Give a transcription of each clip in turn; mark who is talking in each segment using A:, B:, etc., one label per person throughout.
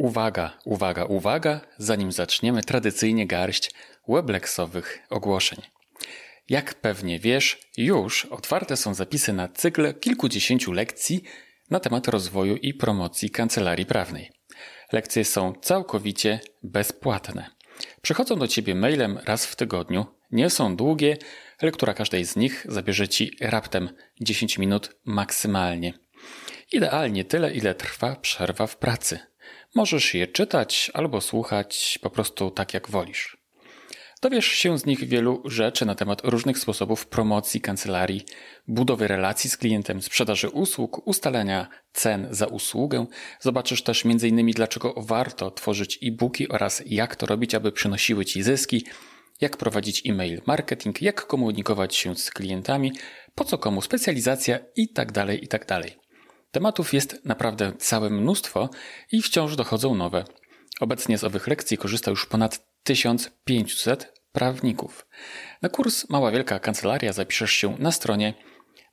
A: Uwaga, uwaga, uwaga, zanim zaczniemy tradycyjnie garść weblexowych ogłoszeń. Jak pewnie wiesz, już otwarte są zapisy na cykl kilkudziesięciu lekcji na temat rozwoju i promocji kancelarii prawnej. Lekcje są całkowicie bezpłatne. Przychodzą do Ciebie mailem raz w tygodniu, nie są długie, lektura każdej z nich zabierze Ci raptem 10 minut maksymalnie. Idealnie tyle, ile trwa przerwa w pracy. Możesz je czytać albo słuchać po prostu tak jak wolisz. Dowiesz się z nich wielu rzeczy na temat różnych sposobów promocji kancelarii, budowy relacji z klientem, sprzedaży usług, ustalenia cen za usługę. Zobaczysz też m.in. dlaczego warto tworzyć e-booki oraz jak to robić, aby przynosiły Ci zyski, jak prowadzić e-mail marketing, jak komunikować się z klientami, po co komu specjalizacja itd. Tak itd. Tematów jest naprawdę całe mnóstwo i wciąż dochodzą nowe. Obecnie z owych lekcji korzysta już ponad 1500 prawników. Na kurs Mała Wielka Kancelaria zapiszesz się na stronie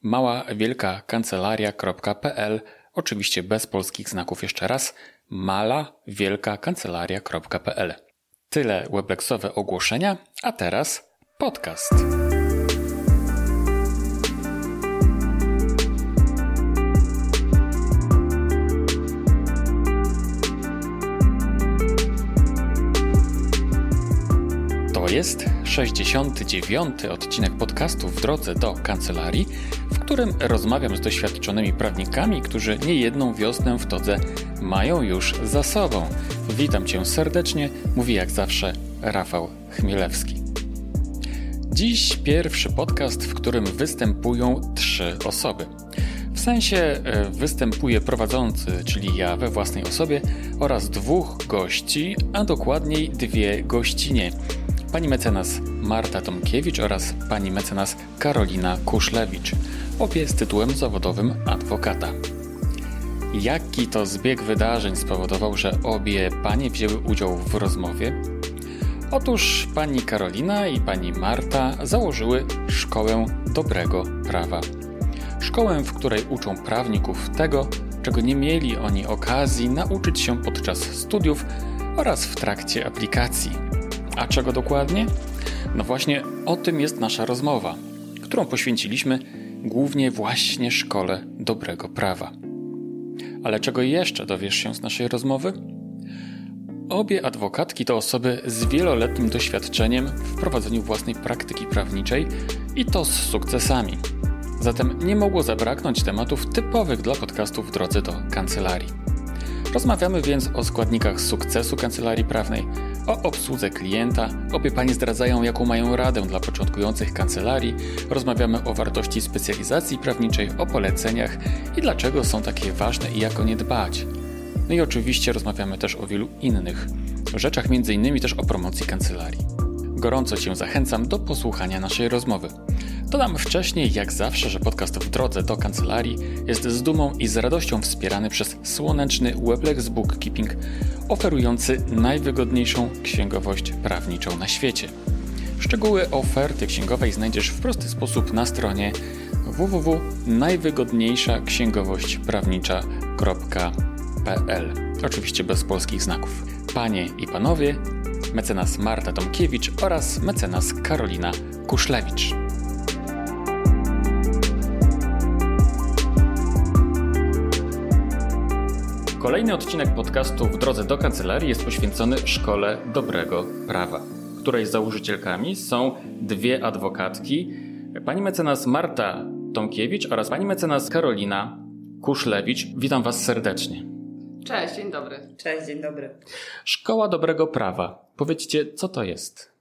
A: maławielkakancelaria.pl Oczywiście bez polskich znaków jeszcze raz malawielkakancelaria.pl Tyle weblexowe ogłoszenia, a teraz podcast. Jest 69. odcinek podcastu w drodze do kancelarii, w którym rozmawiam z doświadczonymi prawnikami, którzy niejedną wiosnę w todze mają już za sobą. Witam Cię serdecznie, mówi jak zawsze Rafał Chmielewski. Dziś pierwszy podcast, w którym występują trzy osoby. W sensie e, występuje prowadzący, czyli ja we własnej osobie, oraz dwóch gości, a dokładniej dwie gościnie pani mecenas Marta Tomkiewicz oraz pani mecenas Karolina Kuszlewicz, obie z tytułem zawodowym adwokata. Jaki to zbieg wydarzeń spowodował, że obie panie wzięły udział w rozmowie? Otóż pani Karolina i pani Marta założyły Szkołę Dobrego Prawa. Szkołę, w której uczą prawników tego, czego nie mieli oni okazji nauczyć się podczas studiów oraz w trakcie aplikacji. A czego dokładnie? No właśnie o tym jest nasza rozmowa, którą poświęciliśmy głównie właśnie szkole dobrego prawa. Ale czego jeszcze dowiesz się z naszej rozmowy? Obie adwokatki to osoby z wieloletnim doświadczeniem w prowadzeniu własnej praktyki prawniczej i to z sukcesami. Zatem nie mogło zabraknąć tematów typowych dla podcastów w drodze do kancelarii. Rozmawiamy więc o składnikach sukcesu kancelarii prawnej, o obsłudze klienta. Obie pani zdradzają, jaką mają radę dla początkujących kancelarii. Rozmawiamy o wartości specjalizacji prawniczej, o poleceniach i dlaczego są takie ważne i jak o nie dbać. No i oczywiście rozmawiamy też o wielu innych rzeczach, m.in. też o promocji kancelarii. Gorąco Cię zachęcam do posłuchania naszej rozmowy. Dodam wcześniej, jak zawsze, że podcast w drodze do kancelarii jest z dumą i z radością wspierany przez słoneczny Weblex Bookkeeping, oferujący najwygodniejszą księgowość prawniczą na świecie. Szczegóły oferty księgowej znajdziesz w prosty sposób na stronie www.najwygodniejszaksięgowośćprawnicza.pl Oczywiście bez polskich znaków. Panie i panowie, mecenas Marta Tomkiewicz oraz mecenas Karolina Kuszlewicz. Kolejny odcinek podcastu w drodze do kancelarii jest poświęcony szkole dobrego prawa, której założycielkami są dwie adwokatki, pani mecenas Marta Tomkiewicz oraz pani mecenas Karolina Kuszlewicz. Witam was serdecznie.
B: Cześć, dzień dobry.
C: Cześć, dzień dobry.
A: Szkoła dobrego prawa. Powiedzcie, co to jest?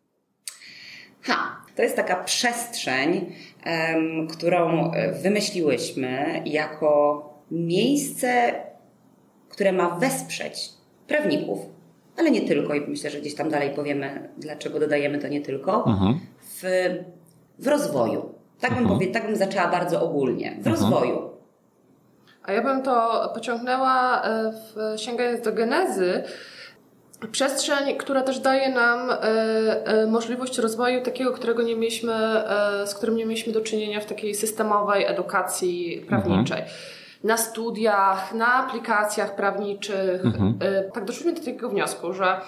C: Ha, to jest taka przestrzeń, um, którą wymyśliłyśmy jako miejsce które ma wesprzeć prawników, ale nie tylko, i myślę, że gdzieś tam dalej powiemy, dlaczego dodajemy to nie tylko, mhm. w, w rozwoju. Tak bym, mhm. powie, tak bym zaczęła bardzo ogólnie. W mhm. rozwoju.
B: A ja bym to pociągnęła, e, w, sięgając do genezy, przestrzeń, która też daje nam e, e, możliwość rozwoju takiego, którego nie mieliśmy, z którym nie mieliśmy do czynienia w takiej systemowej edukacji prawniczej. Mhm. Na studiach, na aplikacjach prawniczych, mhm. tak doszliśmy do takiego wniosku, że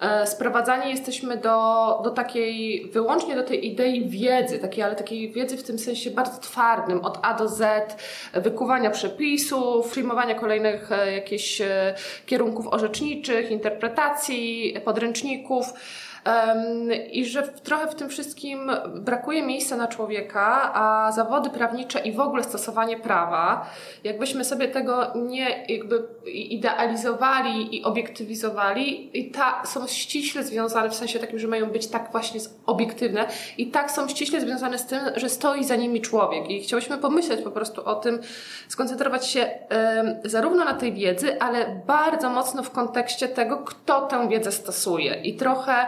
B: E, sprowadzani jesteśmy do, do takiej, wyłącznie do tej idei wiedzy, takiej, ale takiej wiedzy w tym sensie bardzo twardym, od A do Z, wykuwania przepisów, przyjmowania kolejnych e, jakichś kierunków orzeczniczych, interpretacji, podręczników. I że trochę w tym wszystkim brakuje miejsca na człowieka, a zawody prawnicze i w ogóle stosowanie prawa, jakbyśmy sobie tego nie jakby idealizowali i obiektywizowali, i ta, są ściśle związane w sensie takim, że mają być tak właśnie obiektywne i tak są ściśle związane z tym, że stoi za nimi człowiek. I chciałyśmy pomyśleć po prostu o tym, skoncentrować się um, zarówno na tej wiedzy, ale bardzo mocno w kontekście tego, kto tę wiedzę stosuje. I trochę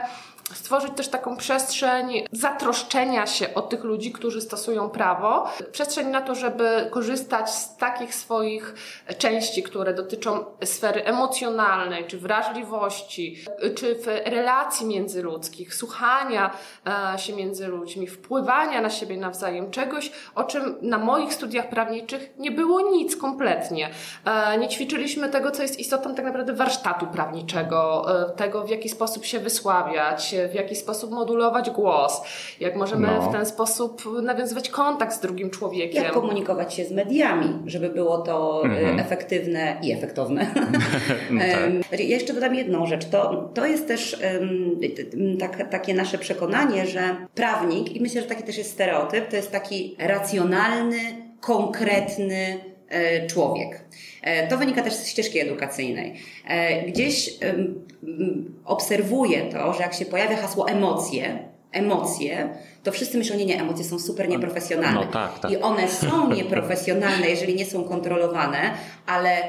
B: stworzyć też taką przestrzeń zatroszczenia się o tych ludzi, którzy stosują prawo. Przestrzeń na to, żeby korzystać z takich swoich części, które dotyczą sfery emocjonalnej, czy wrażliwości, czy w relacji międzyludzkich, słuchania e, się między ludźmi, wpływania na siebie nawzajem, czegoś, o czym na moich studiach prawniczych nie było nic kompletnie. E, nie ćwiczyliśmy tego, co jest istotą tak naprawdę warsztatu prawniczego, e, tego, w jaki sposób się wysławiać, w jaki sposób modulować głos, jak możemy no. w ten sposób nawiązywać kontakt z drugim człowiekiem.
C: Jak komunikować się z mediami, żeby było to mhm. efektywne i efektowne. no tak. Ja jeszcze dodam jedną rzecz. To, to jest też um, tak, takie nasze przekonanie, że prawnik, i myślę, że taki też jest stereotyp, to jest taki racjonalny, konkretny e, człowiek. E, to wynika też z ścieżki edukacyjnej. E, gdzieś obserwuję to, że jak się pojawia hasło emocje, emocje, to wszyscy myślą, nie, nie, emocje są super nieprofesjonalne. No, tak, tak. I one są nieprofesjonalne, jeżeli nie są kontrolowane, ale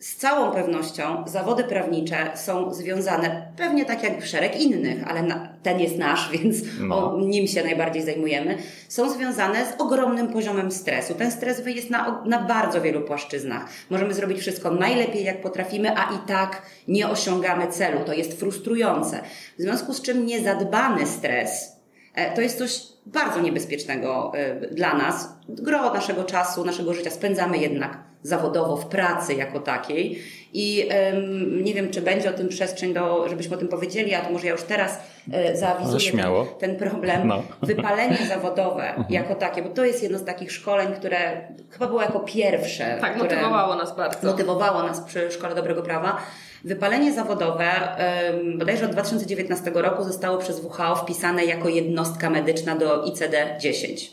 C: z całą pewnością zawody prawnicze są związane, pewnie tak jak szereg innych, ale na, ten jest nasz, więc no. o, nim się najbardziej zajmujemy, są związane z ogromnym poziomem stresu. Ten stres jest na, na bardzo wielu płaszczyznach. Możemy zrobić wszystko najlepiej, jak potrafimy, a i tak nie osiągamy celu. To jest frustrujące. W związku z czym niezadbany stres e, to jest coś bardzo niebezpiecznego e, dla nas. Gro naszego czasu, naszego życia spędzamy jednak zawodowo w pracy jako takiej. I um, nie wiem, czy będzie o tym przestrzeń, do, żebyśmy o tym powiedzieli, a to może ja już teraz e, zaawizuję ten, ten, problem. No. Wypalenie zawodowe mhm. jako takie, bo to jest jedno z takich szkoleń, które chyba było jako pierwsze.
B: Tak, motywowało nas bardzo.
C: Motywowało nas przy Szkole Dobrego Prawa. Wypalenie zawodowe bodajże od 2019 roku zostało przez WHO wpisane jako jednostka medyczna do ICD-10,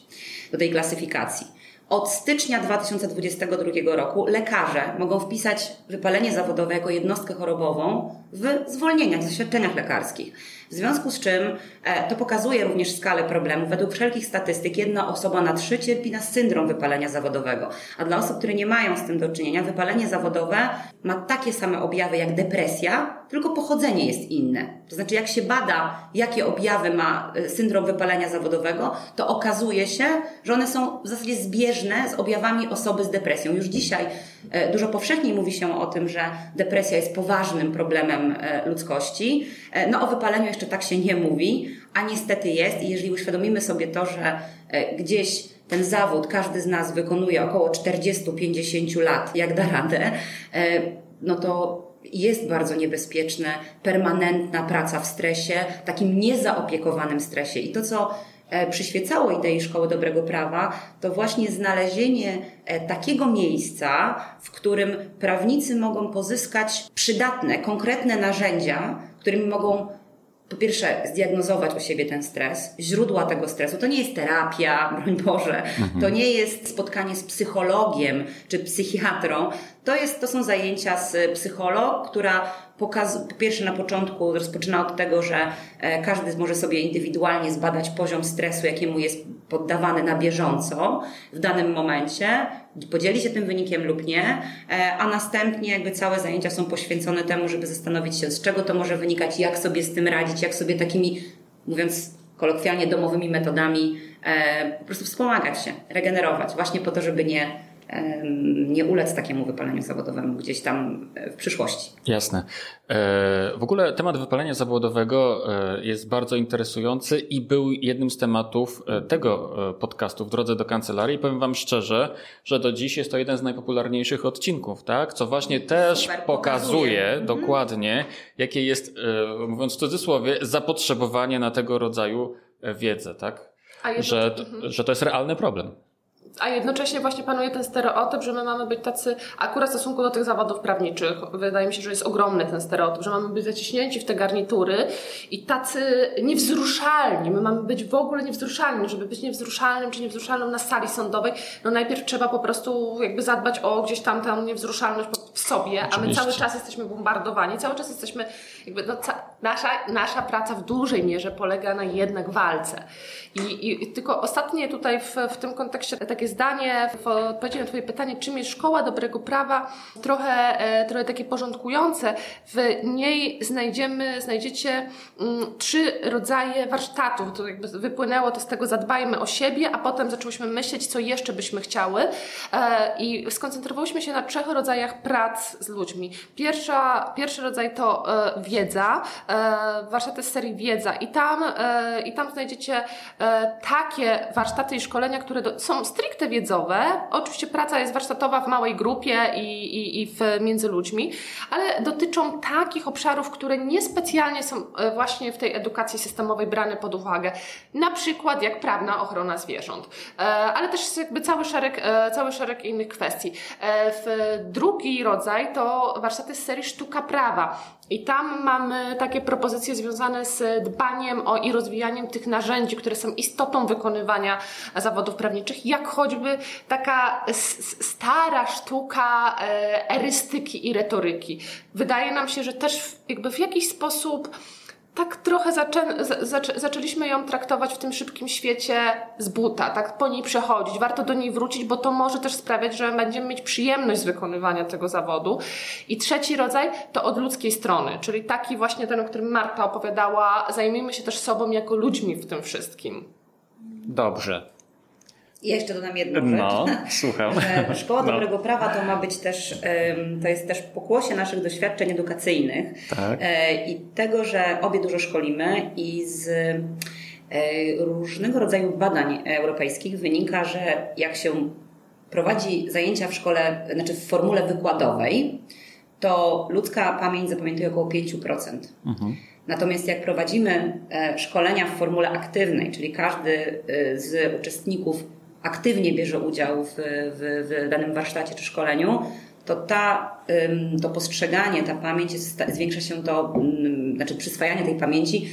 C: do tej klasyfikacji. Od stycznia 2022 roku lekarze mogą wpisać wypalenie zawodowe jako jednostkę chorobową w zwolnieniach, w zaświadczeniach lekarskich. W związku z czym e, to pokazuje również skalę problemu. Według wszelkich statystyk jedna osoba na trzy cierpi na syndrom wypalenia zawodowego. A dla osób, które nie mają z tym do czynienia, wypalenie zawodowe ma takie same objawy jak depresja, tylko pochodzenie jest inne. To znaczy, jak się bada, jakie objawy ma e, syndrom wypalenia zawodowego, to okazuje się, że one są w zasadzie zbieżne z objawami osoby z depresją. Już dzisiaj dużo powszechniej mówi się o tym, że depresja jest poważnym problemem ludzkości. No o wypaleniu jeszcze tak się nie mówi, a niestety jest i jeżeli uświadomimy sobie to, że e, gdzieś ten zawód każdy z nas wykonuje około 40-50 lat, jak da radę, e, no to jest bardzo niebezpieczne, permanentna praca w stresie, takim niezaopiekowanym stresie. I to, co e, przyświecało idei Szkoły Dobrego Prawa, to właśnie znalezienie takiego miejsca, w którym prawnicy mogą pozyskać przydatne, konkretne narzędzia, którymi mogą po pierwsze, zdiagnozować u siebie ten stres, źródła tego stresu. To nie jest terapia, broń Boże, mhm. to nie jest spotkanie z psychologiem czy psychiatrą. To, jest, to są zajęcia z psycholog, która pokaz, po pierwsze na początku rozpoczyna od tego, że e, każdy może sobie indywidualnie zbadać poziom stresu, jakiemu jest poddawany na bieżąco w danym momencie, podzieli się tym wynikiem lub nie, e, a następnie jakby całe zajęcia są poświęcone temu, żeby zastanowić się, z czego to może wynikać, jak sobie z tym radzić, jak sobie takimi, mówiąc kolokwialnie, domowymi metodami e, po prostu wspomagać się, regenerować, właśnie po to, żeby nie nie ulec takiemu wypaleniu zawodowemu gdzieś tam w przyszłości.
A: Jasne. W ogóle temat wypalenia zawodowego jest bardzo interesujący i był jednym z tematów tego podcastu w drodze do kancelarii. Powiem Wam szczerze, że do dziś jest to jeden z najpopularniejszych odcinków, tak? Co właśnie też Super, pokazuje, pokazuje. dokładnie, jakie jest, mówiąc w cudzysłowie, zapotrzebowanie na tego rodzaju wiedzę, tak? Że, mhm. że to jest realny problem
B: a jednocześnie właśnie panuje ten stereotyp, że my mamy być tacy, akurat w stosunku do tych zawodów prawniczych, wydaje mi się, że jest ogromny ten stereotyp, że mamy być zaciśnięci w te garnitury i tacy niewzruszalni. My mamy być w ogóle niewzruszalni. Żeby być niewzruszalnym czy niewzruszalnym na sali sądowej, no najpierw trzeba po prostu jakby zadbać o gdzieś tam tę niewzruszalność w sobie, Oczywiście. a my cały czas jesteśmy bombardowani, cały czas jesteśmy jakby, no, nasza, nasza praca w dużej mierze polega na jednak walce. I, i tylko ostatnie tutaj w, w tym kontekście takie zdanie w odpowiedzi na Twoje pytanie, czym jest szkoła dobrego prawa, trochę, e, trochę takie porządkujące. W niej znajdziemy, znajdziecie mm, trzy rodzaje warsztatów. To jakby wypłynęło to z tego zadbajmy o siebie, a potem zaczęłyśmy myśleć, co jeszcze byśmy chciały e, i skoncentrowałyśmy się na trzech rodzajach prac z ludźmi. Pierwsza, pierwszy rodzaj to e, wiedza, warsztaty z serii wiedza i tam, i tam znajdziecie takie warsztaty i szkolenia, które do, są stricte wiedzowe. Oczywiście praca jest warsztatowa w małej grupie i, i, i w, między ludźmi, ale dotyczą takich obszarów, które niespecjalnie są e, właśnie w tej edukacji systemowej brane pod uwagę. Na przykład jak prawna ochrona zwierząt, e, ale też jakby cały szereg, e, cały szereg innych kwestii. W drugi rodzaj to warsztaty z serii Sztuka Prawa. I tam mamy takie propozycje związane z dbaniem o i rozwijaniem tych narzędzi, które są istotą wykonywania zawodów prawniczych, jak choćby taka stara sztuka e, erystyki i retoryki. Wydaje nam się, że też jakby w jakiś sposób tak trochę zaczę, zaczę, zaczęliśmy ją traktować w tym szybkim świecie z buta, tak po niej przechodzić. Warto do niej wrócić, bo to może też sprawiać, że będziemy mieć przyjemność z wykonywania tego zawodu. I trzeci rodzaj to od ludzkiej strony, czyli taki właśnie ten, o którym Marta opowiadała, zajmijmy się też sobą jako ludźmi w tym wszystkim.
A: Dobrze.
C: Ja jeszcze dodam jedną rzecz.
A: No, słucham.
C: Szkoła no. Dobrego Prawa to ma być też, to jest też pokłosie naszych doświadczeń edukacyjnych tak. E, i tego, że obie dużo szkolimy i z e, różnego rodzaju badań europejskich wynika, że jak się prowadzi zajęcia w szkole, znaczy w formule wykładowej, to ludzka pamięć zapamiętuje około 5%. Mhm. Natomiast jak prowadzimy e, szkolenia w formule aktywnej, czyli każdy z uczestników aktywnie bierze udział w, w, w danym warsztacie czy szkoleniu, to ta, to postrzeganie, ta pamięć, jest, zwiększa się to, znaczy przyswajanie tej pamięci,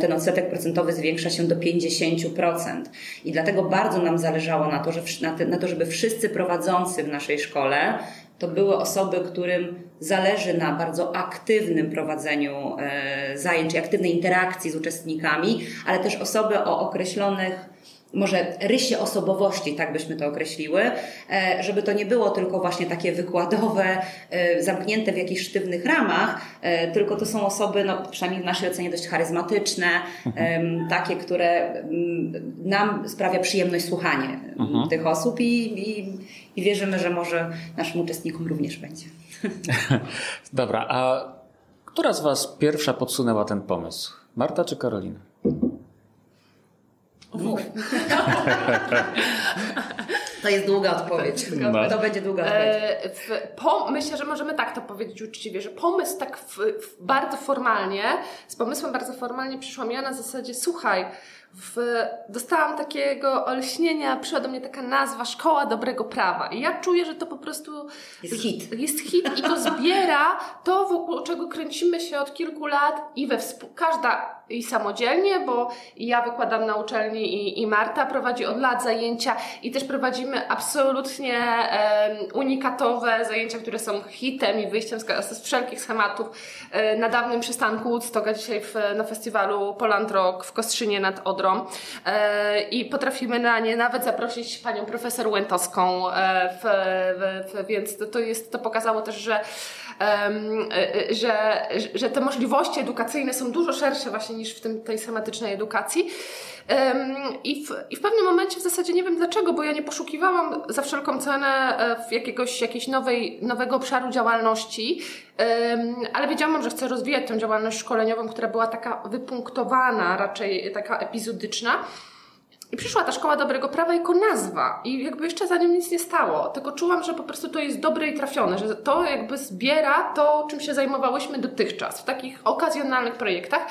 C: ten odsetek procentowy zwiększa się do 50%. I dlatego bardzo nam zależało na to, że, na to, żeby wszyscy prowadzący w naszej szkole to były osoby, którym zależy na bardzo aktywnym prowadzeniu e, zajęć, aktywnej interakcji z uczestnikami, ale też osoby o określonych może rysie osobowości, tak byśmy to określiły, e, żeby to nie było tylko właśnie takie wykładowe, e, zamknięte w jakichś sztywnych ramach, e, tylko to są osoby, no, przynajmniej w naszej ocenie, dość charyzmatyczne, mhm. takie, które mm, nam sprawia przyjemność słuchanie mhm. tych osób i, i, i wierzymy, że może naszym uczestnikom również będzie.
A: Dobra, a która z Was pierwsza podsunęła ten pomysł? Marta czy Karolina?
C: Dwóch. To jest długa odpowiedź. No. To będzie długa odpowiedź.
B: E, po, myślę, że możemy tak to powiedzieć uczciwie, że pomysł tak w, w bardzo formalnie, z pomysłem bardzo formalnie przyszła mi na zasadzie, słuchaj, w, dostałam takiego olśnienia, przyszła do mnie taka nazwa Szkoła Dobrego Prawa. I ja czuję, że to po prostu
C: jest hit.
B: Jest hit i to zbiera to, wokół czego kręcimy się od kilku lat i we każda i samodzielnie, bo ja wykładam na uczelni i, i Marta prowadzi od lat zajęcia i też prowadzimy absolutnie um, unikatowe zajęcia, które są hitem i wyjściem z, z wszelkich schematów e, na dawnym przystanku Woodstocka, dzisiaj w, na festiwalu Poland Rock w Kostrzynie nad Odrą e, i potrafimy na nie nawet zaprosić panią profesor Łętowską, e, w, w, w, więc to, to, jest, to pokazało też, że że, że te możliwości edukacyjne są dużo szersze właśnie niż w tym, tej schematycznej edukacji. I w, I w pewnym momencie w zasadzie nie wiem dlaczego, bo ja nie poszukiwałam za wszelką cenę e, w jakiegoś, jakiejś nowej, nowego obszaru działalności, ale wiedziałam, że chcę rozwijać tę działalność szkoleniową, która była taka wypunktowana, raczej taka epizodyczna. I przyszła ta szkoła dobrego prawa jako nazwa i jakby jeszcze za nią nic nie stało. Tylko czułam, że po prostu to jest dobre i trafione, że to jakby zbiera to, czym się zajmowałyśmy dotychczas w takich okazjonalnych projektach.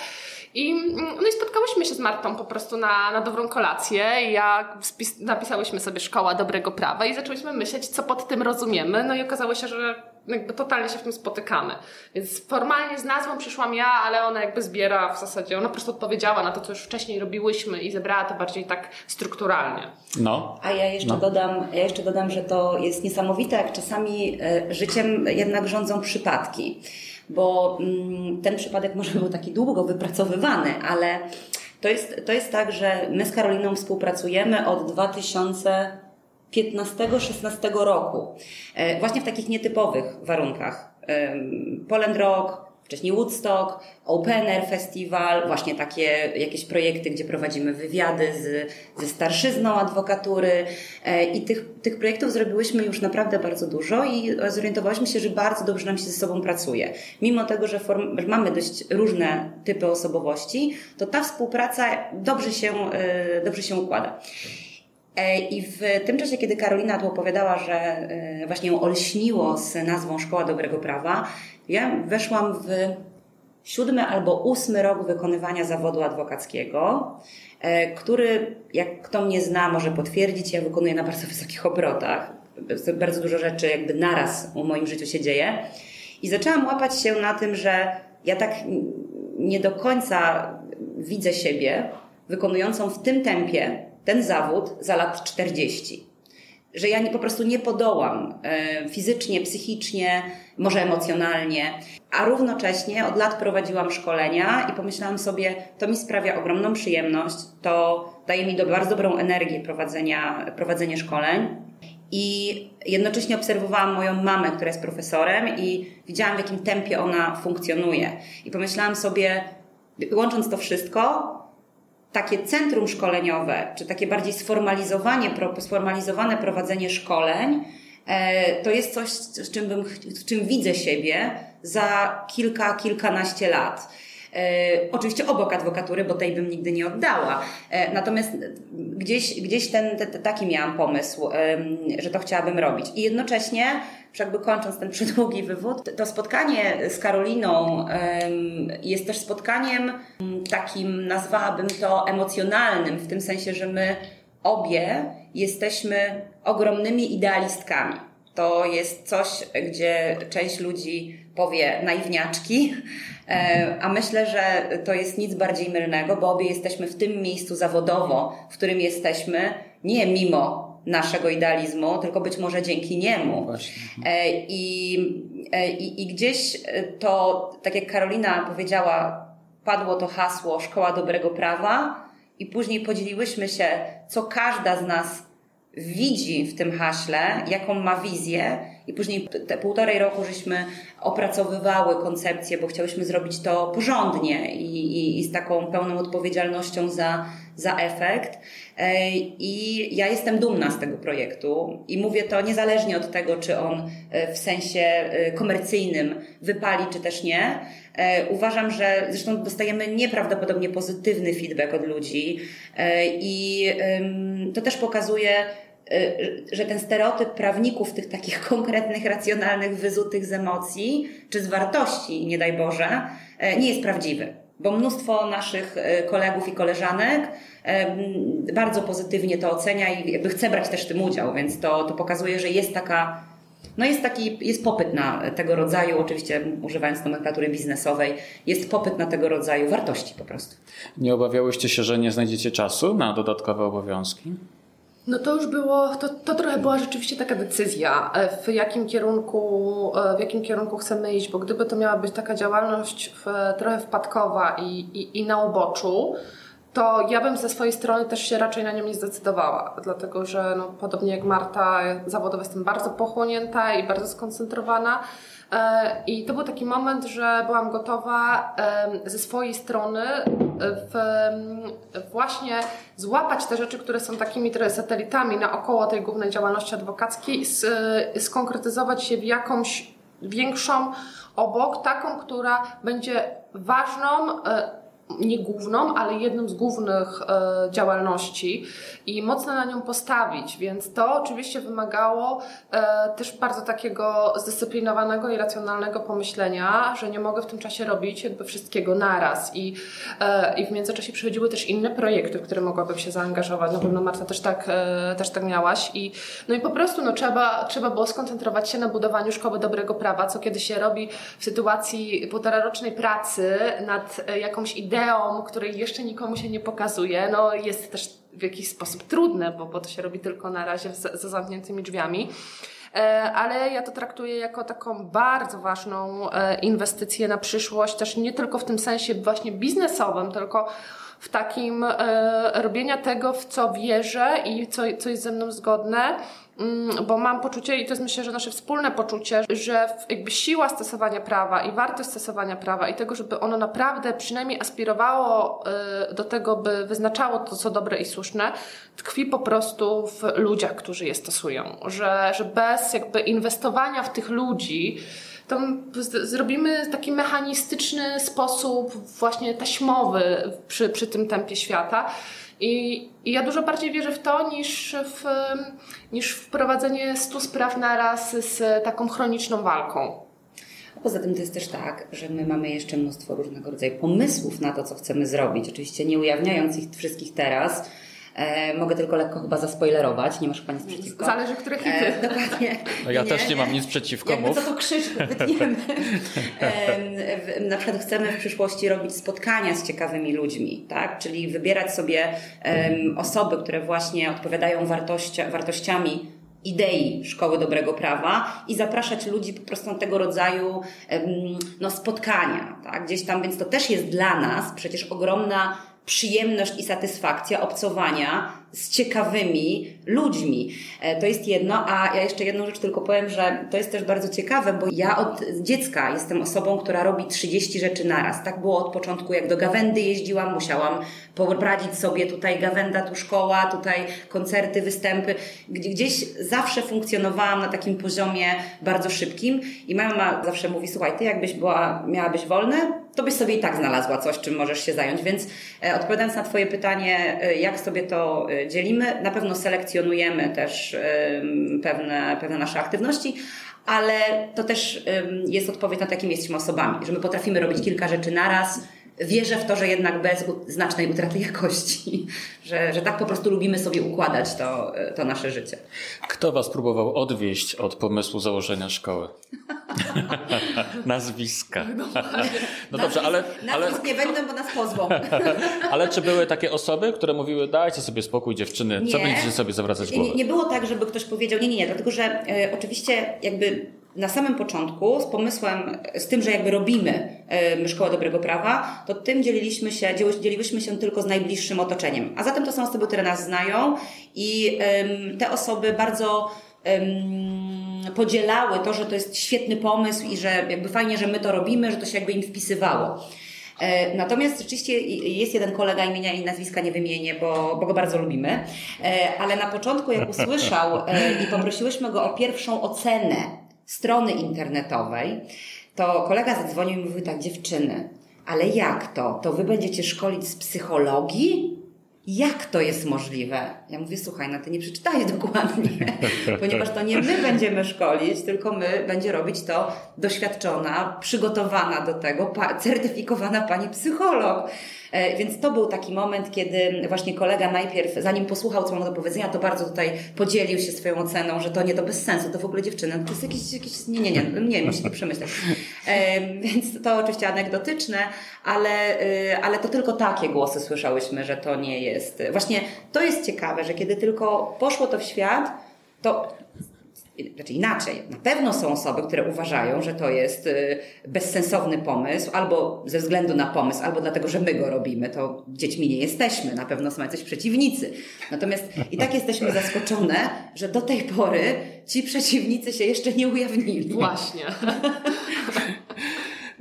B: I, no i spotkałyśmy się z Martą po prostu na, na dobrą kolację. Ja napisałyśmy sobie Szkoła Dobrego Prawa i zaczęłyśmy myśleć, co pod tym rozumiemy. No i okazało się, że jakby totalnie się w tym spotykamy. Więc formalnie z nazwą przyszłam ja, ale ona jakby zbiera w zasadzie, ona po prostu odpowiedziała na to, co już wcześniej robiłyśmy i zebrała to bardziej tak strukturalnie.
C: No. A ja jeszcze, no. dodam, ja jeszcze dodam, że to jest niesamowite, jak czasami e, życiem jednak rządzą przypadki bo mm, ten przypadek może był taki długo wypracowywany, ale to jest, to jest tak, że my z Karoliną współpracujemy od 2015-16 roku. E, właśnie w takich nietypowych warunkach. Poland Rock, wcześniej Woodstock, Open Air Festival, właśnie takie jakieś projekty, gdzie prowadzimy wywiady z, ze starszyzną adwokatury e, i tych, tych projektów zrobiłyśmy już naprawdę bardzo dużo i zorientowałyśmy się, że bardzo dobrze nam się ze sobą pracuje. Mimo tego, że form, mamy dość różne typy osobowości, to ta współpraca dobrze się, e, dobrze się układa. E, I w tym czasie, kiedy Karolina tu opowiadała, że właśnie ją olśniło z nazwą Szkoła Dobrego Prawa, ja weszłam w siódmy albo ósmy rok wykonywania zawodu adwokackiego, e, który, jak kto mnie zna, może potwierdzić, ja wykonuję na bardzo wysokich obrotach. Bardzo dużo rzeczy jakby naraz w moim życiu się dzieje. I zaczęłam łapać się na tym, że ja tak nie do końca widzę siebie wykonującą w tym tempie ten zawód za lat 40 że ja nie, po prostu nie podołam e, fizycznie, psychicznie, może emocjonalnie, a równocześnie od lat prowadziłam szkolenia i pomyślałam sobie, to mi sprawia ogromną przyjemność, to daje mi do, bardzo dobrą energię prowadzenia, prowadzenie szkoleń. I jednocześnie obserwowałam moją mamę, która jest profesorem, i widziałam, w jakim tempie ona funkcjonuje. I pomyślałam sobie, łącząc to wszystko, takie centrum szkoleniowe, czy takie bardziej sformalizowanie, sformalizowane prowadzenie szkoleń, e, to jest coś, z czym, bym, z czym widzę siebie za kilka, kilkanaście lat. E, oczywiście obok adwokatury, bo tej bym nigdy nie oddała. E, natomiast gdzieś, gdzieś ten, ten, taki miałam pomysł, że to chciałabym robić. I jednocześnie, jakby kończąc ten przydługi wywód, to spotkanie z Karoliną jest też spotkaniem takim, nazwałabym to emocjonalnym, w tym sensie, że my obie jesteśmy ogromnymi idealistkami. To jest coś, gdzie część ludzi powie naiwniaczki, a myślę, że to jest nic bardziej mylnego, bo obie jesteśmy w tym miejscu zawodowo, w którym jesteśmy, nie mimo naszego idealizmu, tylko być może dzięki niemu. E, I, e, i, I gdzieś to, tak jak Karolina powiedziała, padło to hasło Szkoła Dobrego Prawa, i później podzieliłyśmy się, co każda z nas widzi w tym haśle, jaką ma wizję i później te półtorej roku żeśmy opracowywały koncepcję, bo chciałyśmy zrobić to porządnie i, i, i z taką pełną odpowiedzialnością za, za efekt. E, I ja jestem dumna z tego projektu i mówię to niezależnie od tego, czy on e, w sensie e, komercyjnym wypali, czy też nie. Uważam, że zresztą dostajemy nieprawdopodobnie pozytywny feedback od ludzi i to też pokazuje, że ten stereotyp prawników, tych takich konkretnych, racjonalnych, wyzutych z emocji, czy z wartości, nie daj Boże, nie jest prawdziwy. Bo mnóstwo naszych kolegów i koleżanek bardzo pozytywnie to ocenia i jakby chce brać też w tym udział, więc to, to pokazuje, że jest taka no jest taki, jest popyt na tego rodzaju, oczywiście używając nomenklatury biznesowej, jest popyt na tego rodzaju wartości po prostu.
A: Nie obawiałyście się, że nie znajdziecie czasu na dodatkowe obowiązki?
B: No to już było, to, to trochę była rzeczywiście taka decyzja, w jakim kierunku, w jakim kierunku chcemy iść, bo gdyby to miała być taka działalność w, trochę wpadkowa i, i, i na uboczu, to ja bym ze swojej strony też się raczej na nią nie zdecydowała, dlatego że no, podobnie jak Marta, zawodowo jestem bardzo pochłonięta i bardzo skoncentrowana. E, I to był taki moment, że byłam gotowa ze swojej strony w, właśnie złapać te rzeczy, które są takimi trochę satelitami naokoło tej głównej działalności adwokackiej, skonkretyzować się w jakąś większą obok, taką, która będzie ważną e, nie główną, ale jedną z głównych e, działalności i mocno na nią postawić, więc to oczywiście wymagało e, też bardzo takiego zdyscyplinowanego i racjonalnego pomyślenia, że nie mogę w tym czasie robić jakby wszystkiego naraz. I, e, i w międzyczasie przychodziły też inne projekty, w które mogłabym się zaangażować. Na pewno Marta też tak, e, też tak miałaś. I no i po prostu no, trzeba, trzeba było skoncentrować się na budowaniu szkoły dobrego prawa, co kiedy się robi w sytuacji półtorarocznej pracy nad e, jakąś ideą, ideą, której jeszcze nikomu się nie pokazuje, no jest też w jakiś sposób trudne, bo, bo to się robi tylko na razie za zamkniętymi drzwiami. E, ale ja to traktuję jako taką bardzo ważną e, inwestycję na przyszłość, też nie tylko w tym sensie właśnie biznesowym, tylko w takim e, robienia tego, w co wierzę i co, co jest ze mną zgodne Mm, bo mam poczucie, i to jest myślę, że nasze wspólne poczucie, że jakby siła stosowania prawa i wartość stosowania prawa i tego, żeby ono naprawdę przynajmniej aspirowało y, do tego, by wyznaczało to, co dobre i słuszne, tkwi po prostu w ludziach, którzy je stosują. Że, że bez jakby inwestowania w tych ludzi, to zrobimy taki mechanistyczny sposób właśnie taśmowy przy, przy tym tempie świata. I, I, ja dużo bardziej wierzę w to niż w, niż w prowadzenie stu spraw naraz z taką chroniczną walką.
C: Poza tym to jest też tak, że my mamy jeszcze mnóstwo różnego rodzaju pomysłów na to, co chcemy zrobić. Oczywiście nie ujawniając ich wszystkich teraz, E, mogę tylko lekko chyba zaspoilerować, nie masz Pani nic przeciwko.
B: Zależy, które hity.
C: E, dokładnie.
A: No ja nie, też nie mam nic przeciwko,
C: Jakby mów. co to krzyż wytniemy. e, na przykład chcemy w przyszłości robić spotkania z ciekawymi ludźmi, tak? Czyli wybierać sobie osoby, które właśnie odpowiadają wartości, wartościami idei Szkoły Dobrego Prawa i zapraszać ludzi po prostu na tego rodzaju no, spotkania, tak? Gdzieś tam, więc to też jest dla nas przecież ogromna przyjemność i satysfakcja obcowania z ciekawymi ludźmi. E, to jest jedno, a ja jeszcze jedną rzecz tylko powiem, że to jest też bardzo ciekawe, bo ja od dziecka jestem osobą, która robi 30 rzeczy naraz. Tak było od początku, jak do Gawędy jeździłam, musiałam poradzić sobie tutaj Gawenda, tu szkoła, tutaj koncerty, występy. Gdzieś zawsze funkcjonowałam na takim poziomie bardzo szybkim i mama zawsze mówi, słuchaj, ty jakbyś była, miałabyś wolne, to byś sobie i tak znalazła coś, czym możesz się zająć. Więc e, odpowiadając na Twoje pytanie, e, jak sobie to dzielimy, na pewno selekcjonujemy też pewne, pewne nasze aktywności, ale to też jest odpowiedź na takim jesteśmy osobami, że my potrafimy robić kilka rzeczy naraz, wierzę w to, że jednak bez znacznej utraty jakości, że, że tak po prostu lubimy sobie układać to, to nasze życie.
A: Kto Was próbował odwieść od pomysłu założenia szkoły? Nazwiska. No,
C: no dobrze, ale... Nazwisk nie będą, bo nas pozwą.
A: ale czy były takie osoby, które mówiły, dajcie sobie spokój dziewczyny, nie. co będziecie sobie zawracać głowę?
C: Nie, nie było tak, żeby ktoś powiedział, nie, nie, nie, dlatego że e, oczywiście jakby na samym początku z pomysłem, z tym, że jakby robimy Szkołę Dobrego Prawa, to tym dzieliliśmy się, dzieliliśmy się tylko z najbliższym otoczeniem. A zatem to są osoby, które nas znają i te osoby bardzo podzielały to, że to jest świetny pomysł i że jakby fajnie, że my to robimy, że to się jakby im wpisywało. E, natomiast rzeczywiście jest jeden kolega imienia i nazwiska nie wymienię, bo, bo go bardzo lubimy, e, ale na początku jak usłyszał i poprosiłyśmy go o pierwszą ocenę strony internetowej, to kolega zadzwonił i mówił tak, dziewczyny, ale jak to? To wy będziecie szkolić z psychologii? Jak to jest możliwe? Ja mówię, słuchaj, no ty nie przeczytałeś dokładnie, ponieważ to nie my będziemy szkolić, tylko my będzie robić to doświadczona, przygotowana do tego, certyfikowana pani psycholog. E, więc to był taki moment, kiedy właśnie kolega najpierw, zanim posłuchał, co mam do powiedzenia, to bardzo tutaj podzielił się swoją oceną, że to nie to bez sensu, to w ogóle dziewczyna, to jest jakiś, jakiś nie, nie, nie, nie, musicie przemyśleć. E, więc to oczywiście anegdotyczne, ale, e, ale to tylko takie głosy słyszałyśmy, że to nie jest. Właśnie to jest ciekawe, że kiedy tylko poszło to w świat, to znaczy inaczej, na pewno są osoby, które uważają, że to jest y, bezsensowny pomysł, albo ze względu na pomysł, albo dlatego, że my go robimy, to dziećmi nie jesteśmy, na pewno są jacyś przeciwnicy. Natomiast i tak jesteśmy zaskoczone, że do tej pory ci przeciwnicy się jeszcze nie ujawnili.
B: Właśnie.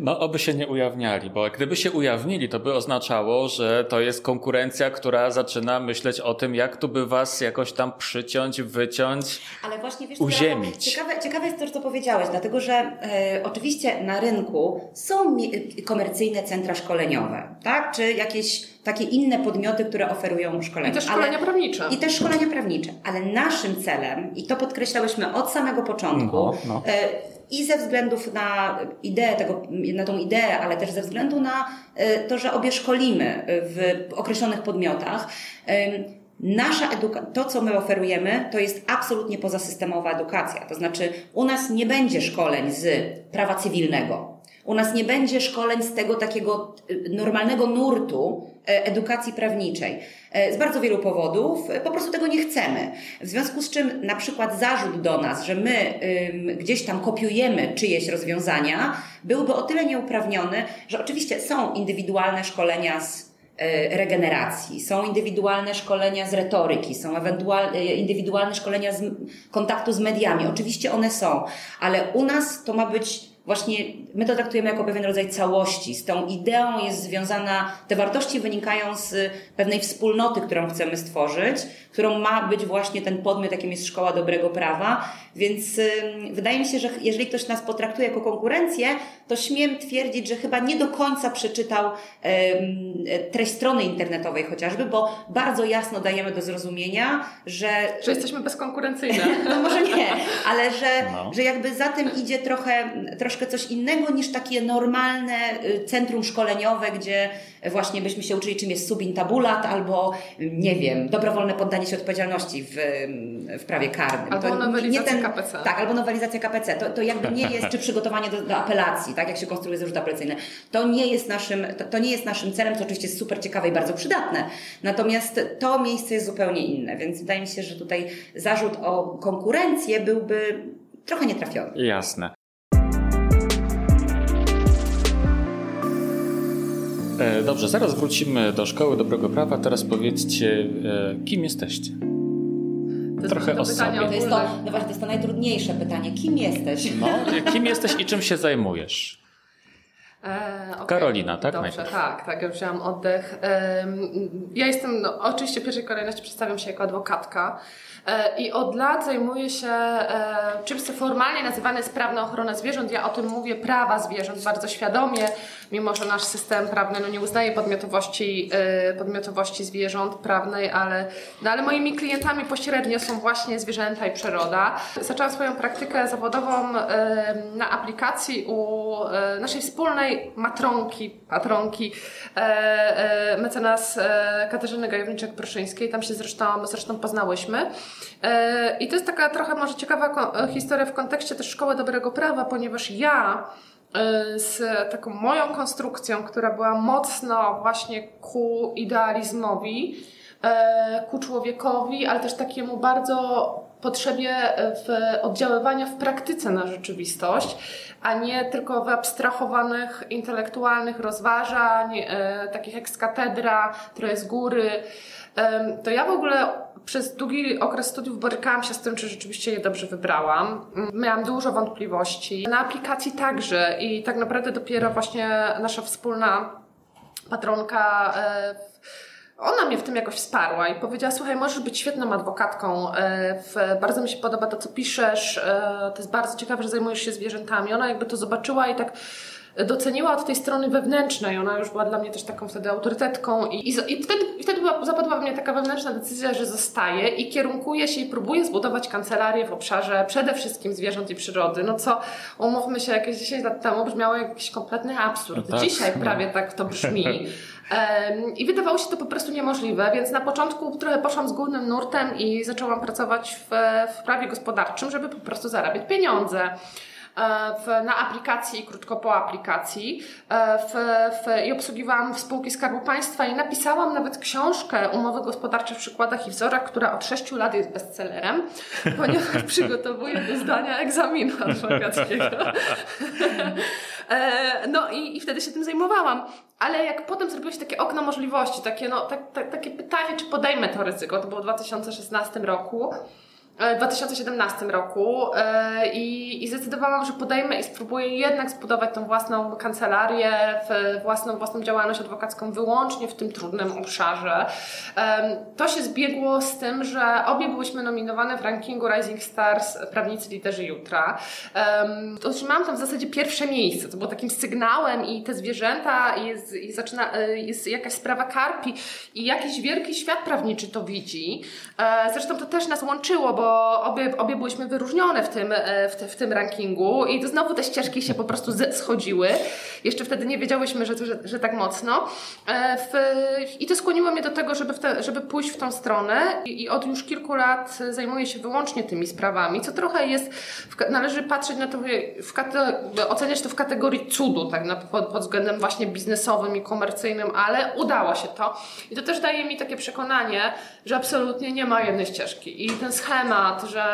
A: No, oby się nie ujawniali, bo gdyby się ujawnili, to by oznaczało, że to jest konkurencja, która zaczyna myśleć o tym, jak tu by was jakoś tam przyciąć, wyciąć,
C: Ale właśnie wiesz,
A: uziemić.
C: Ciekawe, ciekawe jest to, co powiedziałeś, dlatego że e, oczywiście na rynku są mi- komercyjne centra szkoleniowe, tak? Czy jakieś takie inne podmioty, które oferują szkolenia.
B: I też szkolenia
C: Ale-
B: prawnicze.
C: I też szkolenia prawnicze. Ale naszym celem, i to podkreślałyśmy od samego początku,
A: No, no.
C: I ze względów na ideę tego, na tą ideę, ale też ze względu na e, to, że obie szkolimy w określonych podmiotach. Nasza eduka- to, co my oferujemy, to jest absolutnie pozasystemowa edukacja. To znaczy, u nas nie będzie szkoleń z prawa cywilnego. U nas nie będzie szkoleń z tego takiego y, normalnego nurtu edukacji prawniczej. E, Z bardzo wielu powodów e, po prostu tego nie chcemy. W związku z czym na przykład zarzut do nas, że my ym, gdzieś tam kopiujemy czyjeś rozwiązania, byłby o tyle nieuprawniony, że oczywiście są indywidualne szkolenia z e, regeneracji, są indywidualne szkolenia z retoryki, są ewentualne, e, indywidualne szkolenia z kontaktu z mediami. Oczywiście one są, ale u nas to ma być właśnie, my to traktujemy jako pewien rodzaj całości. Z tą ideą jest związana, te wartości wynikają z pewnej wspólnoty, którą chcemy stworzyć, którą ma być właśnie ten podmiot, jakim jest Szkoła Dobrego Prawa. Więc wydaje mi się, że jeżeli ktoś nas potraktuje jako konkurencję, to śmiem twierdzić, że chyba nie do końca przeczytał treść strony internetowej chociażby, bo bardzo jasno dajemy do zrozumienia, że
B: Że jesteśmy bezkonkurencyjne.
C: no może nie, ale że,
A: No.
C: że jakby za tym idzie trochę, troszkę coś innego niż takie normalne y, centrum szkoleniowe, gdzie właśnie byśmy się uczyli, czym jest subintabulat albo, nie wiem, dobrowolne poddanie się odpowiedzialności w, w prawie karnym.
B: Albo
C: To nie-
B: nowelizacja KPC.
C: Tak, albo nowelizacja KPC. To, to jakby nie jest, czy przygotowanie do, do apelacji, tak, jak się konstruuje zarzuty apelacyjne. To nie jest naszym, to, to nie jest naszym celem, co oczywiście jest super ciekawe i bardzo przydatne. Natomiast to miejsce jest zupełnie inne, więc wydaje mi się, że tutaj zarzut o konkurencję byłby trochę nietrafiony.
A: Jasne. Dobrze, zaraz wrócimy do Szkoły Dobrego Prawa. Teraz powiedzcie, e, kim jesteście?
B: To
A: Trochę
B: to
A: o
B: pytanie
A: sobie.
C: To jest to, no właśnie, to jest to najtrudniejsze pytanie. Kim jesteś?
A: No, kim jesteś i czym się zajmujesz?
B: E, okej.
A: Karolina, tak?
B: Dobrze,
A: Najpierw.
B: tak, tak, ja wzięłam oddech. Ja jestem, no, oczywiście w pierwszej kolejności przedstawiam się jako adwokatka e, i od lat zajmuję się e, czymś, co formalnie nazywane jest prawna ochrona zwierząt. Ja o tym mówię prawa zwierząt bardzo świadomie, mimo że nasz system prawny no, nie uznaje podmiotowości, podmiotowości zwierząt prawnej, ale, no, ale moimi klientami pośrednio są właśnie zwierzęta i przyroda. Zaczęłam swoją praktykę zawodową na aplikacji u naszej wspólnej matronki, patronki, e, e, mecenas e, Katarzyny Gajowniczek-Proszyńskiej. Tam się zresztą, zresztą poznałyśmy. E, I to jest taka trochę może ciekawa ko- historia w kontekście też Szkoły Dobrego Prawa, ponieważ ja e, z taką moją konstrukcją, która była mocno właśnie ku idealizmowi, e, ku człowiekowi, ale też takiemu bardzo potrzebie w oddziaływania w praktyce na rzeczywistość, a nie tylko w abstrahowanych intelektualnych rozważań, e, takich ex katedra, które z góry. To ja w ogóle przez długi okres studiów borykałam się z tym, czy rzeczywiście je dobrze wybrałam. Mm, Miałam dużo wątpliwości. Na aplikacji także i tak naprawdę dopiero właśnie nasza wspólna patronka e, ona mnie w tym jakoś wsparła i powiedziała, słuchaj, możesz być świetną adwokatką, e, bardzo mi się podoba to, co piszesz, e, to jest bardzo ciekawe, że zajmujesz się zwierzętami. Ona jakby to zobaczyła i tak doceniła od tej strony wewnętrznej. Ona już była dla mnie też taką wtedy autorytetką i, i, i wtedy, i wtedy była, zapadła we mnie taka wewnętrzna decyzja, że zostaje i kierunkuje się i próbuje zbudować kancelarię w obszarze przede wszystkim zwierząt i przyrody. No co, umówmy się, jakieś 10 lat temu brzmiało jak jakiś kompletny absurd.
A: No tak,
B: Dzisiaj
A: no.
B: prawie tak to brzmi. I wydawało się to po prostu niemożliwe, więc na początku trochę poszłam z głównym nurtem i zaczęłam pracować w, w prawie gospodarczym, żeby po prostu zarabiać pieniądze. W, na aplikacji i krótko po aplikacji w, w, i obsługiwałam spółki Skarbu Państwa i napisałam nawet książkę Umowy Gospodarcze w przykładach i wzorach, która od 6 lat jest bestsellerem, ponieważ przygotowuję do zdania egzaminu adwokackiego. no i, i wtedy się tym zajmowałam. Ale jak potem zrobiło się takie okno możliwości, takie, no, tak, tak, takie pytanie, czy podejmę to ryzyko, to było w 2016 roku, E, w 2017 roku e, i, i zdecydowałam, że podejmę i spróbuję jednak zbudować tą własną kancelarię, własną, własną działalność adwokacką wyłącznie w tym trudnym obszarze. To się zbiegło z tym, że obie byłyśmy nominowane w rankingu Rising Stars Prawnicy Liderzy Jutra. Otrzymałam tam w zasadzie pierwsze miejsce. To było takim sygnałem i te zwierzęta jest, i zaczyna, e, jest jakaś sprawa karpi i jakiś wielki świat prawniczy to widzi. Zresztą to też nas łączyło, bo bo obie, obie byłyśmy wyróżnione w tym, e, w, te, w tym rankingu i to znowu te ścieżki się po prostu schodziły. Jeszcze wtedy nie wiedziałyśmy, że, że, że tak mocno. E, w, I to skłoniło mnie do tego, żeby, te, żeby pójść w tą stronę I, i od już kilku lat zajmuję się wyłącznie tymi sprawami, co trochę jest, w, należy patrzeć na to, w kate, oceniać to w kategorii cudu, tak, na, pod, pod względem właśnie biznesowym i komercyjnym, ale udało się to. I to też daje mi takie przekonanie, że absolutnie nie ma jednej ścieżki. I ten schemat, że,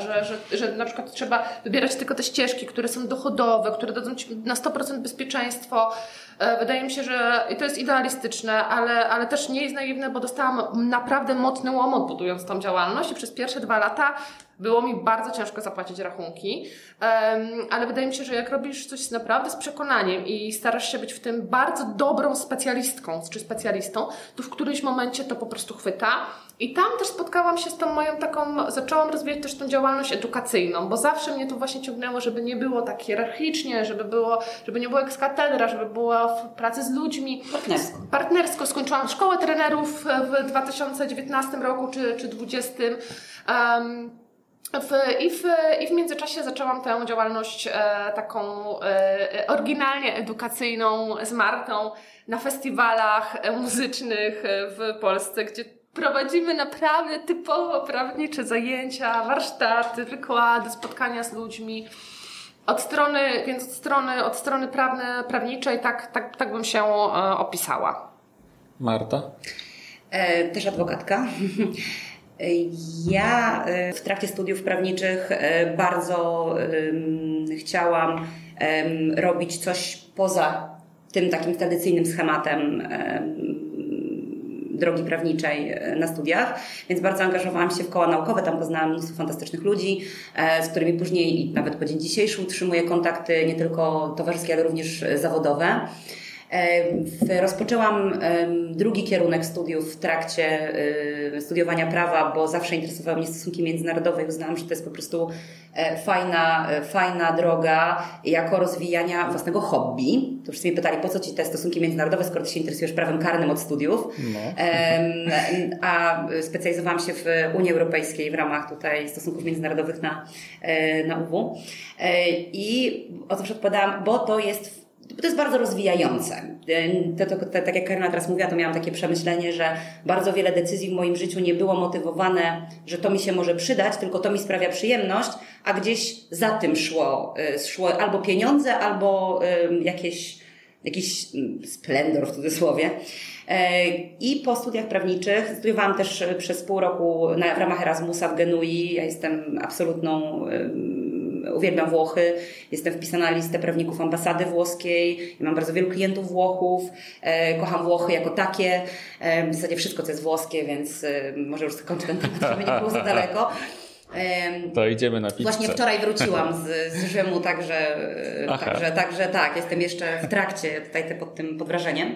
B: że, że, że na przykład trzeba wybierać tylko te ścieżki, które są dochodowe, które dadzą Ci na 100% bezpieczeństwo, e, wydaje mi się, że to jest idealistyczne, ale, ale też nie jest naiwne, bo dostałam naprawdę mocny łomot budując tą działalność i przez pierwsze dwa lata było mi bardzo ciężko zapłacić rachunki, ale wydaje mi się, że jak robisz coś naprawdę z przekonaniem i starasz się być w tym bardzo dobrą specjalistką czy specjalistą, to w którymś momencie to po prostu chwyta. I tam też spotkałam się z tą moją taką, zaczęłam rozwijać też tą działalność edukacyjną, bo zawsze mnie to właśnie ciągnęło, żeby nie było tak hierarchicznie, żeby było, żeby nie było jak z katedra, żeby było w pracy z ludźmi.
C: Partnersko.
B: Partnersko. Skończyłam szkołę trenerów w 2019 roku czy, czy 2020. Um, w, i, w, I w międzyczasie zaczęłam tę działalność e, taką e, oryginalnie edukacyjną z Martą na festiwalach muzycznych w Polsce, gdzie prowadzimy naprawdę typowo prawnicze zajęcia, warsztaty, wykłady, spotkania z ludźmi. Od strony, więc od strony, od strony prawne, prawniczej tak, tak, tak bym się e, opisała.
A: Marta?
C: E, też adwokatka. Ja e, w trakcie studiów prawniczych e, bardzo chciałam robić coś poza tym takim tradycyjnym schematem drogi prawniczej e, na studiach, więc bardzo angażowałam się w koła naukowe, tam poznałam mnóstwo fantastycznych ludzi, z którymi później i nawet po dzień dzisiejszy utrzymuję kontakty nie tylko towarzyskie, ale również zawodowe. Rozpoczęłam drugi kierunek studiów w trakcie studiowania prawa, bo zawsze interesowały mnie stosunki międzynarodowe i uznałam, że to jest po prostu e, fajna, e, fajna droga jako rozwijania własnego hobby. To wszyscy mnie pytali, po co ci te stosunki międzynarodowe, skoro ty się interesujesz prawem karnym od studiów. No. A specjalizowałam się w Unii Europejskiej w ramach tutaj stosunków międzynarodowych na, e, na UW. I o to odpowiadałam, bo to jest to jest bardzo rozwijające. To, to, to, tak jak Karina teraz mówiła, to miałam takie przemyślenie, że bardzo wiele decyzji w moim życiu nie było motywowane, że to mi się może przydać, tylko to mi sprawia przyjemność, a gdzieś za tym szło, y, szło albo pieniądze, albo jakieś, jakiś splendor w cudzysłowie. E, I po studiach prawniczych studiowałam też przez pół roku na, w ramach Erasmusa w Genui. Ja jestem absolutną uwielbiam Włochy, jestem wpisana na listę prawników ambasady włoskiej, mam bardzo wielu klientów Włochów, e, kocham Włochy jako takie, e, w zasadzie wszystko, co jest włoskie, więc e, może już skończę ten temat, żeby nie było za daleko.
A: To idziemy na pizzę.
C: Właśnie wczoraj wróciłam z, z Rzymu, także, także, także tak, jestem jeszcze w trakcie tutaj pod tym pod wrażeniem.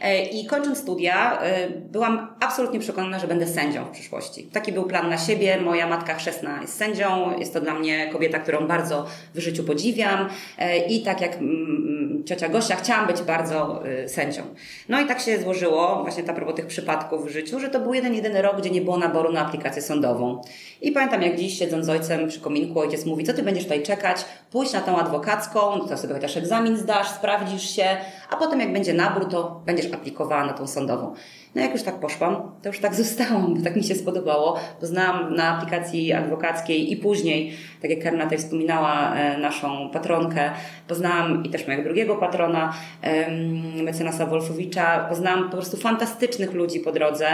C: E, I kończąc studia, e, byłam absolutnie przekonana, że będę sędzią w przyszłości. Taki był plan na siebie. Moja matka chrzestna jest sędzią. Jest to dla mnie kobieta, którą bardzo w życiu podziwiam. E, I tak jak mm, ciocia Gosia, chciałam być bardzo sędzią. No i tak się złożyło, właśnie ta propos tych przypadków w życiu, że to był jeden, jedyny rok, gdzie nie było naboru na aplikację sądową. I pamiętam, jak dziś siedząc z ojcem przy kominku, ojciec mówi, co ty będziesz tutaj czekać? Pójdź na tą adwokacką, to sobie chociaż egzamin zdasz, sprawdzisz się, a potem jak będzie nabór, to będziesz aplikowała na tą sądową. No jak już tak poszłam, to już tak zostałam, bo tak mi się spodobało. Poznałam na aplikacji adwokackiej i później, tak jak Karna tutaj wspominała, e, naszą patronkę, poznałam i też mojego drugiego patrona, mecenasa Wolfowicza, poznałam po prostu fantastycznych ludzi po drodze.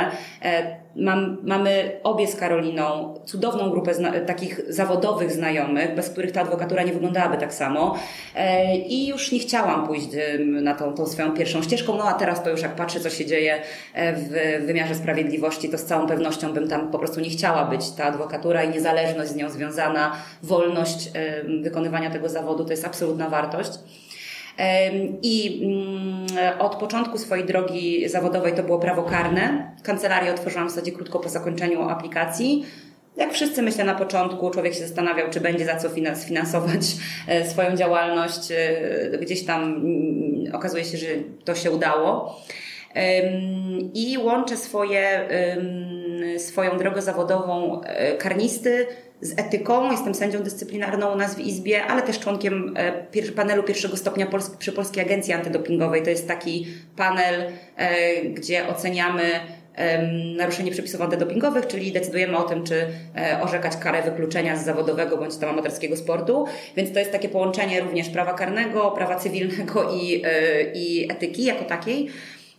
C: E, mam, mamy obie z Karoliną cudowną grupę takich zawodowych znajomych, bez których ta adwokatura nie wyglądałaby tak samo. E, I już nie chciałam pójść na tą, tą swoją pierwszą ścieżką, no a teraz to już jak patrzę, co się dzieje w wymiarze sprawiedliwości, to z całą pewnością bym tam po prostu nie chciała być. Ta adwokatura i niezależność z nią związana, wolność wykonywania tego zawodu to jest absolutna wartość. I mm, od początku swojej drogi zawodowej to było prawo karne. Kancelarię otworzyłam w zasadzie krótko po zakończeniu aplikacji. Jak wszyscy myślę na początku, człowiek się zastanawiał, czy będzie za co sfinansować e, swoją działalność. E, gdzieś tam mm, okazuje się, że to się udało i łączę swoje, swoją drogę zawodową e, karnisty z etyką. Jestem sędzią dyscyplinarną u nas w Izbie, ale też członkiem e, panelu pierwszego stopnia przy Polskiej Agencji Antydopingowej. To jest taki panel, e, gdzie oceniamy naruszenie przepisów antydopingowych, czyli decydujemy o tym, czy orzekać karę wykluczenia z zawodowego bądź tam amatorskiego sportu. Więc to jest takie połączenie również prawa karnego, prawa cywilnego i, i etyki jako takiej.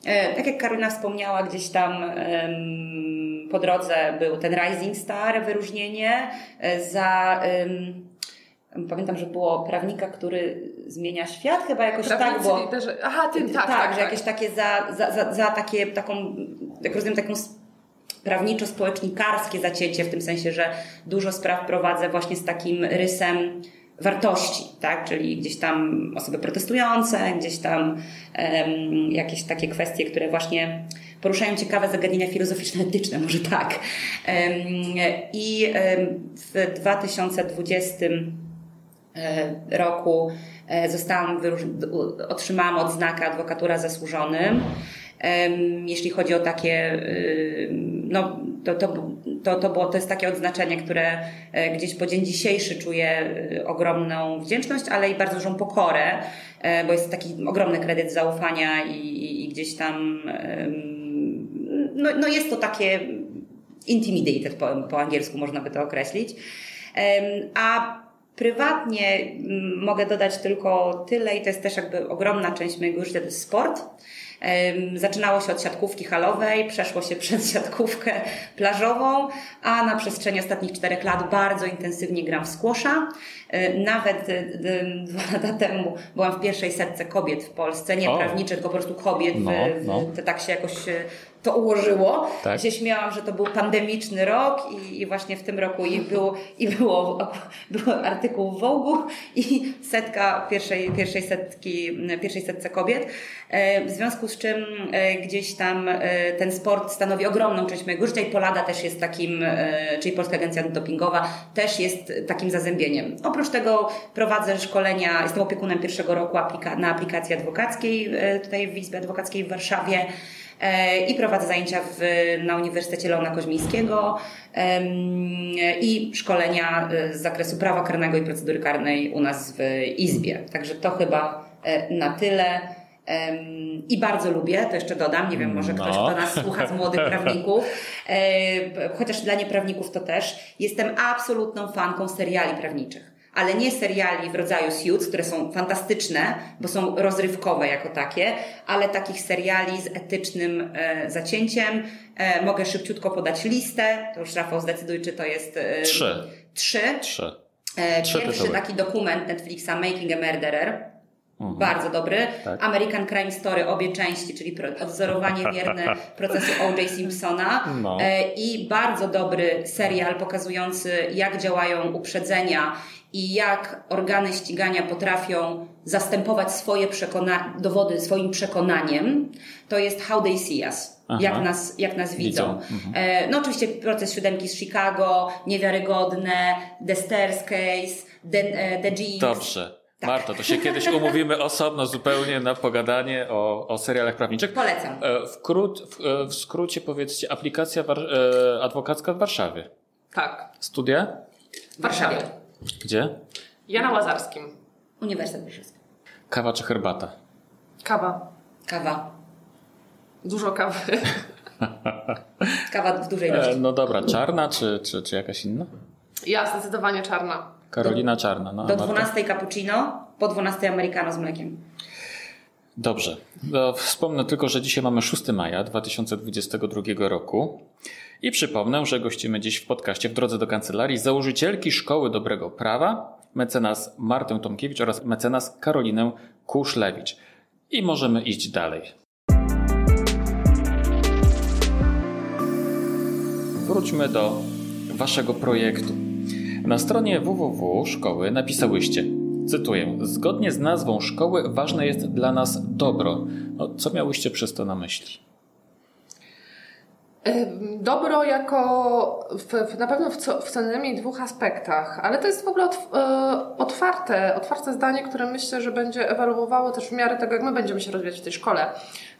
C: E, tak jak Karolina wspomniała, gdzieś tam po drodze był ten Rising Star, wyróżnienie e, za. Pamiętam, że było prawnika, który zmienia świat, chyba jakoś
B: Prawnicy,
C: tak było.
B: Liderzy. Aha, tak,
C: tak,
B: tak,
C: że
B: tak.
C: jakieś takie za, za, za, za takie, taką, jak rozumiem, taką prawniczo-społecznikarskie zacięcie, w tym sensie, że dużo spraw prowadzę właśnie z takim rysem wartości, tak? czyli gdzieś tam osoby protestujące, gdzieś tam um, jakieś takie kwestie, które właśnie poruszają ciekawe zagadnienia filozoficzno-etyczne, może tak. I w 2020 e, roku e, zostałam, otrzymałam odznakę adwokatura zasłużonym. Jeśli chodzi o takie, no, to, to, to, to, było, to jest takie odznaczenie, które e, gdzieś po dzień dzisiejszy czuję e, ogromną wdzięczność, ale i bardzo dużą pokorę, e, bo jest taki ogromny kredyt zaufania i, i, i gdzieś tam, no, no jest to takie intimidated po, po angielsku można by to określić. A prywatnie mogę dodać tylko tyle i to jest też jakby ogromna część mojego życia, to jest sport. Zaczynało się od siatkówki halowej, przeszło się przez siatkówkę plażową, a na przestrzeni ostatnich czterech lat bardzo intensywnie gram w squasha. Nawet y, dwa lata temu byłam w pierwszej setce kobiet w Polsce, nie prawniczych, tylko po prostu kobiet. No, no. To tak się jakoś y, to ułożyło. Tak. Się śmiałam, że to był pandemiczny rok i, i właśnie w tym roku i, był, i było, był artykuł w Vogue i setka pierwszej, pierwszej setki, pierwszej setce kobiet. E, w związku z czym e, gdzieś tam e, ten sport stanowi ogromną część mojego życia i Polada też jest takim, czyli Polska Agencja Antydopingowa też jest takim zazębieniem. Oprócz tego prowadzę szkolenia, jestem opiekunem pierwszego roku aplika na aplikacji adwokackiej tutaj w Izbie Adwokackiej w Warszawie i prowadzę zajęcia w, na Uniwersytecie Leona Koźmińskiego i szkolenia z zakresu prawa karnego i procedury karnej u nas w Izbie. Także to chyba na tyle. I bardzo lubię, to jeszcze dodam, nie wiem, może ktoś, no. kto nas słucha z młodych prawników, chociaż dla nieprawników to też, jestem absolutną fanką seriali prawniczych. Ale nie seriali w rodzaju Suits, które są fantastyczne, bo są rozrywkowe jako takie, ale takich seriali z etycznym e, zacięciem. E, mogę szybciutko podać listę, to już Rafał zdecyduj, czy to jest...
A: E, trzy.
C: Trzy.
A: Trzy.
C: E, pierwszy taki dokument Netflixa, Making a Murderer Mhm. Bardzo dobry. Tak. American Crime Story, obie części, czyli odzorowanie wierne procesu O.J. Simpsona. No. E, I bardzo dobry serial pokazujący, jak działają uprzedzenia i jak organy ścigania potrafią zastępować swoje przekona dowody swoim przekonaniem. To jest How They See Us. Jak nas, jak nas widzą. widzą. Mhm. E, no oczywiście proces siódemki z Chicago, niewiarygodne, The Stairs Case, The, e, The Jinx.
A: Dobrze. Tak. Marto, to się kiedyś umówimy osobno zupełnie na pogadanie o, o serialach prawniczych.
C: Polecam.
A: E, w, w, e, skrócie powiedzcie, aplikacja war, e, adwokacka w Warszawie.
B: Tak.
A: Studia?
B: W Warszawie.
A: Gdzie?
B: Ja na Łazarskim.
C: Uniwersytet Warszawski.
A: Kawa czy herbata?
B: Kawa.
C: Kawa.
B: Dużo kawy.
C: Kawa w dużej ilości.
A: E, no dobra, czarna czy, czy, czy jakaś inna?
B: Ja zdecydowanie czarna.
A: Karolina Czarna. No,
C: Do
A: Marta?
C: 12 cappuccino, po 12 americano z mlekiem.
A: Dobrze. No, wspomnę tylko, że dzisiaj mamy 6 maja 2022 roku i przypomnę, że gościmy dziś w podcaście w drodze do kancelarii założycielki Szkoły Dobrego Prawa, mecenas Martę Tomkiewicz oraz mecenas Karolinę Kuszlewicz. I możemy iść dalej. Wróćmy do waszego projektu. Na stronie www szkoły napisałyście, cytuję, zgodnie z nazwą szkoły ważne jest dla nas dobro. No, co miałyście przez to na myśli?
B: Dobro jako w, w, na pewno w co, w co najmniej dwóch aspektach, ale to jest w ogóle otw, e, otwarte, otwarte zdanie, które myślę, że będzie ewoluowało też w miarę tego, jak my będziemy się rozwijać w tej szkole.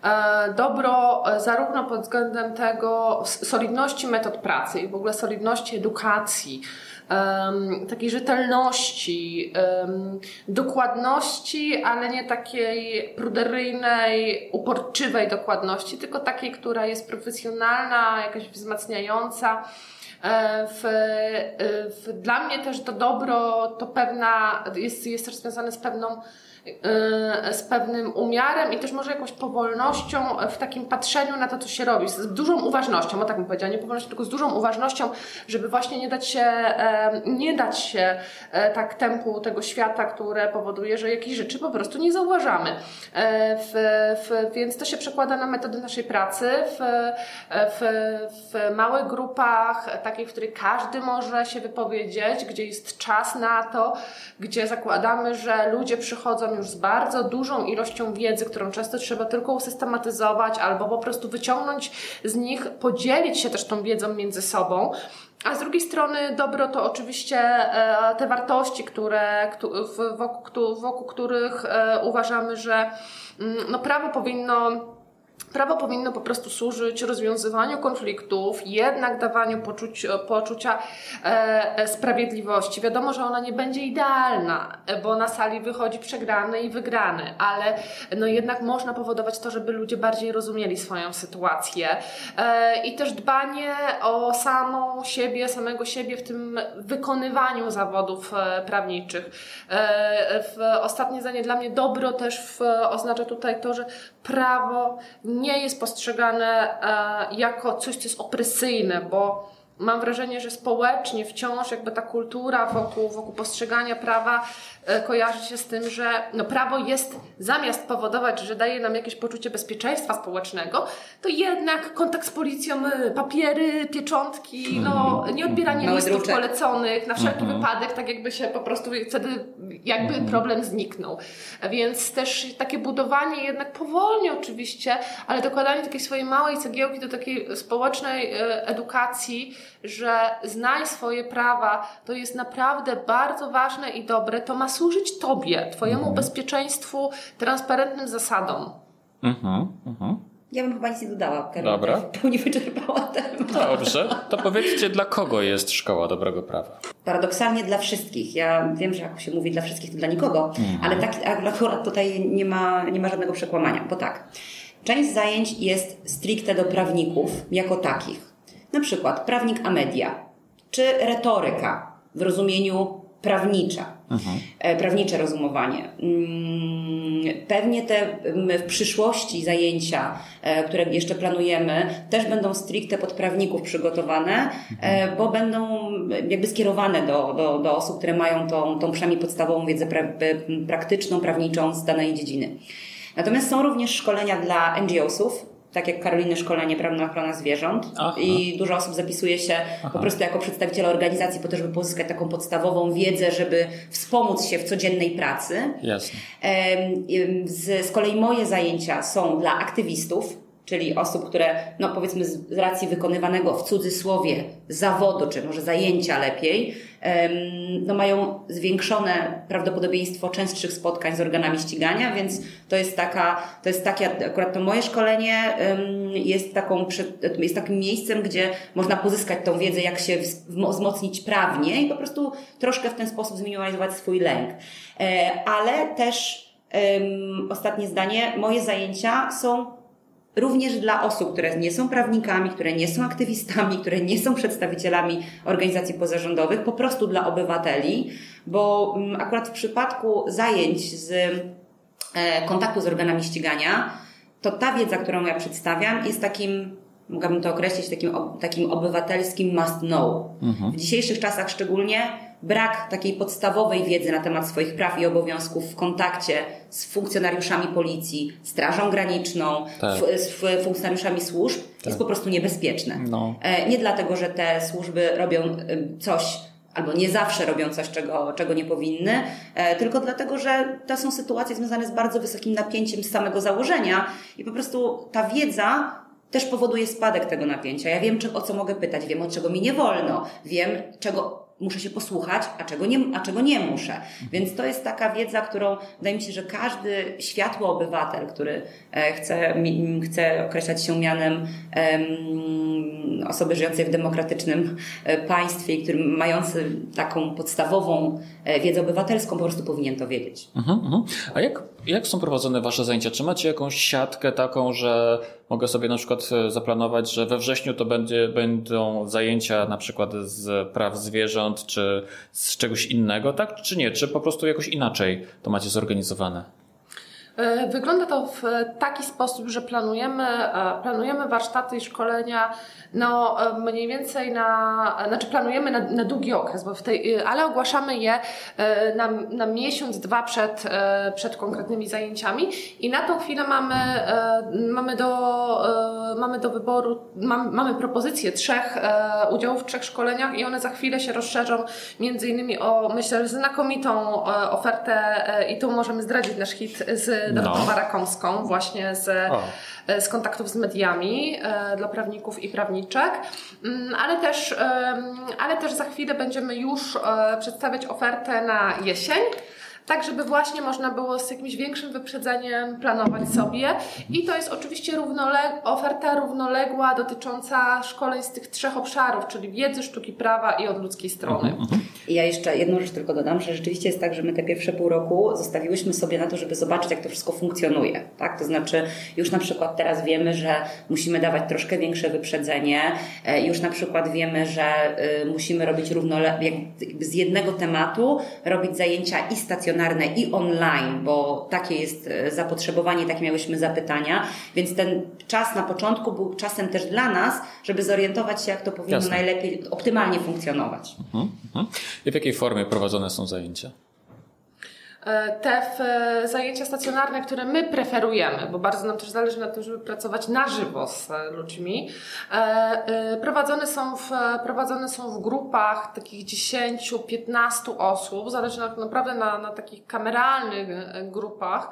B: E, dobro e, zarówno pod względem tego solidności metod pracy i w ogóle solidności edukacji, um, takiej rzetelności, um, dokładności, ale nie takiej pruderyjnej, uporczywej dokładności, tylko takiej, która jest profesjonalna, jakaś wzmacniająca. E, w, w, dla mnie też to dobro to pewna, jest, jest związane z pewną z pewnym umiarem i też może jakąś powolnością w takim patrzeniu na to, co się robi, z dużą uważnością, o tak bym powiedziała, nie powolnością, tylko z dużą uważnością, żeby właśnie nie dać się, nie dać się e, tak tempu tego świata, które powoduje, że jakieś rzeczy po prostu nie zauważamy. E, w, w, więc to się przekłada na metody naszej pracy. W, w, w małych grupach, takich, w których każdy może się wypowiedzieć, gdzie jest czas na to, gdzie zakładamy, że ludzie przychodzą już z bardzo dużą ilością wiedzy, którą często trzeba tylko usystematyzować albo po prostu wyciągnąć z nich, podzielić się też tą wiedzą między sobą. A z drugiej strony dobro to oczywiście e, te wartości, które, wokół, wokół których e, uważamy, że mm, no, prawo powinno Prawo powinno po prostu służyć rozwiązywaniu konfliktów, jednak dawaniu poczuć, poczucia e, e, sprawiedliwości. Wiadomo, że ona nie będzie idealna, bo na sali wychodzi przegrany i wygrany, ale no jednak można powodować to, żeby ludzie bardziej rozumieli swoją sytuację. E, I też dbanie o samą siebie, samego siebie w tym wykonywaniu zawodów e, prawniczych. E, w ostatnie zdanie dla mnie dobro też w, oznacza tutaj to, że prawo nie jest postrzegane e, jako coś, co jest opresyjne, bo mam wrażenie, że społecznie wciąż jakby ta kultura wokół, wokół postrzegania prawa kojarzy się z tym, że no prawo jest zamiast powodować, że daje nam jakieś poczucie bezpieczeństwa społecznego, to jednak kontakt z policją, e, papiery, pieczątki, no nie odbieranie
C: Małe
B: listów
C: druczek.
B: poleconych na wszelki wypadek, tak jakby się po prostu wtedy jakby problem zniknął. Więc też takie budowanie jednak powolnie oczywiście, ale dokładanie takiej swojej małej cegiełki do takiej społecznej e, edukacji, że znaj swoje prawa, to jest naprawdę bardzo ważne i dobre. To ma służyć Tobie, Twojemu bezpieczeństwu, transparentnym zasadom.
A: Mhm, mhm.
C: Ja bym chyba nic nie dodała. Karolina
A: Dobra.
C: W pełni wyczerpała temat.
A: Dobrze, to powiedzcie, dla kogo jest Szkoła Dobrego Prawa?
C: Paradoksalnie dla wszystkich. Ja wiem, że jak się mówi dla wszystkich, to dla nikogo, ale tak akurat tutaj nie ma, nie ma żadnego przekłamania, bo tak. Część zajęć jest stricte do prawników jako takich. Na przykład prawnik a media, czy retoryka w rozumieniu prawnicza, e, prawnicze rozumowanie. Mm, Pewnie te mm, w przyszłości zajęcia, e, które jeszcze planujemy, też będą stricte pod prawników przygotowane, e, bo będą jakby skierowane do, do, do osób, które mają tą, tą przynajmniej podstawową wiedzę pra, praktyczną, prawniczą z danej dziedziny. Natomiast są również szkolenia dla NGO-sów, tak jak Karoliny Szkolenie Prawna Ochrona Zwierząt
A: Aha.
C: i dużo osób zapisuje się po prostu jako przedstawiciele organizacji po to, żeby pozyskać taką podstawową wiedzę, żeby wspomóc się w codziennej pracy.
A: Jasne.
C: Z, z kolei moje zajęcia są dla aktywistów, czyli osób, które, no powiedzmy z racji wykonywanego w cudzysłowie zawodu, czy może zajęcia lepiej, no mają zwiększone prawdopodobieństwo częstszych spotkań z organami ścigania, więc to jest taka, to jest takie, akurat to moje szkolenie jest taką, jest takim miejscem, gdzie można pozyskać tą wiedzę, jak się wz- wzmocnić prawnie i po prostu troszkę w ten sposób zminimalizować swój lęk. E, Ale też ostatnie zdanie, moje zajęcia są również dla osób, które nie są prawnikami, które nie są aktywistami, które nie są przedstawicielami organizacji pozarządowych, po prostu dla obywateli, bo mm, akurat w przypadku zajęć z e, kontaktu z organami ścigania, to ta wiedza, którą ja przedstawiam, jest takim mogłabym to określić takim, takim obywatelskim must know. Mhm. W dzisiejszych czasach szczególnie brak takiej podstawowej wiedzy na temat swoich praw i obowiązków w kontakcie z funkcjonariuszami policji, Strażą Graniczną, tak. z funkcjonariuszami służb tak. jest po prostu niebezpieczne. No. E, nie dlatego, że te służby robią coś, albo nie zawsze robią coś, czego, czego nie powinny, e, tylko dlatego, że to są sytuacje związane z bardzo wysokim napięciem z samego założenia i po prostu ta wiedza też powoduje spadek tego napięcia. Ja wiem, o co mogę pytać, wiem, od czego mi nie wolno, wiem, czego muszę się posłuchać, a czego nie, a czego nie muszę. Więc to jest taka wiedza, którą wydaje mi się, że każdy światły obywatel, który e, chce, chce określać się mianem um, osoby żyjącej w demokratycznym e, państwie i który mający taką podstawową e, wiedzę obywatelską, po prostu powinien to wiedzieć. Uh -huh, uh -huh.
A: A jak, jak są prowadzone Wasze zajęcia? Czy macie jakąś siatkę taką, że mogę sobie na przykład zaplanować, że we wrześniu to będzie, będą zajęcia na przykład z praw zwierząt, czy z czegoś innego, tak? Czy nie? Czy po prostu jakoś inaczej to macie zorganizowane?
B: E, wygląda to w taki sposób, że planujemy, e, planujemy warsztaty i szkolenia no, e, mniej więcej na, znaczy planujemy na, na długi okres, bo w tej, ale ogłaszamy je na, na miesiąc, dwa przed, przed konkretnymi zajęciami i na tą chwilę mamy, mamy, do, mamy do wyboru, mamy, mamy propozycję trzech udziałów w trzech szkoleniach i one za chwilę się rozszerzą między innymi o, myślę, znakomitą ofertę i tu możemy zdradzić nasz hit z Dorotą no. Właśnie z, e, z kontaktów z mediami e, dla prawników i prawniczek, mm, ale też, ale też za chwilę będziemy już e, przedstawiać ofertę na jesień tak żeby właśnie można było z jakimś większym wyprzedzeniem planować sobie. I to jest oczywiście równoleg- oferta równoległa dotycząca szkoleń z tych trzech obszarów, czyli wiedzy, sztuki prawa i od ludzkiej strony. Mhm, mhm.
C: I ja jeszcze jedną rzecz tylko dodam, że rzeczywiście jest tak, że my te pierwsze pół roku zostawiłyśmy sobie na to, żeby zobaczyć, jak to wszystko funkcjonuje. Tak? To znaczy, już na przykład teraz wiemy, że musimy dawać troszkę większe wyprzedzenie, e, już na przykład wiemy, że y, musimy robić równolegle, z jednego tematu robić zajęcia i stacjonarne, i online, bo takie jest e, zapotrzebowanie, takie miałyśmy zapytania, więc ten czas na początku był czasem też dla nas, żeby zorientować się, jak to powinno Jasne. najlepiej, optymalnie funkcjonować. Mhm,
A: mhm. I w jakiej formie prowadzone są zajęcia?
B: E, te zajęcia stacjonarne, które my preferujemy, bo bardzo nam też zależy na tym, żeby pracować na żywo z ludźmi, e, prowadzone są w, prowadzone są w grupach takich 10-15 osób, zależy naprawdę na, na takich kameralnych grupach.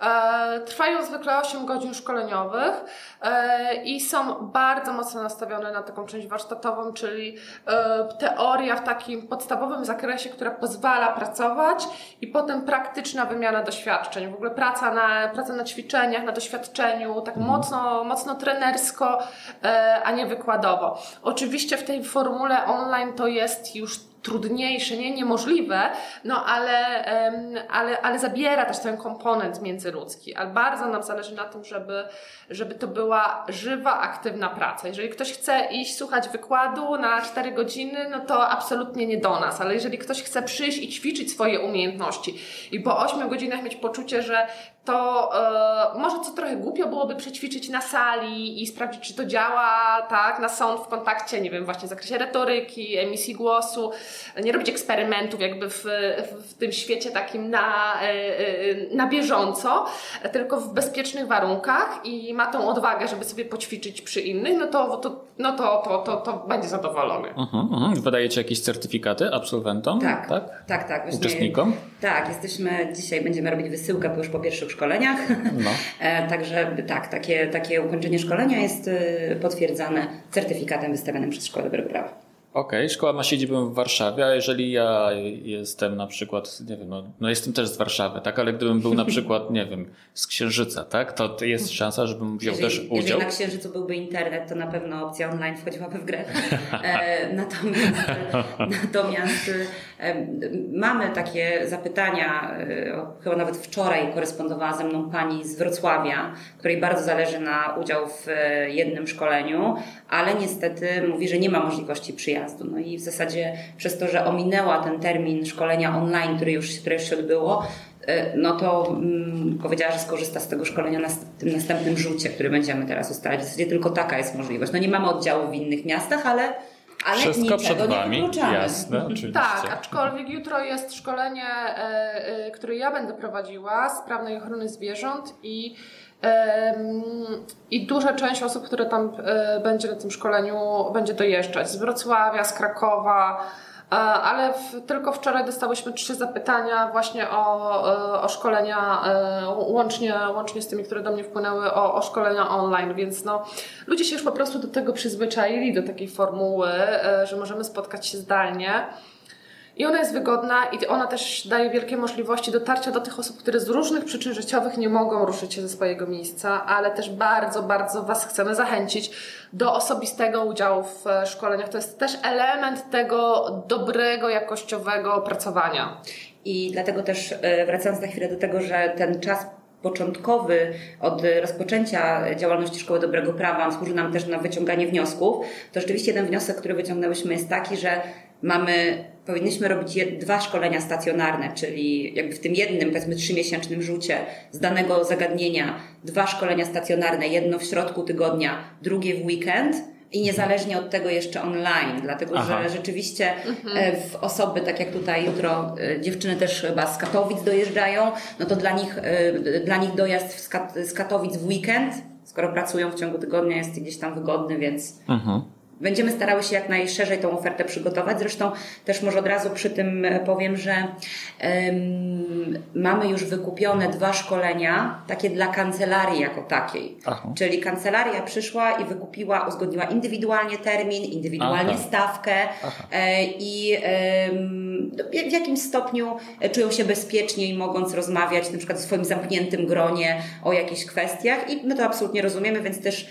B: E, trwają zwykle 8 godzin szkoleniowych e, i są bardzo mocno nastawione na taką część warsztatową, czyli e, teoria w takim podstawowym zakresie, która pozwala pracować i potem praktyczna wymiana doświadczeń. W ogóle praca na, praca na ćwiczeniach, na doświadczeniu, tak mhm. mocno, mocno trenersko, a nie wykładowo. Oczywiście w tej formule online to jest już trudniejsze, nie? Niemożliwe, no ale, ale, ale zabiera też ten komponent międzyludzki, ale bardzo nam zależy na tym, żeby, żeby to była żywa, aktywna praca. Jeżeli ktoś chce iść słuchać wykładu na 4 godziny, no to absolutnie nie do nas, ale jeżeli ktoś chce przyjść i ćwiczyć swoje umiejętności i po 8 godzinach mieć poczucie, że to e, może co trochę głupio byłoby przećwiczyć na sali i sprawdzić, czy to działa, tak, na sąd w kontakcie, nie wiem, właśnie w zakresie retoryki, emisji głosu, nie robić eksperymentów jakby w, w tym świecie takim na, e, e, na bieżąco, tylko w bezpiecznych warunkach i ma tą odwagę, żeby sobie poćwiczyć przy innych, no to, to, no to, to, to, to będzie zadowolony.
A: Uh-huh, uh-huh. Wydajecie jakieś certyfikaty absolwentom?
C: Tak, tak, tak. tak
A: Uczestnikom?
C: Tak, jesteśmy, dzisiaj będziemy robić wysyłkę już po pierwszych szkoleniach, no. E, także tak, takie, takie ukończenie szkolenia jest potwierdzane certyfikatem wystawionym przez Szkołę Dobrego Prawa.
A: Okej, okay, szkoła ma siedzibę w Warszawie, a jeżeli ja jestem na przykład, nie wiem, no, no, jestem też z Warszawy, tak, ale gdybym był na przykład, nie wiem, z Księżyca, tak, to jest szansa, żebym wziął
C: jeżeli,
A: też udział.
C: Jeżeli na Księżycu byłby internet, to na pewno opcja online wchodziłaby w grę. E, natomiast natomiast e, mamy takie zapytania, e, chyba nawet wczoraj korespondowała ze mną pani z Wrocławia, której bardzo zależy na udział w e, jednym szkoleniu, ale niestety mówi, że nie ma możliwości przyjazdu. No i w zasadzie przez to, że ominęła ten termin szkolenia online, który już, które już się odbyło, e, no to mm, powiedziała, że skorzysta z tego szkolenia na tym następnym rzucie, który będziemy teraz ustalać. W zasadzie tylko taka jest możliwość. No nie mamy oddziału w innych miastach, ale ale
A: Wszystko przed Wami, jasne, oczywiście.
B: Tak, aczkolwiek jutro jest szkolenie, e, które ja będę prowadziła, sprawnej ochrony zwierząt i i duża część osób, które tam e, będzie na tym szkoleniu, będzie dojeżdżać z Wrocławia, z Krakowa, e, ale w, tylko wczoraj dostałyśmy trzy zapytania właśnie o, e, o szkolenia, łącznie, łącznie z tymi, które do mnie wpłynęły, o, o szkolenia online, więc no, ludzie się już po prostu do tego przyzwyczaili, do takiej formuły, że możemy spotkać się zdalnie. I ona jest wygodna i ona też daje wielkie możliwości dotarcia do tych osób, które z różnych przyczyn życiowych nie mogą ruszyć się ze swojego miejsca, ale też bardzo, bardzo Was chcemy zachęcić do osobistego udziału w e, szkoleniach. To jest też element tego dobrego, jakościowego opracowania.
C: I dlatego też e, wracając na chwilę do tego, że ten czas początkowy od rozpoczęcia działalności Szkoły Dobrego Prawa służy nam też na wyciąganie wniosków, to rzeczywiście jeden wniosek, który wyciągnęłyśmy jest taki, że mamy, powinniśmy robić dwa szkolenia stacjonarne, czyli jakby w tym jednym, powiedzmy trzymiesięcznym rzucie z danego zagadnienia dwa szkolenia stacjonarne, jedno w środku tygodnia, drugie w weekend, i niezależnie od tego jeszcze online, dlatego Aha. że rzeczywiście mhm. E, w osoby, tak jak tutaj jutro e, dziewczyny też chyba z Katowic dojeżdżają, no to dla nich, e, dla nich dojazd z Katowic w weekend, skoro pracują w ciągu tygodnia jest gdzieś tam wygodny, więc mhm. Będziemy starały się jak najszerzej tą ofertę przygotować. Zresztą też może od razu przy tym powiem, że um, mamy już wykupione dwa szkolenia, takie dla kancelarii jako takiej. Aha. Czyli kancelaria przyszła i wykupiła, uzgodniła indywidualnie termin, indywidualnie Aha. stawkę e, i um, w jakimś stopniu czują się bezpieczniej, mogąc rozmawiać na przykład w swoim zamkniętym gronie o jakichś kwestiach. I my to absolutnie rozumiemy, więc też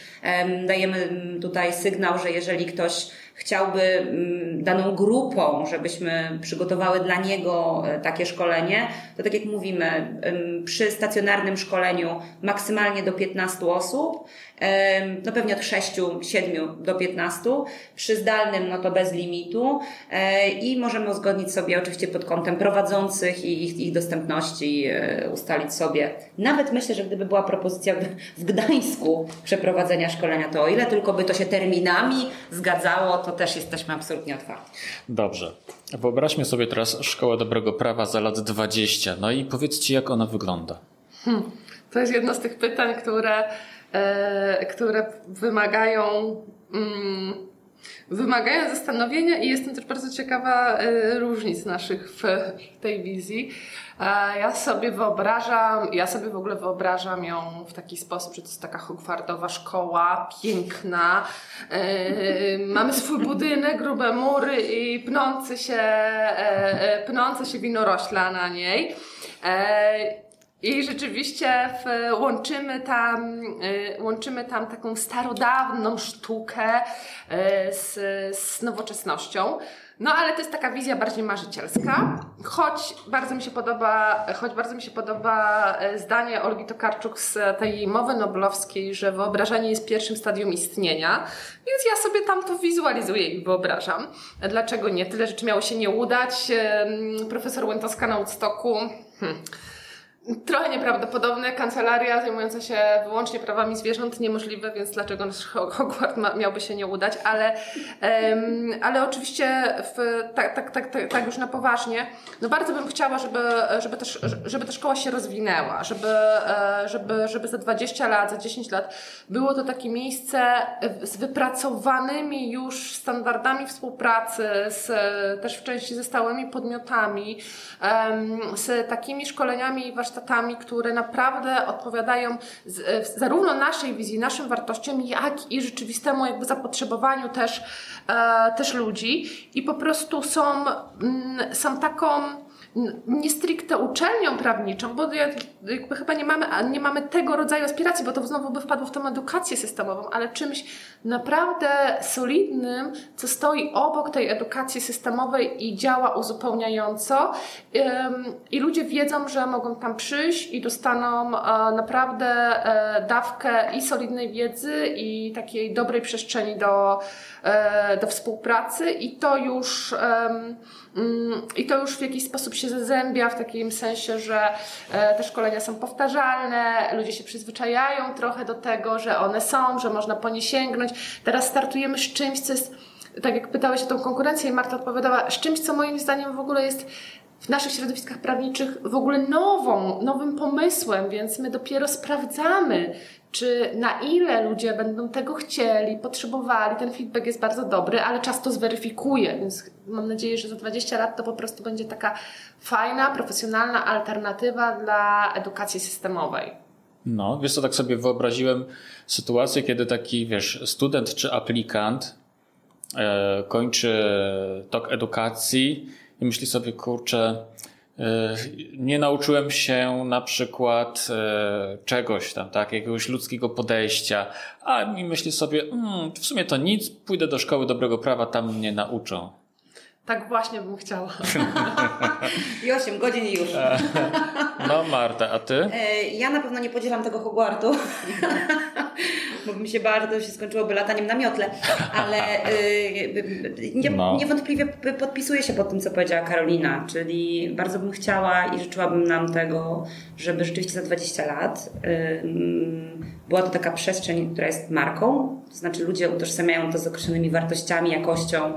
C: dajemy tutaj sygnał, że jeżeli ktoś chciałby mm, daną grupą, żebyśmy przygotowały dla niego e, takie szkolenie, to tak jak mówimy, przy stacjonarnym szkoleniu maksymalnie do 15 osób, no pewnie od 6, 7 do 15, przy zdalnym no to bez limitu e, i możemy uzgodnić sobie oczywiście pod kątem prowadzących i ich, ich dostępności e, ustalić sobie. Nawet myślę, że gdyby była propozycja w Gdańsku przeprowadzenia szkolenia, to o ile tylko by to się terminami zgadzało, to też jesteśmy absolutnie otwarci.
A: Dobrze. Wyobraźmy sobie teraz Szkołę Dobrego Prawa za lat 20. No i powiedzcie, jak ona wygląda.
B: Hmm. To jest jedno z tych pytań, które E, które wymagają mm, wymagają zastanowienia i jestem też bardzo ciekawa e, różnic naszych w tej wizji. E, ja sobie wyobrażam, ja sobie w ogóle wyobrażam ją w taki sposób, że to jest taka hogwartowa szkoła, piękna. Mamy swój budynek, grube mury i pnący się, pnące się winorośla na niej. I rzeczywiście w, łączymy, tam, łączymy tam taką starodawną sztukę z, z nowoczesnością. No ale to jest taka wizja bardziej marzycielska, choć bardzo mi się podoba, choć bardzo mi się podoba y, zdanie Olgi Tokarczuk z tej mowy noblowskiej, że wyobrażenie jest pierwszym stadium istnienia, więc ja sobie tam to wizualizuję i wyobrażam. Dlaczego nie? Tyle rzeczy miało się nie udać. Profesor Łętowska na Woodstocku... Hmm Trochę nieprawdopodobne. Kancelaria zajmująca się wyłącznie prawami zwierząt niemożliwe, więc dlaczego nasz Hogwart ma, miałby się nie udać? Ale, um, ale oczywiście w, tak, tak, tak, tak, tak już na poważnie. No bardzo bym chciała, żeby, żeby, też, żeby ta szkoła się rozwinęła, żeby, e, żeby, żeby za 20 lat, za 10 lat było to takie miejsce z wypracowanymi już standardami współpracy, z, też w części ze stałymi podmiotami, z takimi szkoleniami i warsztatami które naprawdę odpowiadają z, e, zarówno naszej wizji, naszym wartościom, jak i rzeczywistemu jakby zapotrzebowaniu też, e, też ludzi. I po prostu są, mm, są taką nie stricte uczelnią prawniczą, bo jakby chyba nie mamy, nie mamy tego rodzaju aspiracji, bo to znowu by wpadło w tą edukację systemową, ale czymś naprawdę solidnym, co stoi obok tej edukacji systemowej i działa uzupełniająco. I ludzie wiedzą, że mogą tam przyjść i dostaną e, naprawdę e, dawkę i solidnej wiedzy, i takiej dobrej przestrzeni do, e, do współpracy, i to już I to już w jakiś sposób się zazębia w takim sensie, że e, te szkolenia są powtarzalne, ludzie się przyzwyczajają trochę do tego, że one są, że można po nie sięgnąć. Teraz startujemy z czymś, co jest, tak jak pytałeś o tą konkurencję i Marta odpowiadała, z czymś, co moim zdaniem w ogóle jest w naszych środowiskach prawniczych w ogóle nową, nowym pomysłem, więc my dopiero sprawdzamy, czy na ile ludzie będą tego chcieli, potrzebowali. Ten feedback jest bardzo dobry, ale czas to zweryfikuje, więc mam nadzieję, że za 20 lat to po prostu będzie taka fajna, profesjonalna alternatywa dla edukacji systemowej.
A: No, wiesz co, tak sobie wyobraziłem sytuację, kiedy taki, wiesz, student czy aplikant e, kończy tok edukacji i myśli sobie, kurczę, nie nauczyłem się na przykład e, czegoś tam, tak, jakiegoś ludzkiego podejścia, a mi myśli sobie, mm, w sumie to nic, pójdę do szkoły dobrego prawa, tam mnie nauczą.
B: Tak właśnie bym chciała.
C: I 8 godzin i już.
A: No Marta, a ty?
C: E, ja na pewno nie podzielam tego Hogwartu, bo mi się bardzo się skończyłoby lataniem na miotle, ale e, nie, no. niewątpliwie podpisuję się pod tym, co powiedziała Karolina, czyli bardzo bym chciała i życzyłabym nam tego, żeby rzeczywiście za 20 lat była to taka przestrzeń, która jest marką, to znaczy ludzie utożsamiają to z określonymi wartościami, jakością,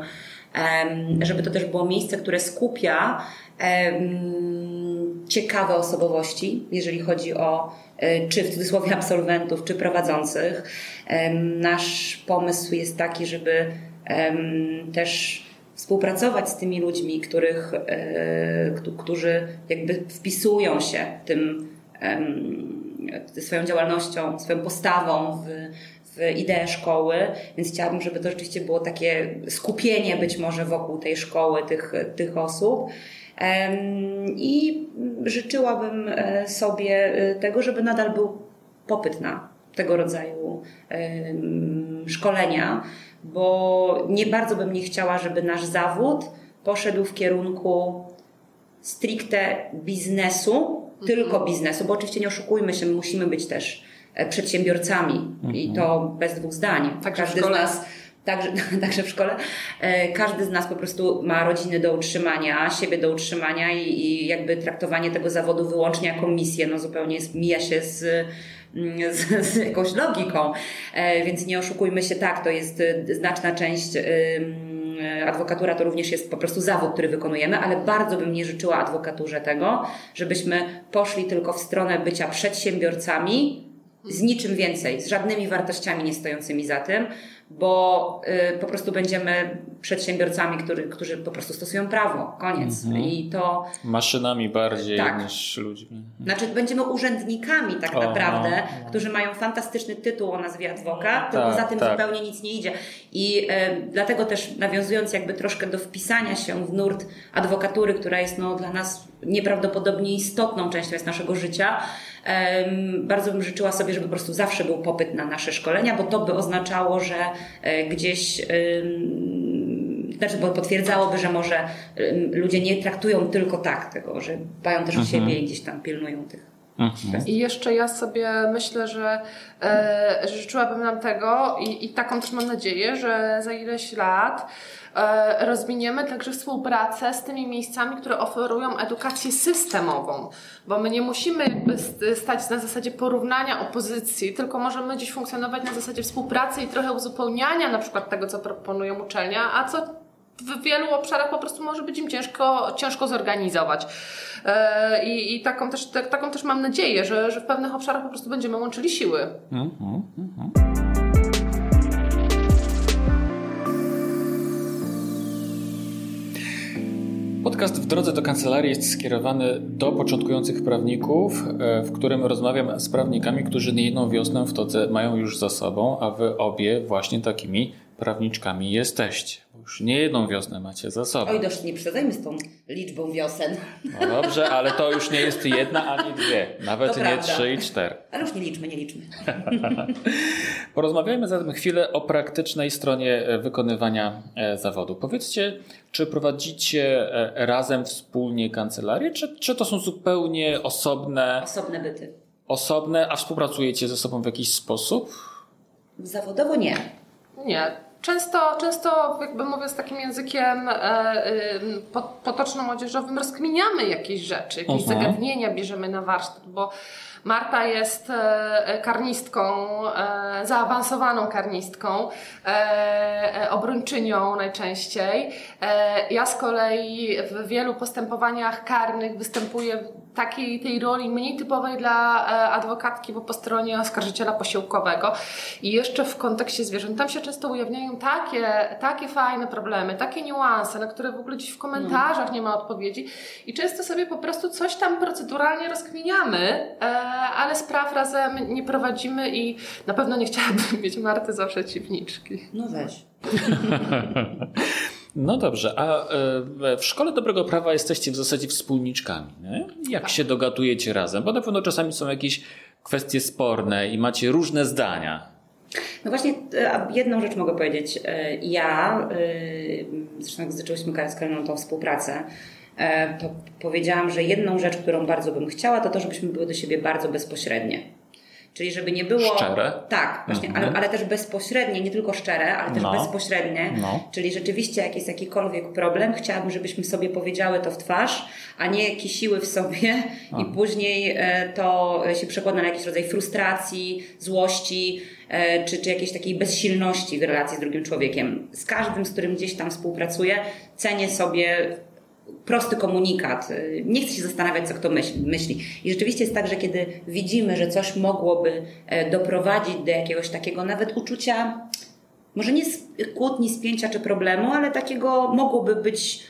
C: żeby to też było miejsce, które skupia ciekawe osobowości, jeżeli chodzi o e, czy w cudzysłowie absolwentów, czy prowadzących. Nasz pomysł jest taki, żeby też współpracować z tymi ludźmi, których, e, którzy jakby wpisują się tym swoją działalnością, swoją postawą w, w ideę szkoły, więc chciałabym, żeby to rzeczywiście było takie skupienie być może wokół tej szkoły, tych, tych osób. I życzyłabym e, sobie e, tego, żeby nadal był popyt na tego rodzaju szkolenia, bo nie bardzo bym nie chciała, żeby nasz zawód poszedł w kierunku stricte biznesu, mhm. tylko biznesu, bo oczywiście nie oszukujmy się, my musimy być też przedsiębiorcami mhm. i to bez dwóch zdań.
B: Także Każdy z nas
C: Także, także w szkole. E, każdy z nas po prostu ma rodziny do utrzymania, siebie do utrzymania i, i jakby traktowanie tego zawodu wyłącznie jako misję, no zupełnie jest, mija się z, z, z jakąś logiką. E, więc nie oszukujmy się, tak, to jest znaczna część adwokatura to również jest po prostu zawód, który wykonujemy, ale bardzo bym nie życzyła adwokaturze tego, żebyśmy poszli tylko w stronę bycia przedsiębiorcami, z niczym więcej, z żadnymi wartościami nie stojącymi za tym, bo y, po prostu będziemy przedsiębiorcami, który, którzy po prostu stosują prawo. Koniec. Mhm. I to.
A: Maszynami bardziej tak. niż ludźmi.
C: Znaczy, będziemy urzędnikami tak o, naprawdę, no, no. którzy mają fantastyczny tytuł o nazwie adwokat, tylko tak, za tym tak. zupełnie nic nie idzie. I y, dlatego też nawiązując jakby troszkę do wpisania się w nurt adwokatury, która jest no, dla nas nieprawdopodobnie istotną częścią jest naszego życia, bardzo bym życzyła sobie, żeby po prostu zawsze był popyt na nasze szkolenia, bo to by oznaczało, że e, gdzieś znaczy, bo potwierdzałoby, że może ludzie nie traktują tylko tak tego, że dbają też o mhm. siebie i gdzieś tam pilnują tych
B: Mhm. I jeszcze ja sobie myślę, że e, życzyłabym nam tego i, i taką też mam nadzieję, że za ileś lat e, rozwiniemy także współpracę z tymi miejscami, które oferują edukację systemową, bo my nie musimy stać na zasadzie porównania opozycji, tylko możemy dziś funkcjonować na zasadzie współpracy i trochę uzupełniania na przykład tego, co proponują uczelnia, a co w wielu obszarach po prostu może być im ciężko, ciężko zorganizować. E, I, i taką, też, taką też mam nadzieję, że, że w pewnych obszarach po prostu będziemy łączyli siły. Mm -hmm.
A: Podcast w drodze do kancelarii jest skierowany do początkujących prawników, e, w którym rozmawiam z prawnikami, którzy nie jedną wiosnę w todze mają już za sobą, a wy obie właśnie takimi prawniczkami jesteście. Już nie jedną wiosnę macie za sobą.
C: Oj, dość nie przesadzajmy z tą liczbą wiosen.
A: No dobrze, ale to już nie jest jedna ani dwie, nawet
C: To
A: nie
C: prawda.
A: trzy i cztery.
C: Ale już nie liczmy, nie liczmy.
A: Porozmawiajmy zatem chwilę o praktycznej stronie e, wykonywania e, zawodu. Powiedzcie, czy prowadzicie e, razem wspólnie kancelarię, czy, czy to są zupełnie osobne,
C: Osobne byty.
A: osobne, a współpracujecie ze sobą w jakiś sposób?
C: Zawodowo nie.
B: Nie. Często, często jakby mówiąc takim językiem e, po- potoczno-młodzieżowym, rozkminiamy jakieś rzeczy, jakieś
A: Mhm.
B: zagadnienia bierzemy na warsztat, bo Marta jest e, karnistką, e, zaawansowaną karnistką, e, e, obrończynią najczęściej. E, ja z kolei w wielu postępowaniach karnych występuję takiej tej roli mniej typowej dla e, adwokatki, bo po stronie oskarżyciela posiłkowego. I jeszcze w kontekście zwierząt. Tam się często ujawniają takie, takie fajne problemy, takie niuanse, na które w ogóle gdzieś w komentarzach nie ma odpowiedzi. I często sobie po prostu coś tam proceduralnie rozkminiamy, e, ale spraw razem nie prowadzimy i na pewno nie chciałabym mieć Marty za przeciwniczki.
C: No weź.
A: No dobrze, a e, w Szkole Dobrego Prawa jesteście w zasadzie wspólniczkami. Nie? Jak się dogatujecie razem? Bo na pewno czasami są jakieś kwestie sporne i macie różne zdania.
C: No właśnie, e, jedną rzecz mogę powiedzieć. E, Ja, zresztą jak zaczęłyśmy z Karoną tą współpracę, to powiedziałam, że jedną rzecz, którą bardzo bym chciała, to to, żebyśmy były do siebie bardzo bezpośrednie. Czyli żeby nie było...
A: Szczere?
C: Tak, właśnie,
A: Mhm.
C: ale, ale też bezpośrednie, nie tylko szczere, ale też
A: No.
C: bezpośrednie.
A: No.
C: Czyli rzeczywiście jak jest jakikolwiek problem, chciałabym, żebyśmy sobie powiedziały to w twarz, a nie kisiły w sobie i później e, to się przekłada na jakiś rodzaj frustracji, złości, e, czy, czy jakiejś takiej bezsilności w relacji z drugim człowiekiem. Z każdym, z którym gdzieś tam współpracuję, cenię sobie prosty komunikat. Nie chcę się zastanawiać, co kto myśli. I rzeczywiście jest tak, że kiedy widzimy, że coś mogłoby e, doprowadzić do jakiegoś takiego nawet uczucia, może nie kłótni, spięcia czy problemu, ale takiego mogłoby być,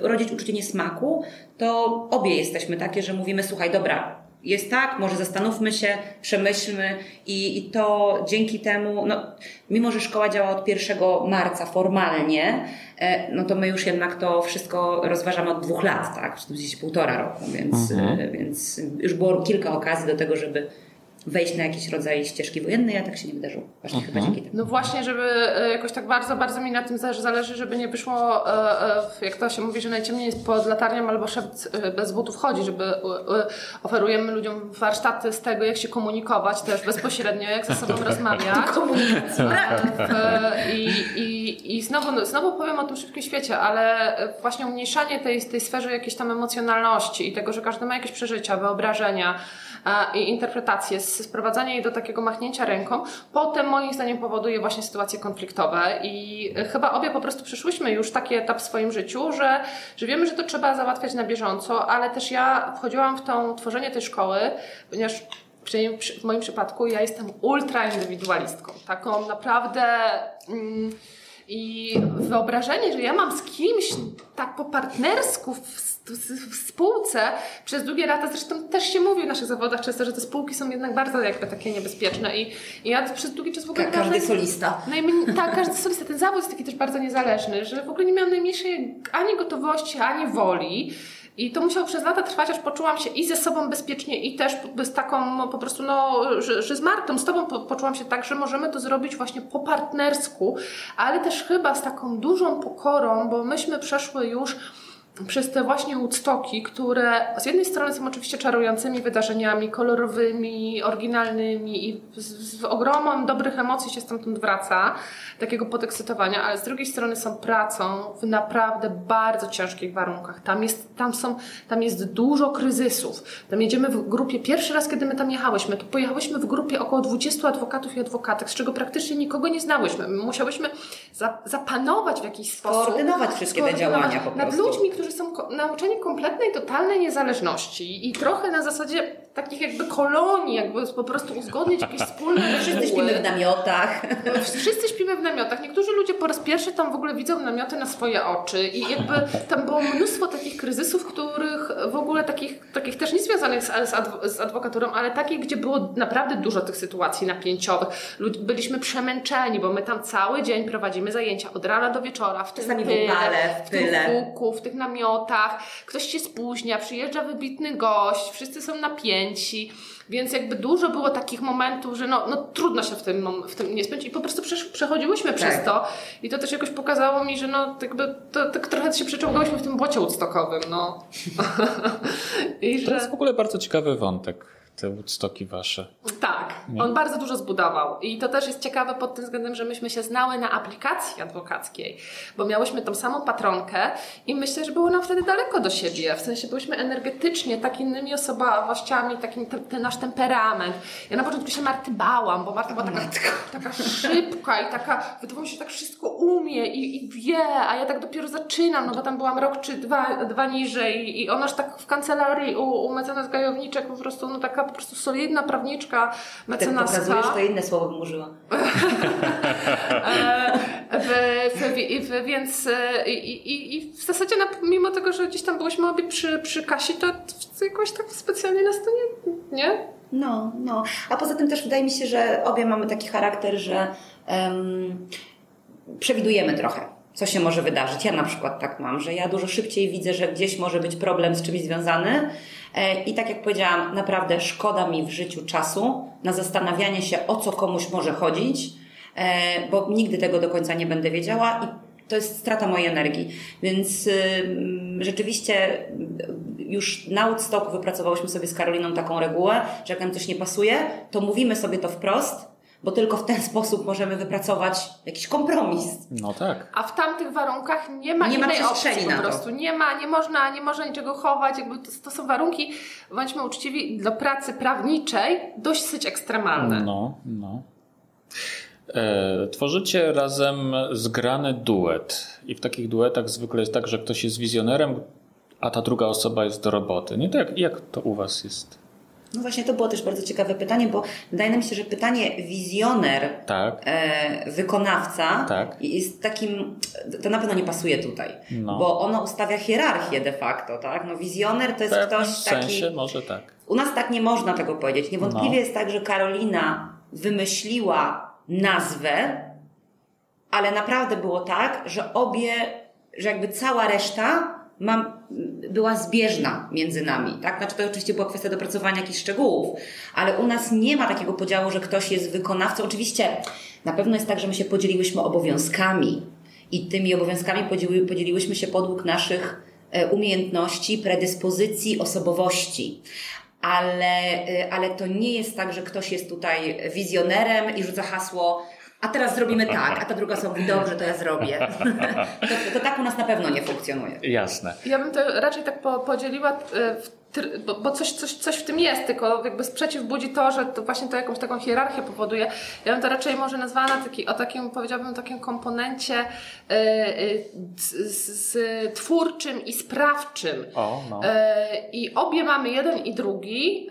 C: rodzić uczucie niesmaku, to obie jesteśmy takie, że mówimy, słuchaj, dobra, jest tak, może zastanówmy się, przemyślmy i, i to dzięki temu, no, mimo że szkoła działa od 1 marca formalnie, e, no to my już jednak to wszystko rozważamy od dwóch lat, tak, czy gdzieś półtora roku, więc, e, więc już było kilka okazji do tego, żeby wejść na jakiś rodzaj ścieżki wojennej, a tak się nie wydarzyło. Właśnie chyba dzięki temu.
B: No właśnie, żeby e, jakoś tak bardzo, bardzo mi na tym zależy, żeby nie wyszło, e, e, jak to się mówi, że najciemniej jest pod latarnią albo szewc bez butów chodzi, żeby oferujemy ludziom warsztaty z tego, jak się komunikować też bezpośrednio, jak ze sobą rozmawiać. E, I, i, I znowu, no, znowu powiem o tym szybkim świecie, ale właśnie umniejszanie tej, tej sferze jakiejś tam emocjonalności i tego, że każdy ma jakieś przeżycia, wyobrażenia i interpretacje, sprowadzanie jej do takiego machnięcia ręką, potem moim zdaniem powoduje właśnie sytuacje konfliktowe i e, chyba obie po prostu przeszłyśmy już taki etap w swoim życiu, że, że wiemy, że to trzeba załatwiać na bieżąco, ale też ja wchodziłam w tą tworzenie tej szkoły, ponieważ w moim przypadku ja jestem ultra indywidualistką. Taką naprawdę. Mm, I wyobrażenie, że ja mam z kimś tak po partnersku w, w, w spółce przez długie lata, zresztą też się mówi w naszych zawodach często, że te spółki są jednak bardzo jakby takie niebezpieczne i, i ja przez długi czas w ogóle
C: Ka- każdy solista.
B: Najmniej, tak, każdy solista. Ten zawód jest taki też bardzo niezależny, że w ogóle nie miałam najmniejszej ani gotowości, ani woli. I to musiało przez lata trwać, aż poczułam się i ze sobą bezpiecznie, i też z taką no, po prostu, no, że, że z Martą, z Tobą po, poczułam się tak, że możemy to zrobić właśnie po partnersku, ale też chyba z taką dużą pokorą, bo myśmy przeszły już przez te właśnie Woodstocki, które z jednej strony są oczywiście czarującymi wydarzeniami, kolorowymi, oryginalnymi i z, z ogromem dobrych emocji się stamtąd wraca, takiego podekscytowania, ale z drugiej strony są pracą w naprawdę bardzo ciężkich warunkach. Tam jest, tam są, tam jest dużo kryzysów. Tam jedziemy w grupie, pierwszy raz kiedy my tam jechałyśmy, to pojechałyśmy w grupie około 20 adwokatów i adwokatek, z czego praktycznie nikogo nie znałyśmy. My musiałyśmy za, zapanować w jakiś sposób.
C: Skoordynować wszystkie te działania po
B: Nad
C: prostu.
B: ludźmi, którzy są ko- nauczeni kompletnej, totalnej niezależności i trochę na zasadzie takich jakby kolonii, jakby po prostu uzgodnić jakieś wspólne reguły.
C: Wszyscy śpimy w namiotach.
B: Wszyscy śpimy w namiotach. Niektórzy ludzie po raz pierwszy tam w ogóle widzą namioty na swoje oczy i jakby tam było mnóstwo takich kryzysów, których w ogóle takich, takich też nie związanych z, z adwokaturą, ale takich, gdzie było naprawdę dużo tych sytuacji napięciowych. Byliśmy przemęczeni, bo my tam cały dzień prowadzimy zajęcia od rana do wieczora w tym pyle,
C: w w
B: tym w tych namiotach. Ktoś się spóźnia, przyjeżdża wybitny gość, wszyscy są napięci. Więc jakby dużo było takich momentów, że no, no trudno się w tym, w tym nie spędzić i po prostu przechodziłyśmy tak. przez to i to też jakoś pokazało mi, że no jakby to, to trochę się przeczołgałyśmy w tym błocie udstokowym, no.
A: I to że... jest w ogóle bardzo ciekawy wątek te Woodstocki wasze.
B: Tak, nie? on bardzo dużo zbudował i to też jest ciekawe pod tym względem, że myśmy się znały na aplikacji adwokackiej, bo miałyśmy tą samą patronkę i myślę, że było nam wtedy daleko do siebie, w sensie byłyśmy energetycznie tak innymi osobowościami, takim te, ten nasz temperament. Ja na początku się Marty bałam, bo Marta była taka, taka szybka i taka, wydawało mi się, że tak wszystko umie i, i wie, a ja tak dopiero zaczynam, no bo tam byłam rok czy dwa, dwa niżej i ona już tak w kancelarii u, u mecenas Gajowniczek po prostu no taka po prostu solidna prawniczka, mecenaska. Tak
C: pokazujesz, to inne słowo bym użyła.
B: E, więc e, i, i, i w zasadzie mimo tego, że gdzieś tam byłyśmy obie przy, przy Kasi, to jakoś tak specjalnie nas to nie, nie?
C: No, no. A poza tym też wydaje mi się, że obie mamy taki charakter, że um, przewidujemy trochę co się może wydarzyć. Ja na przykład tak mam, że ja dużo szybciej widzę, że gdzieś może być problem z czymś związany i tak jak powiedziałam, naprawdę szkoda mi w życiu czasu na zastanawianie się, o co komuś może chodzić, e, bo nigdy tego do końca nie będę wiedziała i to jest strata mojej energii. Więc rzeczywiście już na Woodstock wypracowałyśmy sobie z Karoliną taką regułę, że jak nam coś nie pasuje, to mówimy sobie to wprost, bo tylko w ten sposób możemy wypracować jakiś kompromis.
A: No tak.
B: A w tamtych warunkach nie ma nie innej ma opcji po prostu. Nie ma, nie można, nie można niczego chować. Jakby to, to są warunki, bądźmy uczciwi, do pracy prawniczej dość ekstremalne.
A: No, no. E, tworzycie razem zgrany duet i w takich duetach zwykle jest tak, że ktoś jest wizjonerem, a ta druga osoba jest do roboty. Nie tak, jak to u was jest?
C: No właśnie, to było też bardzo ciekawe pytanie, bo wydaje nam się, że pytanie wizjoner, tak. e, wykonawca tak. jest takim, to na pewno nie pasuje tutaj, no. bo ono ustawia hierarchię de facto, tak? No wizjoner to jest
A: w
C: ktoś
A: w taki... sensie może tak.
C: U nas tak nie można tego powiedzieć. Niewątpliwie no. jest tak, że Karolina wymyśliła nazwę, ale naprawdę było tak, że obie, że jakby cała reszta mam, była zbieżna między nami, tak? Znaczy to oczywiście była kwestia dopracowania jakichś szczegółów, ale u nas nie ma takiego podziału, że ktoś jest wykonawcą. Oczywiście na pewno jest tak, że my się podzieliłyśmy obowiązkami i tymi obowiązkami podzieli, podzieliłyśmy się podług naszych e, umiejętności, predyspozycji, osobowości. Ale, e, ale to nie jest tak, że ktoś jest tutaj wizjonerem i rzuca hasło a teraz zrobimy tak, a ta druga osoba mówi, dobrze, to ja zrobię. To, to, tak u nas na pewno nie funkcjonuje.
A: Jasne.
B: Ja bym to raczej tak podzieliła e, w bo, bo coś, coś, coś w tym jest, tylko jakby sprzeciw budzi to, że to właśnie to jakąś taką hierarchię powoduje. Ja bym to raczej może nazwała taki, o takim, powiedziałabym, takim komponencie yy, z, z, twórczym i sprawczym.
A: O, no.
B: Yy, I obie mamy jeden i drugi, yy,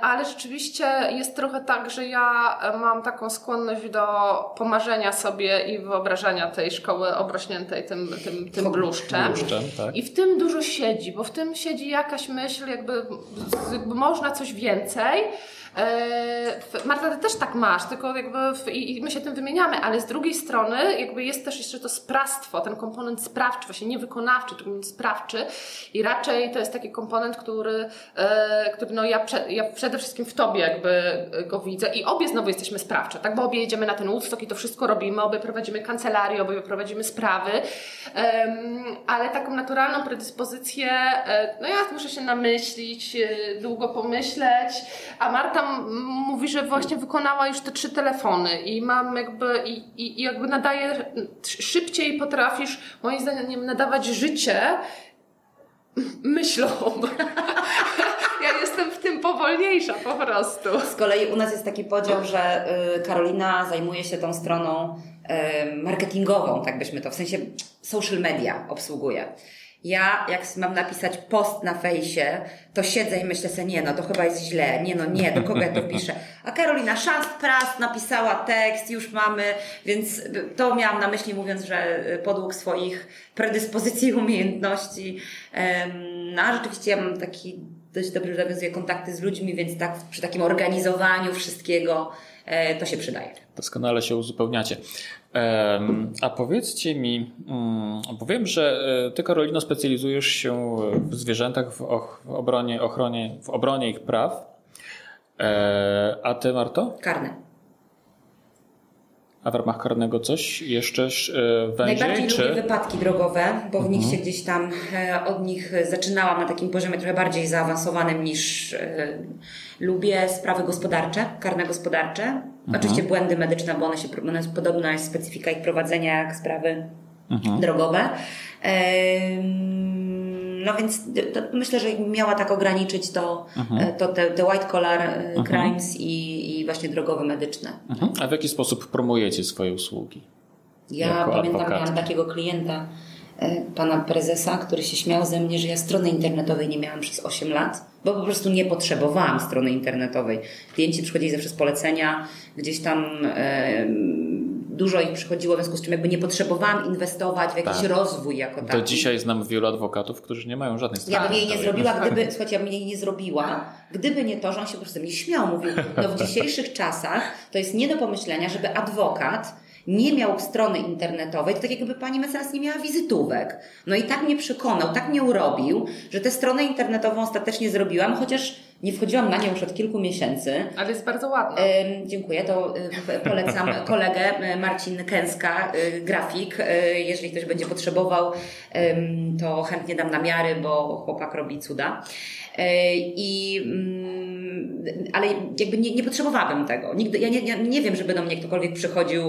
B: ale rzeczywiście jest trochę tak, że ja mam taką skłonność do pomarzenia sobie i wyobrażenia tej szkoły obrośniętej tym, tym, tym bluszczem.
A: bluszczem tak.
B: I w tym dużo siedzi, bo w tym siedzi jakaś myśl, jakby, jakby można coś więcej. E, Marta, ty też tak masz, tylko jakby w, i, my się tym wymieniamy, ale z drugiej strony jakby jest też jeszcze to sprawstwo, ten komponent sprawczy, właśnie nie wykonawczy, sprawczy. I raczej to jest taki komponent, który, e, który no ja, prze, ja przede wszystkim w tobie jakby go widzę i obie znowu jesteśmy sprawcze, tak, bo obie jedziemy na ten Woodstock i to wszystko robimy, obie prowadzimy kancelarię, obie prowadzimy sprawy, ale taką naturalną predyspozycję, e, no ja muszę się namyślić, długo pomyśleć, a Marta mówi, że właśnie wykonała już te trzy telefony i mam jakby, i, i jakby nadaje, szybciej potrafisz moim zdaniem nadawać życie myślą. ja jestem w tym powolniejsza po prostu.
C: Z kolei u nas jest taki podział, że y, Karolina zajmuje się tą stroną y, marketingową, tak byśmy to, w sensie social media obsługuje. Ja, jak mam napisać post na fejsie, to siedzę i myślę sobie, nie no, to chyba jest źle, nie no, nie, do kogo ja to piszę. A Karolina Szast Pras napisała tekst, już mamy, więc to miałam na myśli mówiąc, że podług swoich predyspozycji i umiejętności. No a rzeczywiście ja mam taki dość dobrze nawiązuję kontakty z ludźmi, więc tak przy takim organizowaniu wszystkiego e, to się przydaje.
A: Doskonale się uzupełniacie. A powiedzcie mi, mm, bo wiem, że e, ty Karolino specjalizujesz się w zwierzętach, w obronie, ochronie, w obronie ich praw. E, a ty Marto?
C: Karne.
A: A w ramach karnego coś jeszcze
C: e, Najbardziej czy... lubię wypadki drogowe, bo w nich mhm. się gdzieś tam e, od nich zaczynałam na takim poziomie trochę bardziej zaawansowanym niż e, lubię sprawy gospodarcze, karne gospodarcze. Mhm. Oczywiście błędy medyczne, bo one się, one podobna jest specyfika ich prowadzenia jak sprawy mhm. drogowe. No więc to, myślę, że miała tak ograniczyć to, mhm. to te, te white collar mhm. crimes i, i właśnie drogowe medyczne.
A: Mhm. A w jaki sposób promujecie swoje usługi?
C: Ja pamiętam, miałam takiego klienta, pana prezesa, który się śmiał ze mnie, że ja strony internetowej nie miałam przez 8 lat, bo po prostu nie potrzebowałam strony internetowej. Klienci przychodzili zawsze z polecenia, gdzieś tam dużo ich przychodziło, w związku z czym jakby nie potrzebowałam inwestować w jakiś tak. rozwój jako taki.
A: Do dzisiaj znam wielu adwokatów, którzy nie mają żadnej strony.
C: Ja bym jej nie zrobiła, gdyby, słuchajcie, ja bym jej nie zrobiła, gdyby nie to, że on się po prostu mnie śmiał. Mówił, no w dzisiejszych czasach to jest nie do pomyślenia, żeby adwokat nie miał strony internetowej, to tak jakby pani mecenas nie miała wizytówek. No i tak mnie przekonał, tak mnie urobił, że tę stronę internetową ostatecznie zrobiłam, chociaż nie wchodziłam na nią już od kilku miesięcy.
B: Ale jest bardzo ładna.
C: dziękuję, to y, polecam kolegę y, Marcin Kęska, y, grafik. jeżeli ktoś będzie potrzebował, to chętnie dam namiary, bo chłopak robi cuda. I mm, ale jakby nie, nie potrzebowałabym tego. Nigdy, ja, nie, ja nie wiem, żeby do mnie ktokolwiek przychodził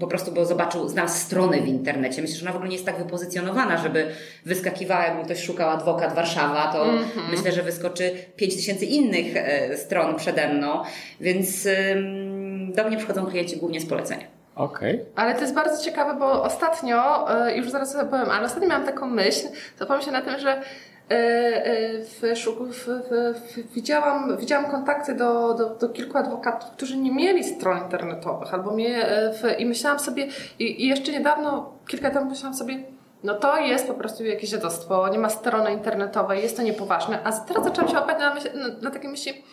C: po prostu, bo zobaczył, znalazł stronę w internecie. Myślę, że ona w ogóle nie jest tak wypozycjonowana, żeby wyskakiwała, jakby ktoś szukał adwokat Warszawa, to mm -hmm. myślę, że wyskoczy 5000 innych e, stron przede mną, więc do mnie przychodzą klienci głównie z polecenia.
A: Okay.
B: Ale to jest bardzo ciekawe, bo ostatnio, e, już zaraz sobie powiem, ale ostatnio miałam taką myśl, zapomniałam się na tym, że E, w, w, w, widziałam, widziałam kontakty do, do, do, kilku adwokatów, którzy nie mieli stron internetowych, albo mnie, i myślałam sobie, i, i jeszcze niedawno, kilka temu myślałam sobie, no to jest po prostu jakieś dziadostwo, nie ma strony internetowej, jest to niepoważne. A teraz zaczęłam się opierać na, myśl, na, na takiej myśli,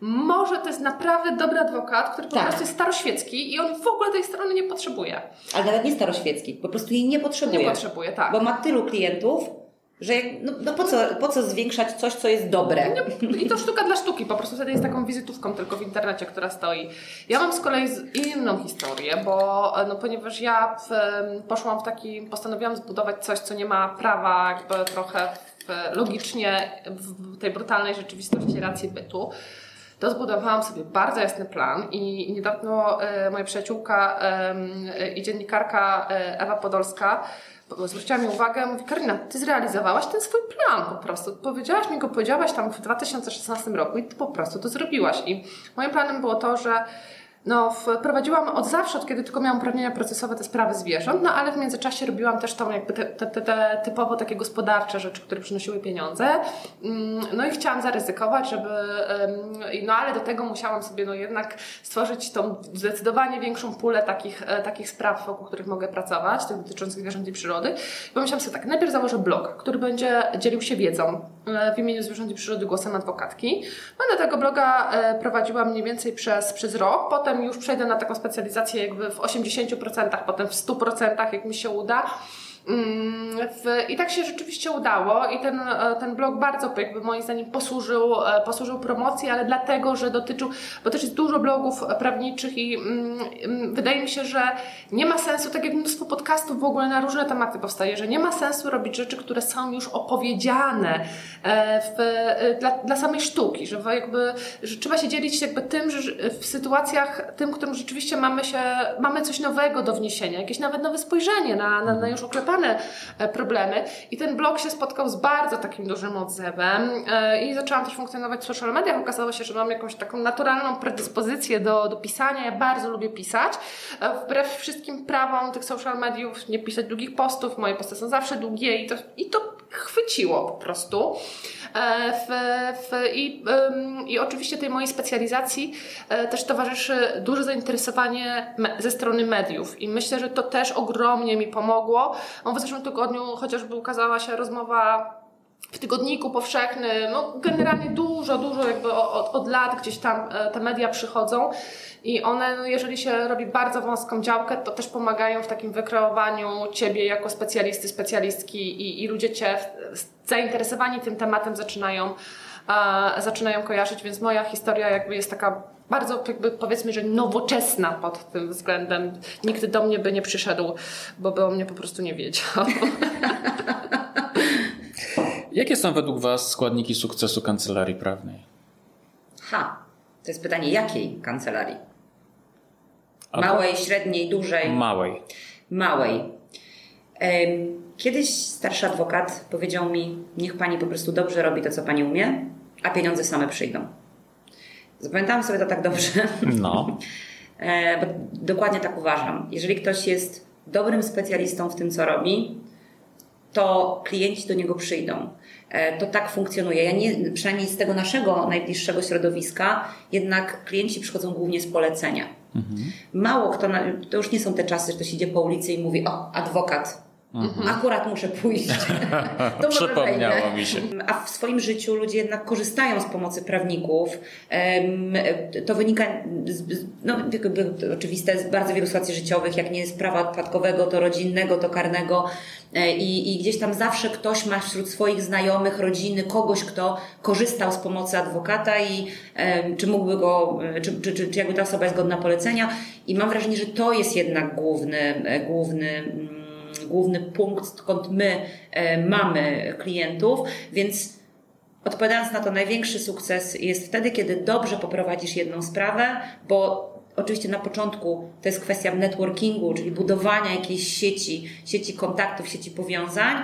B: może to jest naprawdę dobry adwokat, który po tak. prostu jest staroświecki i on w ogóle tej strony nie potrzebuje.
C: Ale nawet nie staroświecki, po prostu jej nie potrzebuje.
B: Nie potrzebuje, tak.
C: Bo ma tylu klientów, że no, no, po, co, po co zwiększać coś, co jest dobre?
B: I to sztuka dla sztuki, po prostu wtedy jest taką wizytówką tylko w internecie, która stoi. Ja mam z kolei inną historię, bo no, ponieważ ja w, poszłam w taki, postanowiłam zbudować coś, co nie ma prawa jakby trochę w, logicznie w tej brutalnej rzeczywistości racji bytu to zbudowałam sobie bardzo jasny plan i niedawno e, moja przyjaciółka e, i dziennikarka e, Ewa Podolska zwróciła mi uwagę, mówi Karina, ty zrealizowałaś ten swój plan po prostu. Powiedziałaś mi go, powiedziałaś tam w 2016 roku i ty po prostu to zrobiłaś. I moim planem było to, że no, prowadziłam od zawsze, od kiedy tylko miałam uprawnienia procesowe te sprawy zwierząt, no ale w międzyczasie robiłam też tą jakby te, te, te, te typowo takie gospodarcze rzeczy, które przynosiły pieniądze. Mm, no i chciałam zaryzykować, żeby, no ale do tego musiałam sobie no jednak stworzyć tą zdecydowanie większą pulę takich, e, takich spraw, wokół których mogę pracować, tych dotyczących zwierząt i przyrody. I pomyślałam sobie tak, najpierw założę blog, który będzie dzielił się wiedzą e, w imieniu zwierząt i przyrody głosem adwokatki. No do tego bloga e, prowadziłam mniej więcej przez, przez rok, potem potem już przejdę na taką specjalizację jakby w 80%, potem w 100%, jak mi się uda. Mm, I tak się rzeczywiście udało i ten, e, ten blog bardzo jakby moim zdaniem posłużył, e, posłużył promocji, ale dlatego, że dotyczył, bo też jest dużo blogów prawniczych i mm, mm, wydaje mi się, że nie ma sensu, tak jak mnóstwo podcastów w ogóle na różne tematy powstaje, że nie ma sensu robić rzeczy, które są już opowiedziane e, w, dla, dla samej sztuki, że jakby, że trzeba się dzielić jakby tym, że w sytuacjach, tym, którym rzeczywiście mamy się, mamy coś nowego do wniesienia, jakieś nawet nowe spojrzenie na, na, na już oklepane E, problemy. I ten blog się spotkał z bardzo takim dużym odzewem e, i zaczęłam też funkcjonować w social mediach. Okazało się, że mam jakąś taką naturalną predyspozycję do, do pisania. Ja bardzo lubię pisać. E, wbrew wszystkim prawom tych social mediów, nie pisać długich postów. Moje posty są zawsze długie i to, i to chwyciło po prostu. E, w, w, i, I oczywiście tej mojej specjalizacji e, też towarzyszy duże zainteresowanie ze strony mediów i myślę, że to też ogromnie mi pomogło. W zeszłym tygodniu chociażby ukazała się rozmowa w tygodniku powszechnym, no generalnie dużo, dużo jakby od, od lat gdzieś tam e, te media przychodzą i one, no jeżeli się robi bardzo wąską działkę, to też pomagają w takim wykreowaniu Ciebie jako specjalisty, specjalistki i, i ludzie Cię zainteresowani tym tematem zaczynają, e, zaczynają kojarzyć, więc moja historia jakby jest taka bardzo jakby powiedzmy, że nowoczesna pod tym względem. Nikt do mnie by nie przyszedł, bo by o mnie po prostu nie wiedział.
A: Jakie są według Was składniki sukcesu kancelarii prawnej?
C: Ha, to jest pytanie jakiej kancelarii? Małej, średniej, dużej?
A: Małej.
C: Małej. Kiedyś starszy adwokat powiedział mi: Niech pani po prostu dobrze robi to, co pani umie, a pieniądze same przyjdą. Zapamiętałam sobie to tak dobrze.
A: No.
C: E, bo dokładnie tak uważam. Jeżeli ktoś jest dobrym specjalistą w tym, co robi, to klienci do niego przyjdą. E, to tak funkcjonuje. Ja nie, przynajmniej z tego naszego najbliższego środowiska, jednak klienci przychodzą głównie z polecenia. Mhm. Mało kto, to już nie są te czasy, że ktoś idzie po ulicy i mówi, o, adwokat, Mhm. Akurat muszę pójść.
A: to Przypomniało mi się.
C: A w swoim życiu ludzie jednak korzystają z pomocy prawników. To wynika, z, no, oczywiste, z bardzo wielu sytuacji życiowych. Jak nie jest prawa odpadkowego, to rodzinnego, to karnego. E, I, I gdzieś tam zawsze ktoś ma wśród swoich znajomych, rodziny, kogoś, kto korzystał z pomocy adwokata i czy mógłby go, czy, czy, czy, czy jakby ta osoba jest godna polecenia. I mam wrażenie, że to jest jednak główny, e, główny mm, główny punkt, skąd my e, mamy klientów, więc odpowiadając na to, największy sukces jest wtedy, kiedy dobrze poprowadzisz jedną sprawę, bo Oczywiście na początku to jest kwestia networkingu, czyli budowania jakiejś sieci, sieci kontaktów, sieci powiązań,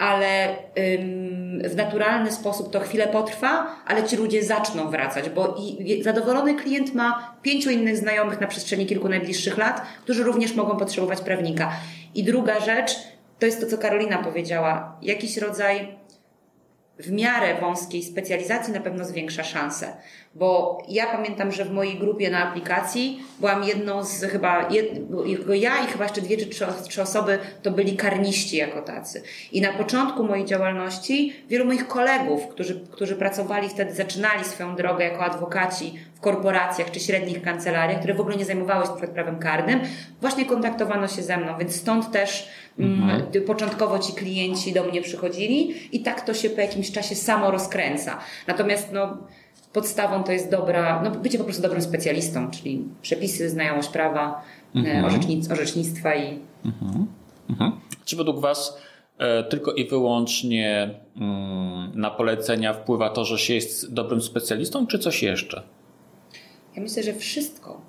C: ale w naturalny sposób to chwilę potrwa, ale ci ludzie zaczną wracać, bo i zadowolony klient ma pięciu innych znajomych na przestrzeni kilku najbliższych lat, którzy również mogą potrzebować prawnika. I druga rzecz, to jest to, co Karolina powiedziała, jakiś rodzaj w miarę wąskiej specjalizacji na pewno zwiększa szanse. Bo ja pamiętam, że w mojej grupie na aplikacji byłam jedną z chyba, ja i chyba jeszcze dwie czy trzy, trzy osoby to byli karniści jako tacy. I na początku mojej działalności wielu moich kolegów, którzy, którzy pracowali wtedy, zaczynali swoją drogę jako adwokaci w korporacjach czy średnich kancelariach, które w ogóle nie zajmowały się przed prawem karnym, właśnie kontaktowano się ze mną, więc stąd też mm, mhm. m, początkowo ci klienci do mnie przychodzili i tak to się po jakimś czasie samo rozkręca. Natomiast no, podstawą to jest dobra, no bycie po prostu dobrym specjalistą, czyli przepisy, znajomość prawa, e, mhm. orzecznic, orzecznictwa i... Mhm.
A: Mhm. Czy według Was e, tylko i wyłącznie mm, na polecenia wpływa to, że się jest dobrym specjalistą, czy coś jeszcze?
C: Ja myślę, że wszystko.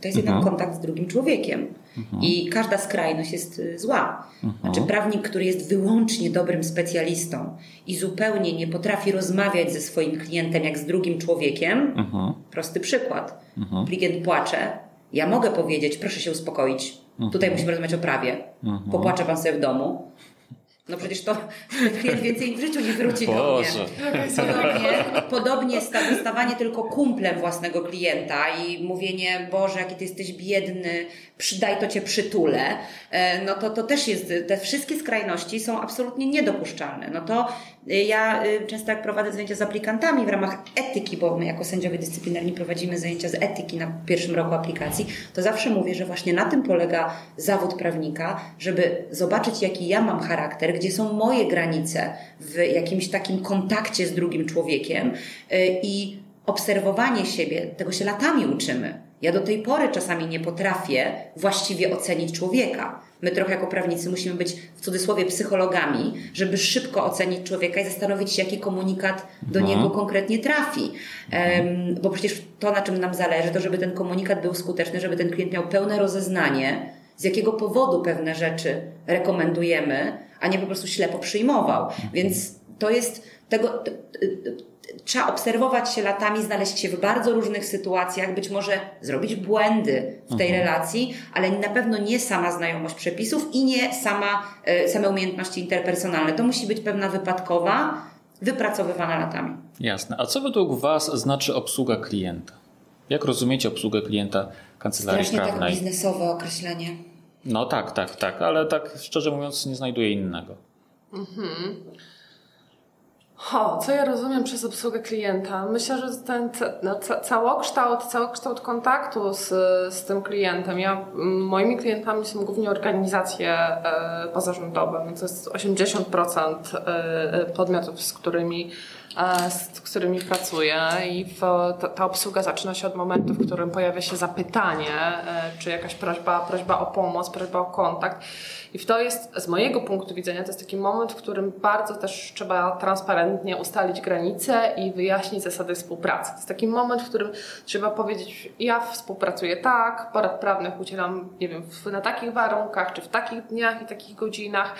C: To, jest mhm. kontakt z drugim człowiekiem. Mhm. I każda skrajność jest y, zła. Mhm. Znaczy, prawnik, który jest wyłącznie dobrym specjalistą i zupełnie nie potrafi rozmawiać ze swoim klientem jak z drugim człowiekiem. Mhm. Prosty przykład. Klient płacze. Ja mogę powiedzieć, proszę się uspokoić. Tutaj musimy rozmawiać o prawie. Popłacze pan sobie w domu. No przecież to klient więcej w życiu nie wróci do mnie. Podobnie, podobnie stawanie tylko kumplem własnego klienta i mówienie, Boże, jaki ty jesteś biedny, przydaj to cię przytulę, e, no to, to też jest, te wszystkie skrajności są absolutnie niedopuszczalne. No to y, ja y, często jak prowadzę zajęcia z aplikantami w ramach etyki, bo my jako sędziowie dyscyplinarni prowadzimy zajęcia z etyki na pierwszym roku aplikacji, to zawsze mówię, że właśnie na tym polega zawód prawnika, żeby zobaczyć, jaki ja mam charakter, gdzie są moje granice w jakimś takim kontakcie z drugim człowiekiem y, i obserwowanie siebie, tego się latami uczymy. Ja do tej pory czasami nie potrafię właściwie ocenić człowieka. My trochę jako prawnicy musimy być w cudzysłowie psychologami, żeby szybko ocenić człowieka i zastanowić się, jaki komunikat do mhm. niego konkretnie trafi. Um, bo przecież to, na czym nam zależy, to żeby ten komunikat był skuteczny, żeby ten klient miał pełne rozeznanie, z jakiego powodu pewne rzeczy rekomendujemy, a nie po prostu ślepo przyjmował. Więc to jest tego trzeba obserwować się latami, znaleźć się w bardzo różnych sytuacjach, być może zrobić błędy w tej mhm. relacji, ale na pewno nie sama znajomość przepisów i nie sama, e, same umiejętności interpersonalne. To musi być pewna wypadkowa, wypracowywana latami.
A: Jasne. A co według Was znaczy obsługa klienta? Jak rozumiecie obsługę klienta kancelarii
C: Strasznie
A: prawnej?
C: tak biznesowe określenie.
A: No tak, tak, tak, ale tak szczerze mówiąc nie znajduję innego. Mhm.
B: Ho, co ja rozumiem przez obsługę klienta? Myślę, że ten no, całokształt, całokształt kontaktu z, z tym klientem. Ja, moimi klientami są głównie organizacje e, pozarządowe, to jest 80% e, podmiotów, z którymi E, z którymi pracuję i w, ta, obsługa zaczyna się od momentu, w którym pojawia się zapytanie, e, czy jakaś prośba, prośba o pomoc, prośba o kontakt. I w to jest, z mojego punktu widzenia, to jest taki moment, w którym bardzo też trzeba transparentnie ustalić granice i wyjaśnić zasady współpracy. To jest taki moment, w którym trzeba powiedzieć, ja współpracuję tak, porad prawnych udzielam, nie wiem, na takich warunkach, czy w takich dniach i takich godzinach,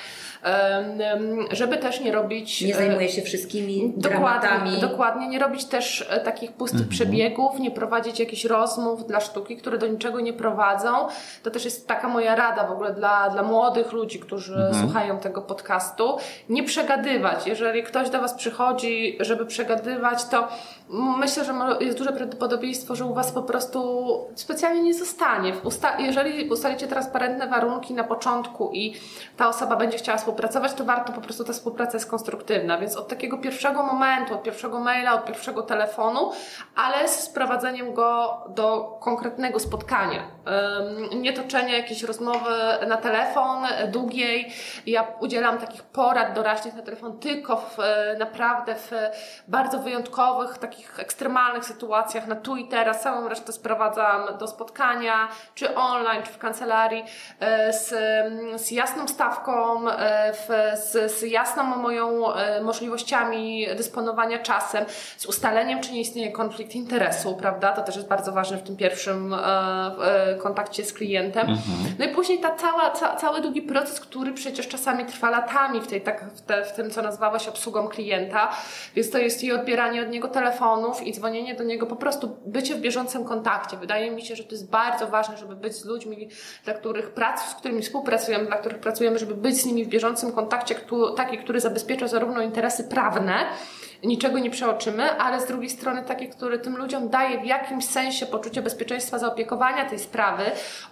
B: żeby też nie robić...
C: Nie zajmuję się wszystkimi
B: Dokładnie, dokładnie. Nie robić też e, takich pustych mhm. przebiegów, nie prowadzić jakichś rozmów dla sztuki, które do niczego nie prowadzą. To też jest taka moja rada w ogóle dla, dla młodych ludzi, którzy mhm. słuchają tego podcastu. Nie przegadywać. Jeżeli ktoś do Was przychodzi, żeby przegadywać, to myślę, że jest duże prawdopodobieństwo, że u Was po prostu specjalnie nie zostanie. Usta jeżeli ustalicie transparentne warunki na początku i ta osoba będzie chciała współpracować, to warto po prostu ta współpraca jest konstruktywna. Więc od takiego pierwszego momentu, od pierwszego maila, od pierwszego telefonu, ale z sprowadzeniem go do konkretnego spotkania. Nie toczenia jakiejś rozmowy na telefon długiej. Ja udzielam takich porad doraźnych na telefon tylko w, naprawdę w bardzo wyjątkowych, takich ekstremalnych sytuacjach na tu i teraz, całą resztę sprowadzam do spotkania, czy online, czy w kancelarii, e, z, z jasną stawką, e, w, z, z jasną moją e, możliwościami dysponowania czasem, z ustaleniem, czy nie istnieje konflikt interesu, prawda? To też jest bardzo ważne w tym pierwszym kontakcie z klientem. Mhm. No i później ta cała, ca, cały długi proces, który przecież czasami trwa latami w, tej, tak, w, te, w tym, co nazwałeś obsługą klienta, więc to jest i odbieranie od niego telefonów i dzwonienie do niego, po prostu bycie w bieżącym kontakcie. Wydaje mi się, że to jest bardzo ważne, żeby być z ludźmi, dla których prac, z którymi współpracujemy, dla których pracujemy, żeby być z nimi w bieżącym kontakcie, taki, który zabezpiecza zarówno interesy prawne, niczego nie przeoczymy, ale z drugiej strony taki, który tym ludziom daje w jakimś sensie poczucie bezpieczeństwa, zaopiekowania tej sprawy.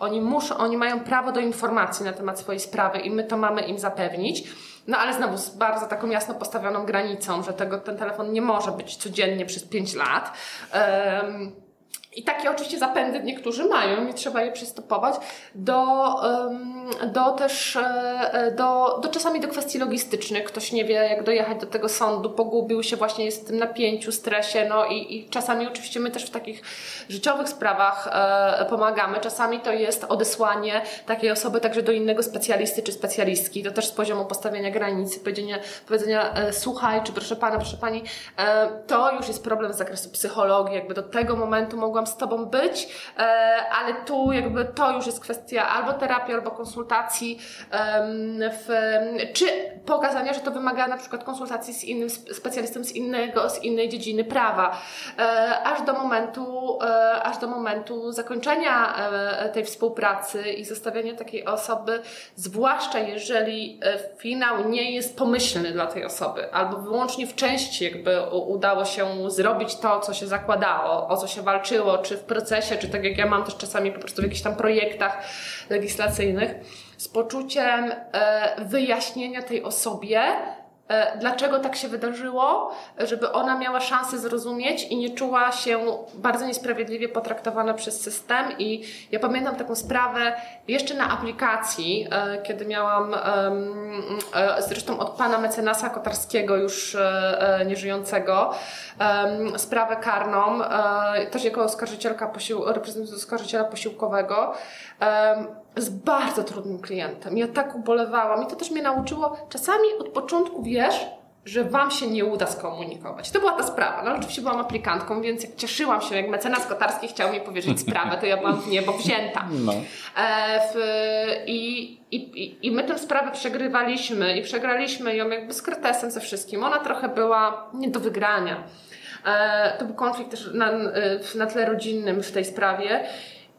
B: Oni muszą, oni mają prawo do informacji na temat swojej sprawy i my to mamy im zapewnić. No ale znowu z bardzo taką jasno postawioną granicą, że tego, ten telefon nie może być codziennie przez 5 lat. Um, i takie oczywiście zapędy niektórzy mają i trzeba je przystopować do, do też, e, e, do, do czasami do kwestii logistycznych. Ktoś nie wie, jak dojechać do tego sądu, pogubił się, właśnie jest w tym napięciu, stresie, no i, i czasami oczywiście my też w takich życiowych sprawach e, pomagamy. Czasami to jest odesłanie takiej osoby także do innego specjalisty czy specjalistki. To też z poziomu postawienia granicy, powiedzenia, powiedzenia słuchaj, czy proszę pana, proszę pani, to już jest problem z zakresu psychologii. Jakby do tego momentu mogłam z Tobą być, e, ale tu jakby to już jest kwestia albo terapii, albo konsultacji, w, czy pokazania, że to wymaga na przykład konsultacji z innym specjalistą z innego, z innej dziedziny prawa, e, aż do momentu, e, aż do momentu zakończenia tej współpracy i zostawienia takiej osoby, zwłaszcza jeżeli finał nie jest pomyślny dla tej osoby, albo wyłącznie w części jakby udało się zrobić to, co się zakładało, o co się walczyło, czy w procesie, czy tak jak ja mam też czasami po prostu w jakichś tam projektach legislacyjnych, z poczuciem e, wyjaśnienia tej osobie, dlaczego tak się wydarzyło, żeby ona miała szansę zrozumieć i nie czuła się bardzo niesprawiedliwie potraktowana przez system. I ja pamiętam taką sprawę jeszcze na aplikacji, e, kiedy miałam, e, zresztą od pana mecenasa Kotarskiego, już nieżyjącego, sprawę karną, też jako oskarżycielka, reprezentując oskarżyciela posiłkowego z bardzo trudnym klientem. Ja tak ubolewałam i to też mnie nauczyło, czasami od początku wiesz, że Wam się nie uda skomunikować. To była ta sprawa. No, oczywiście byłam aplikantką, więc jak cieszyłam się, jak mecenas Kotarski chciał mi powierzyć sprawę, to ja byłam w niebo wzięta. No. E, w, i, i, I my tę sprawę przegrywaliśmy i przegraliśmy ją jakby z kretesem ze wszystkim. Ona trochę była nie do wygrania. to był konflikt też na, na tle rodzinnym w tej sprawie.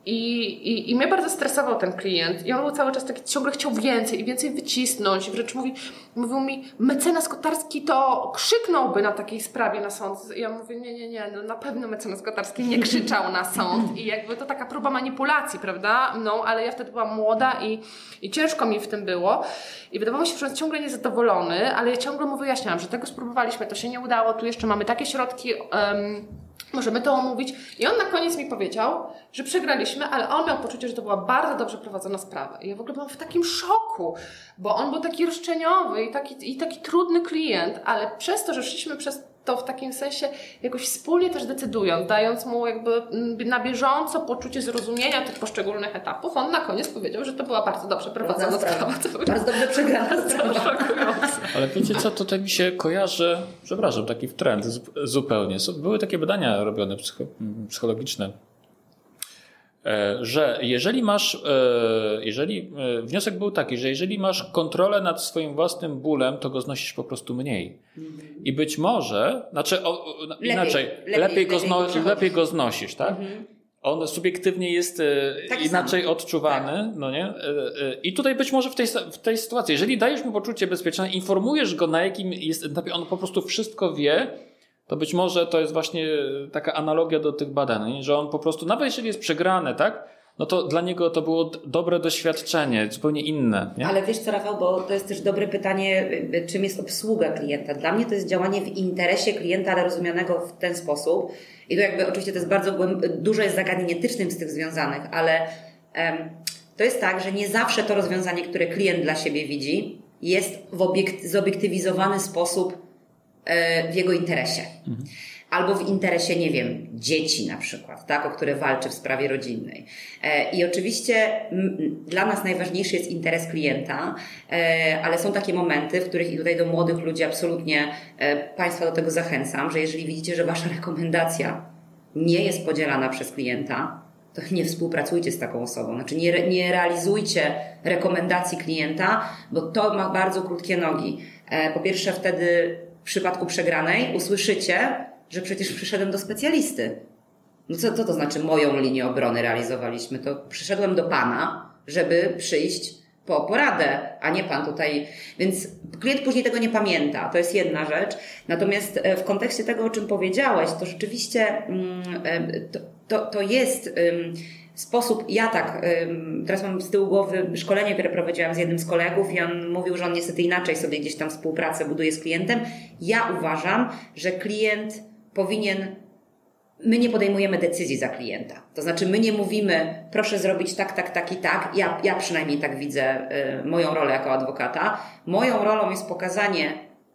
B: I, i, I mnie bardzo stresował ten klient. I on był cały czas taki, ciągle chciał więcej i więcej wycisnąć. I wręcz mówi, mówił mi, mecenas Kotarski to krzyknąłby na takiej sprawie na sąd. I ja mówię, nie, nie, nie, no na pewno mecenas Kotarski nie krzyczał na sąd. I jakby to taka próba manipulacji, prawda? No, ale ja wtedy byłam młoda i, i ciężko mi w tym było. I wydawało się, że on ciągle niezadowolony, ale ja ciągle mu wyjaśniałam, że tego spróbowaliśmy, to się nie udało, tu jeszcze mamy takie środki. Um, możemy to omówić. I on na koniec mi powiedział, że przegraliśmy, ale on miał poczucie, że to była bardzo dobrze prowadzona sprawa. I ja w ogóle byłam w takim szoku, bo on był taki roszczeniowy i taki, i taki trudny klient, ale przez to, że szliśmy przez to w takim sensie jakoś wspólnie też decydując, dając mu jakby mm, na bieżąco poczucie zrozumienia tych poszczególnych etapów, on na koniec powiedział, że to była bardzo dobrze prowadzona sprawa. sprawa.
C: Bardzo dobrze przegrana sprawa.
A: Ale wiecie co, to tak mi się kojarzy, przepraszam, taki trend zupełnie. Były takie badania robione psychologiczne że jeżeli masz, e, jeżeli e, wniosek był taki, że jeżeli masz kontrolę nad swoim własnym bólem, to go znosisz po prostu mniej. I być może, znaczy o, lepiej, inaczej, lepiej, lepiej, go, zno, lepiej go znosisz, tak? Mhm. On subiektywnie jest tak inaczej sam. odczuwany, tak. no nie? I tutaj być może w tej, w tej sytuacji, jeżeli dajesz mu poczucie bezpieczeństwa, informujesz go na jakim jest etapie, on po prostu wszystko wie, to być może to jest właśnie taka analogia do tych badań, że on po prostu, nawet jeżeli jest przegrany, tak? No to dla niego to było dobre doświadczenie, zupełnie inne. Nie?
C: Ale wiesz co, Rafał, bo to jest też dobre pytanie, czym jest obsługa klienta. Dla mnie to jest działanie w interesie klienta, ale rozumianego w ten sposób. I to jakby oczywiście to jest bardzo dużo jest zagadnień etycznych z tych związanych, ale to jest tak, że nie zawsze to rozwiązanie, które klient dla siebie widzi, jest w obiekt, sposób w jego interesie. Albo w interesie, nie wiem, dzieci na przykład, tak, o które walczy w sprawie rodzinnej. E, I oczywiście dla nas najważniejszy jest interes klienta, e, ale są takie momenty, w których i tutaj do młodych ludzi absolutnie Państwa do tego zachęcam, że jeżeli widzicie, że Wasza rekomendacja nie jest podzielana przez klienta, to nie współpracujcie z taką osobą. Znaczy nie, nie realizujcie rekomendacji klienta, bo to ma bardzo krótkie nogi. Po pierwsze, wtedy w przypadku przegranej usłyszycie, że przecież przyszedłem do specjalisty. No co, co to znaczy moją linię obrony realizowaliśmy? To przyszedłem do Pana, żeby przyjść po poradę, a nie Pan tutaj. Więc klient później tego nie pamięta. To jest jedna rzecz. Natomiast e, w kontekście tego, o czym powiedziałeś, to rzeczywiście mm, e, to, to, to jest sposób, ja tak, teraz mam z tyłu głowy szkolenie, które prowadziłam z jednym z kolegów i on mówił, że on niestety inaczej sobie gdzieś tam współpracę buduje z klientem. Ja uważam, że klient powinien my nie podejmujemy decyzji za klienta. To znaczy, my nie mówimy, proszę zrobić tak, tak, tak i tak. Ja, ja przynajmniej tak widzę y, moją rolę jako adwokata. Moją rolą jest pokazanie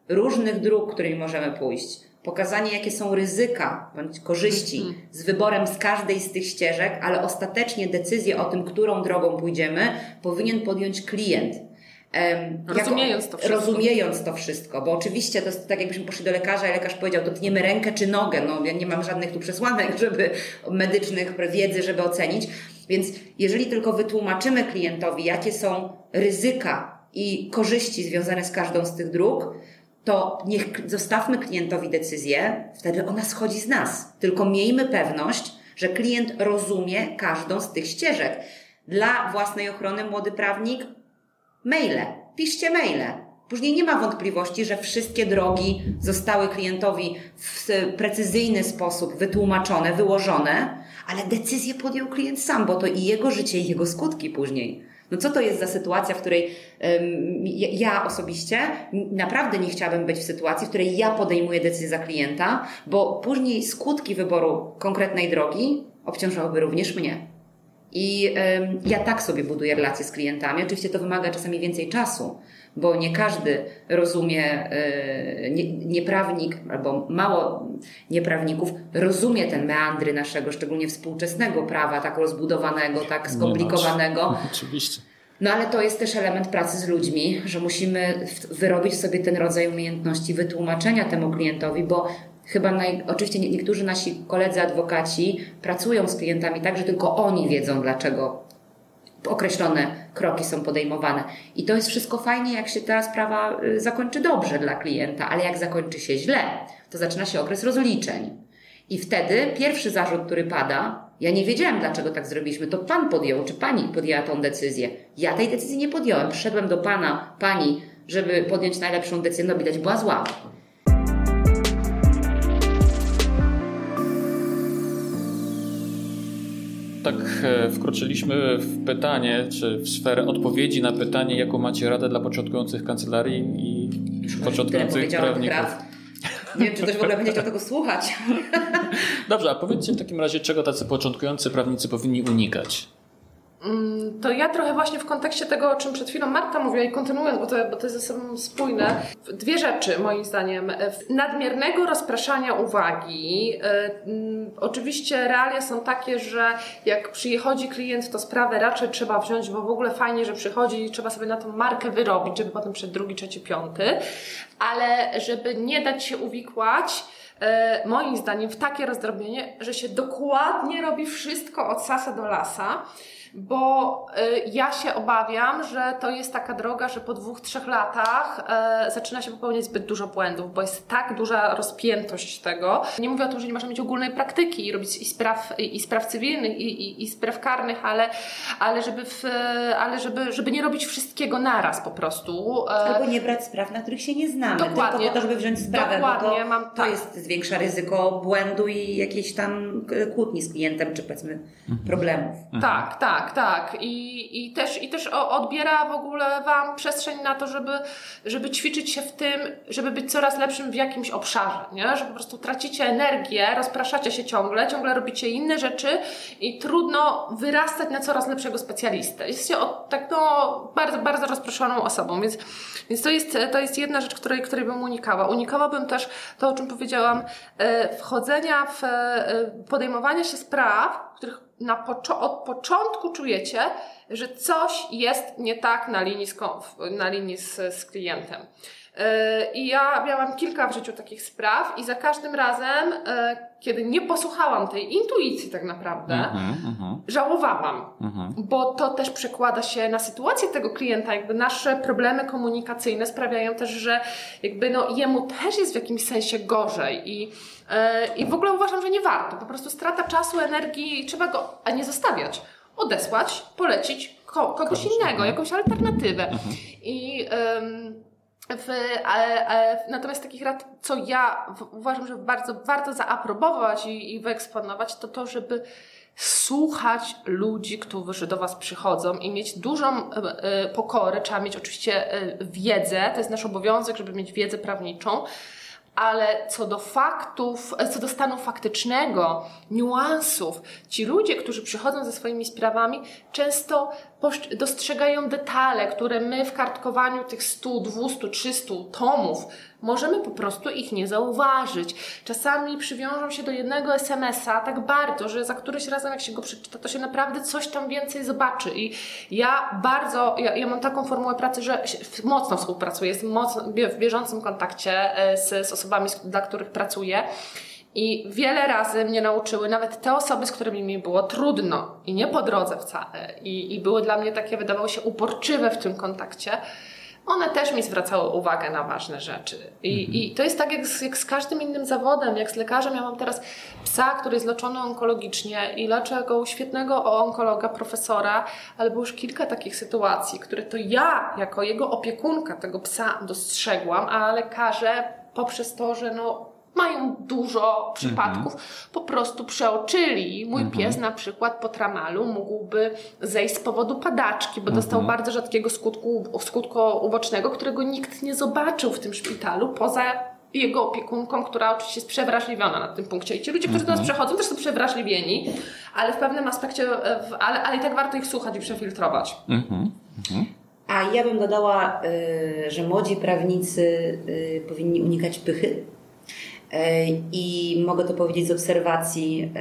C: różnych dróg, którymi możemy pójść pokazanie, jakie są ryzyka bądź korzyści mhm. z wyborem z każdej z tych ścieżek, ale ostatecznie decyzję o tym, którą drogą pójdziemy, powinien podjąć klient.
B: Um, rozumiejąc to wszystko.
C: Rozumiejąc to wszystko, bo oczywiście to jest tak, jakbyśmy poszli do lekarza i lekarz powiedział, dotkniemy rękę czy nogę. No, ja nie mam żadnych tu przesłanek, żeby medycznych wiedzy, żeby ocenić. Więc jeżeli tylko wytłumaczymy klientowi, jakie są ryzyka i korzyści związane z każdą z tych dróg, to niech zostawmy klientowi decyzję, wtedy ona schodzi z nas. Tylko miejmy pewność, że klient rozumie każdą z tych ścieżek. Dla własnej ochrony, młody prawnik, maile. Piszcie maile. Później nie ma wątpliwości, że wszystkie drogi zostały klientowi w precyzyjny sposób wytłumaczone, wyłożone, ale decyzję podjął klient sam, bo to i jego życie, i jego skutki później. No co to jest za sytuacja, w której um, ja osobiście naprawdę nie chciałabym być w sytuacji, w której ja podejmuję decyzję za klienta, bo później skutki wyboru konkretnej drogi obciążałyby również mnie. I um, ja tak sobie buduję relacje z klientami. Oczywiście to wymaga czasami więcej czasu, bo nie każdy rozumie, nie, nieprawnik albo mało nieprawników rozumie ten meandry naszego, szczególnie współczesnego prawa, tak rozbudowanego, tak skomplikowanego.
A: Oczywiście.
C: No ale to jest też element pracy z ludźmi, że musimy wyrobić sobie ten rodzaj umiejętności wytłumaczenia temu klientowi, bo chyba naj, oczywiście niektórzy nasi koledzy adwokaci pracują z klientami tak, że tylko oni wiedzą, dlaczego określone kroki są podejmowane. I to jest wszystko fajnie, jak się ta sprawa y, zakończy dobrze dla klienta, ale jak zakończy się źle, to zaczyna się okres rozliczeń. I wtedy pierwszy zarzut, który pada, ja nie wiedziałem, dlaczego tak zrobiliśmy. To pan podjął, czy pani podjęła tą decyzję. Ja tej decyzji nie podjąłem. Przyszedłem do pana, pani, żeby podjąć najlepszą decyzję. No widać, była zła.
A: Tak e, wkroczyliśmy w pytanie, czy w sferę odpowiedzi na pytanie, jaką macie radę dla początkujących kancelarii i początkujących prawników.
C: Nie wiem, czy ktoś w ogóle będzie chciał tego słuchać.
A: Dobrze, a powiedzcie w takim razie, czego tacy początkujący prawnicy powinni unikać?
B: Mm, to ja trochę właśnie w kontekście tego, o czym przed chwilą Marta mówiła i kontynuując, bo to, bo to jest ze sobą spójne, dwie rzeczy moim zdaniem. Nadmiernego rozpraszania uwagi. E, mm, oczywiście realia są takie, że jak przychodzi klient, to sprawę raczej trzeba wziąć, bo w ogóle fajnie, że przychodzi i trzeba sobie na tą markę wyrobić, żeby potem przed drugi, trzeci, piąty. Ale żeby nie dać się uwikłać, e, moim zdaniem w takie rozdrobnienie, że się dokładnie robi wszystko od sasa do lasa bo y, ja się obawiam, że to jest taka droga, że po dwóch, trzech latach y, zaczyna się popełniać zbyt dużo błędów, bo jest tak duża rozpiętość tego. Nie mówię o tym, że nie można mieć ogólnej praktyki i robić i spraw, i, spraw cywilnych, i, i, i, spraw karnych, ale, ale, żeby, w, ale żeby, żeby nie robić wszystkiego naraz po prostu.
C: Y, Albo nie brać spraw, na których się nie znamy, Dokładnie. tylko po to, żeby wziąć sprawę, Dokładnie, bo to, mam, to tak. jest zwiększa ryzyko błędu i jakiejś tam kłótni z klientem, czy powiedzmy mhm. problemów.
B: Tak, tak. Tak, tak. I, i, też, i też odbiera w ogóle Wam przestrzeń na to, żeby, żeby ćwiczyć się w tym, żeby być coraz lepszym w jakimś obszarze, nie? Że po prostu tracicie energię, rozpraszacie się ciągle, ciągle robicie inne rzeczy i trudno wyrastać na coraz lepszego specjalistę. Jesteście od, tak no, bardzo, bardzo rozproszoną osobą, więc, więc to, jest, to jest jedna rzecz, której, której bym unikała. Unikałabym też to, o czym powiedziałam, e, wchodzenia w e, podejmowanie się spraw, których na od początku czujecie, że coś jest nie tak na linii z, na linii z, z klientem. Yy, I ja miałam kilka w życiu takich spraw, i za każdym razem, yy, kiedy nie posłuchałam tej intuicji, tak naprawdę, mm-hmm. żałowałam, mm-hmm. bo to też przekłada się na sytuację tego klienta. Jakby nasze problemy komunikacyjne sprawiają też, że jakby no, jemu też jest w jakimś sensie gorzej. I E, I w ogóle uważam, że nie warto. Po prostu strata czasu, energii, trzeba go, a nie zostawiać. Odesłać, polecić ko kogoś innego, jakąś alternatywę. Mhm. I w, ale, ale, natomiast takich rad, co ja uważam, że bardzo warto zaaprobować i, i wyeksponować, to to, żeby słuchać ludzi, którzy do Was przychodzą i mieć dużą e, e pokorę. Trzeba mieć oczywiście e, wiedzę, to jest nasz obowiązek, żeby mieć wiedzę prawniczą ale co do faktów, co do stanu faktycznego, niuansów, ci ludzie, którzy przychodzą ze swoimi sprawami, często dostrzegają detale, które my w kartkowaniu tych 100, 200, 300 tomów możemy po prostu ich nie zauważyć. Czasami przywiążą się do jednego SMS-a tak bardzo, że za któryś razem jak się go przeczyta, to się naprawdę coś tam więcej zobaczy. I ja bardzo, ja, ja mam taką formułę pracy, że mocno współpracuję, jestem mocno w bieżącym kontakcie e, z, z osobami, dla których pracuję. I wiele razy mnie nauczyły nawet te osoby, z którymi mi było trudno i nie po drodze wcale, i, i były dla mnie takie, wydawały się uporczywe w tym kontakcie, one też mi zwracały uwagę na ważne rzeczy. I, mhm. i to jest tak jak z, jak z, każdym innym zawodem, jak z lekarzem. Ja mam teraz psa, który jest leczony onkologicznie i leczę go świetnego onkologa, profesora, ale było już kilka takich sytuacji, które to ja, jako jego opiekunka tego psa dostrzegłam, a lekarze poprzez to, że no, mają dużo przypadków, mhm. po prostu przeoczyli. Mój mhm. pies na przykład po tramalu mógłby zejść z powodu padaczki, bo dostał mhm. bardzo rzadkiego skutku, skutku ubocznego, którego nikt nie zobaczył w tym szpitalu, poza jego opiekunką, która oczywiście jest przewrażliwiona na tym punkcie. I ci ludzie, którzy do nas mhm. przechodzą, też są przewrażliwieni, ale w pewnym aspekcie, ale, ale i tak warto ich słuchać i przefiltrować. Mhm.
C: Mhm. A ja bym dodała, y, że młodzi prawnicy y, powinni unikać pychy E, I mogę to powiedzieć z obserwacji,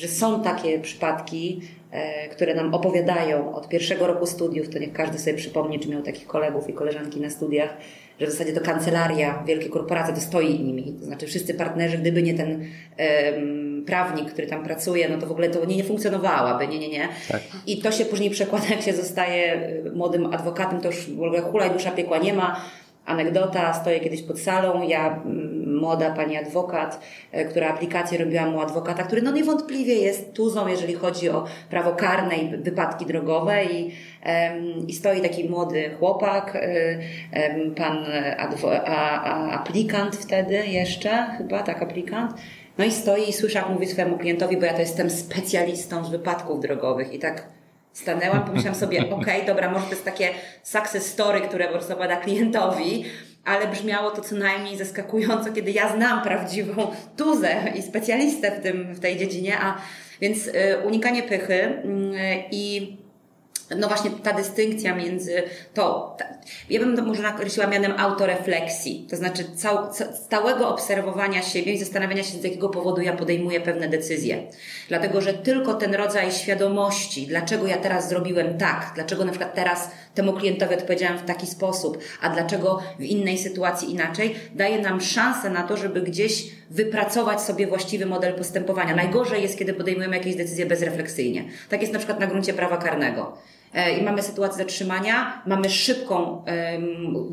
C: że są takie przypadki, e, które nam opowiadają od pierwszego roku studiów, to niech każdy sobie przypomni, czy miał takich kolegów i koleżanki na studiach, że w zasadzie to kancelaria, wielkie korporacje to stoi nimi. To znaczy wszyscy partnerzy, gdyby nie ten um, prawnik, który tam pracuje, no to w ogóle to nie, nie funkcjonowałaby, nie, nie, nie. Tak. I to się później przekłada, jak się zostaje młodym adwokatem, to już w ogóle hula i dusza piekła nie ma, anegdota, stoję kiedyś pod salą, ja, młoda pani adwokat, e, która aplikację robiła mu adwokata, który no niewątpliwie jest tuzą, jeżeli chodzi o prawo karne i wypadki drogowe i, i stoi taki młody chłopak, pan adwo, a, a, aplikant wtedy jeszcze, chyba tak, aplikant, no i stoi i słyszę, jak mówi swojemu klientowi, bo ja to jestem specjalistą z wypadków drogowych i tak stanęłam, pomyślałam sobie, okej, okay, dobra, może to jest takie success story, które po prostu opowiada klientowi, ale brzmiało to co najmniej zaskakująco, kiedy ja znam prawdziwą tuzę i specjalistę w, tym, w tej dziedzinie, a więc y, unikanie pychy y, i no właśnie ta dystynkcja między to, ta, ja bym to może nakreśliła mianem autorefleksji, to znaczy cał, stałego obserwowania siebie i zastanawiania się, z jakiego powodu ja podejmuję pewne decyzje. Dlatego, że tylko ten rodzaj świadomości, dlaczego ja teraz zrobiłem tak, dlaczego na przykład teraz temu klientowi odpowiedziałem w taki sposób, a dlaczego w innej sytuacji inaczej, daje nam szansę na to, żeby gdzieś wypracować sobie właściwy model postępowania. Najgorzej jest, kiedy podejmujemy jakieś decyzje bezrefleksyjnie. Tak jest na przykład na gruncie prawa karnego. E, i mamy sytuację zatrzymania, mamy szybką,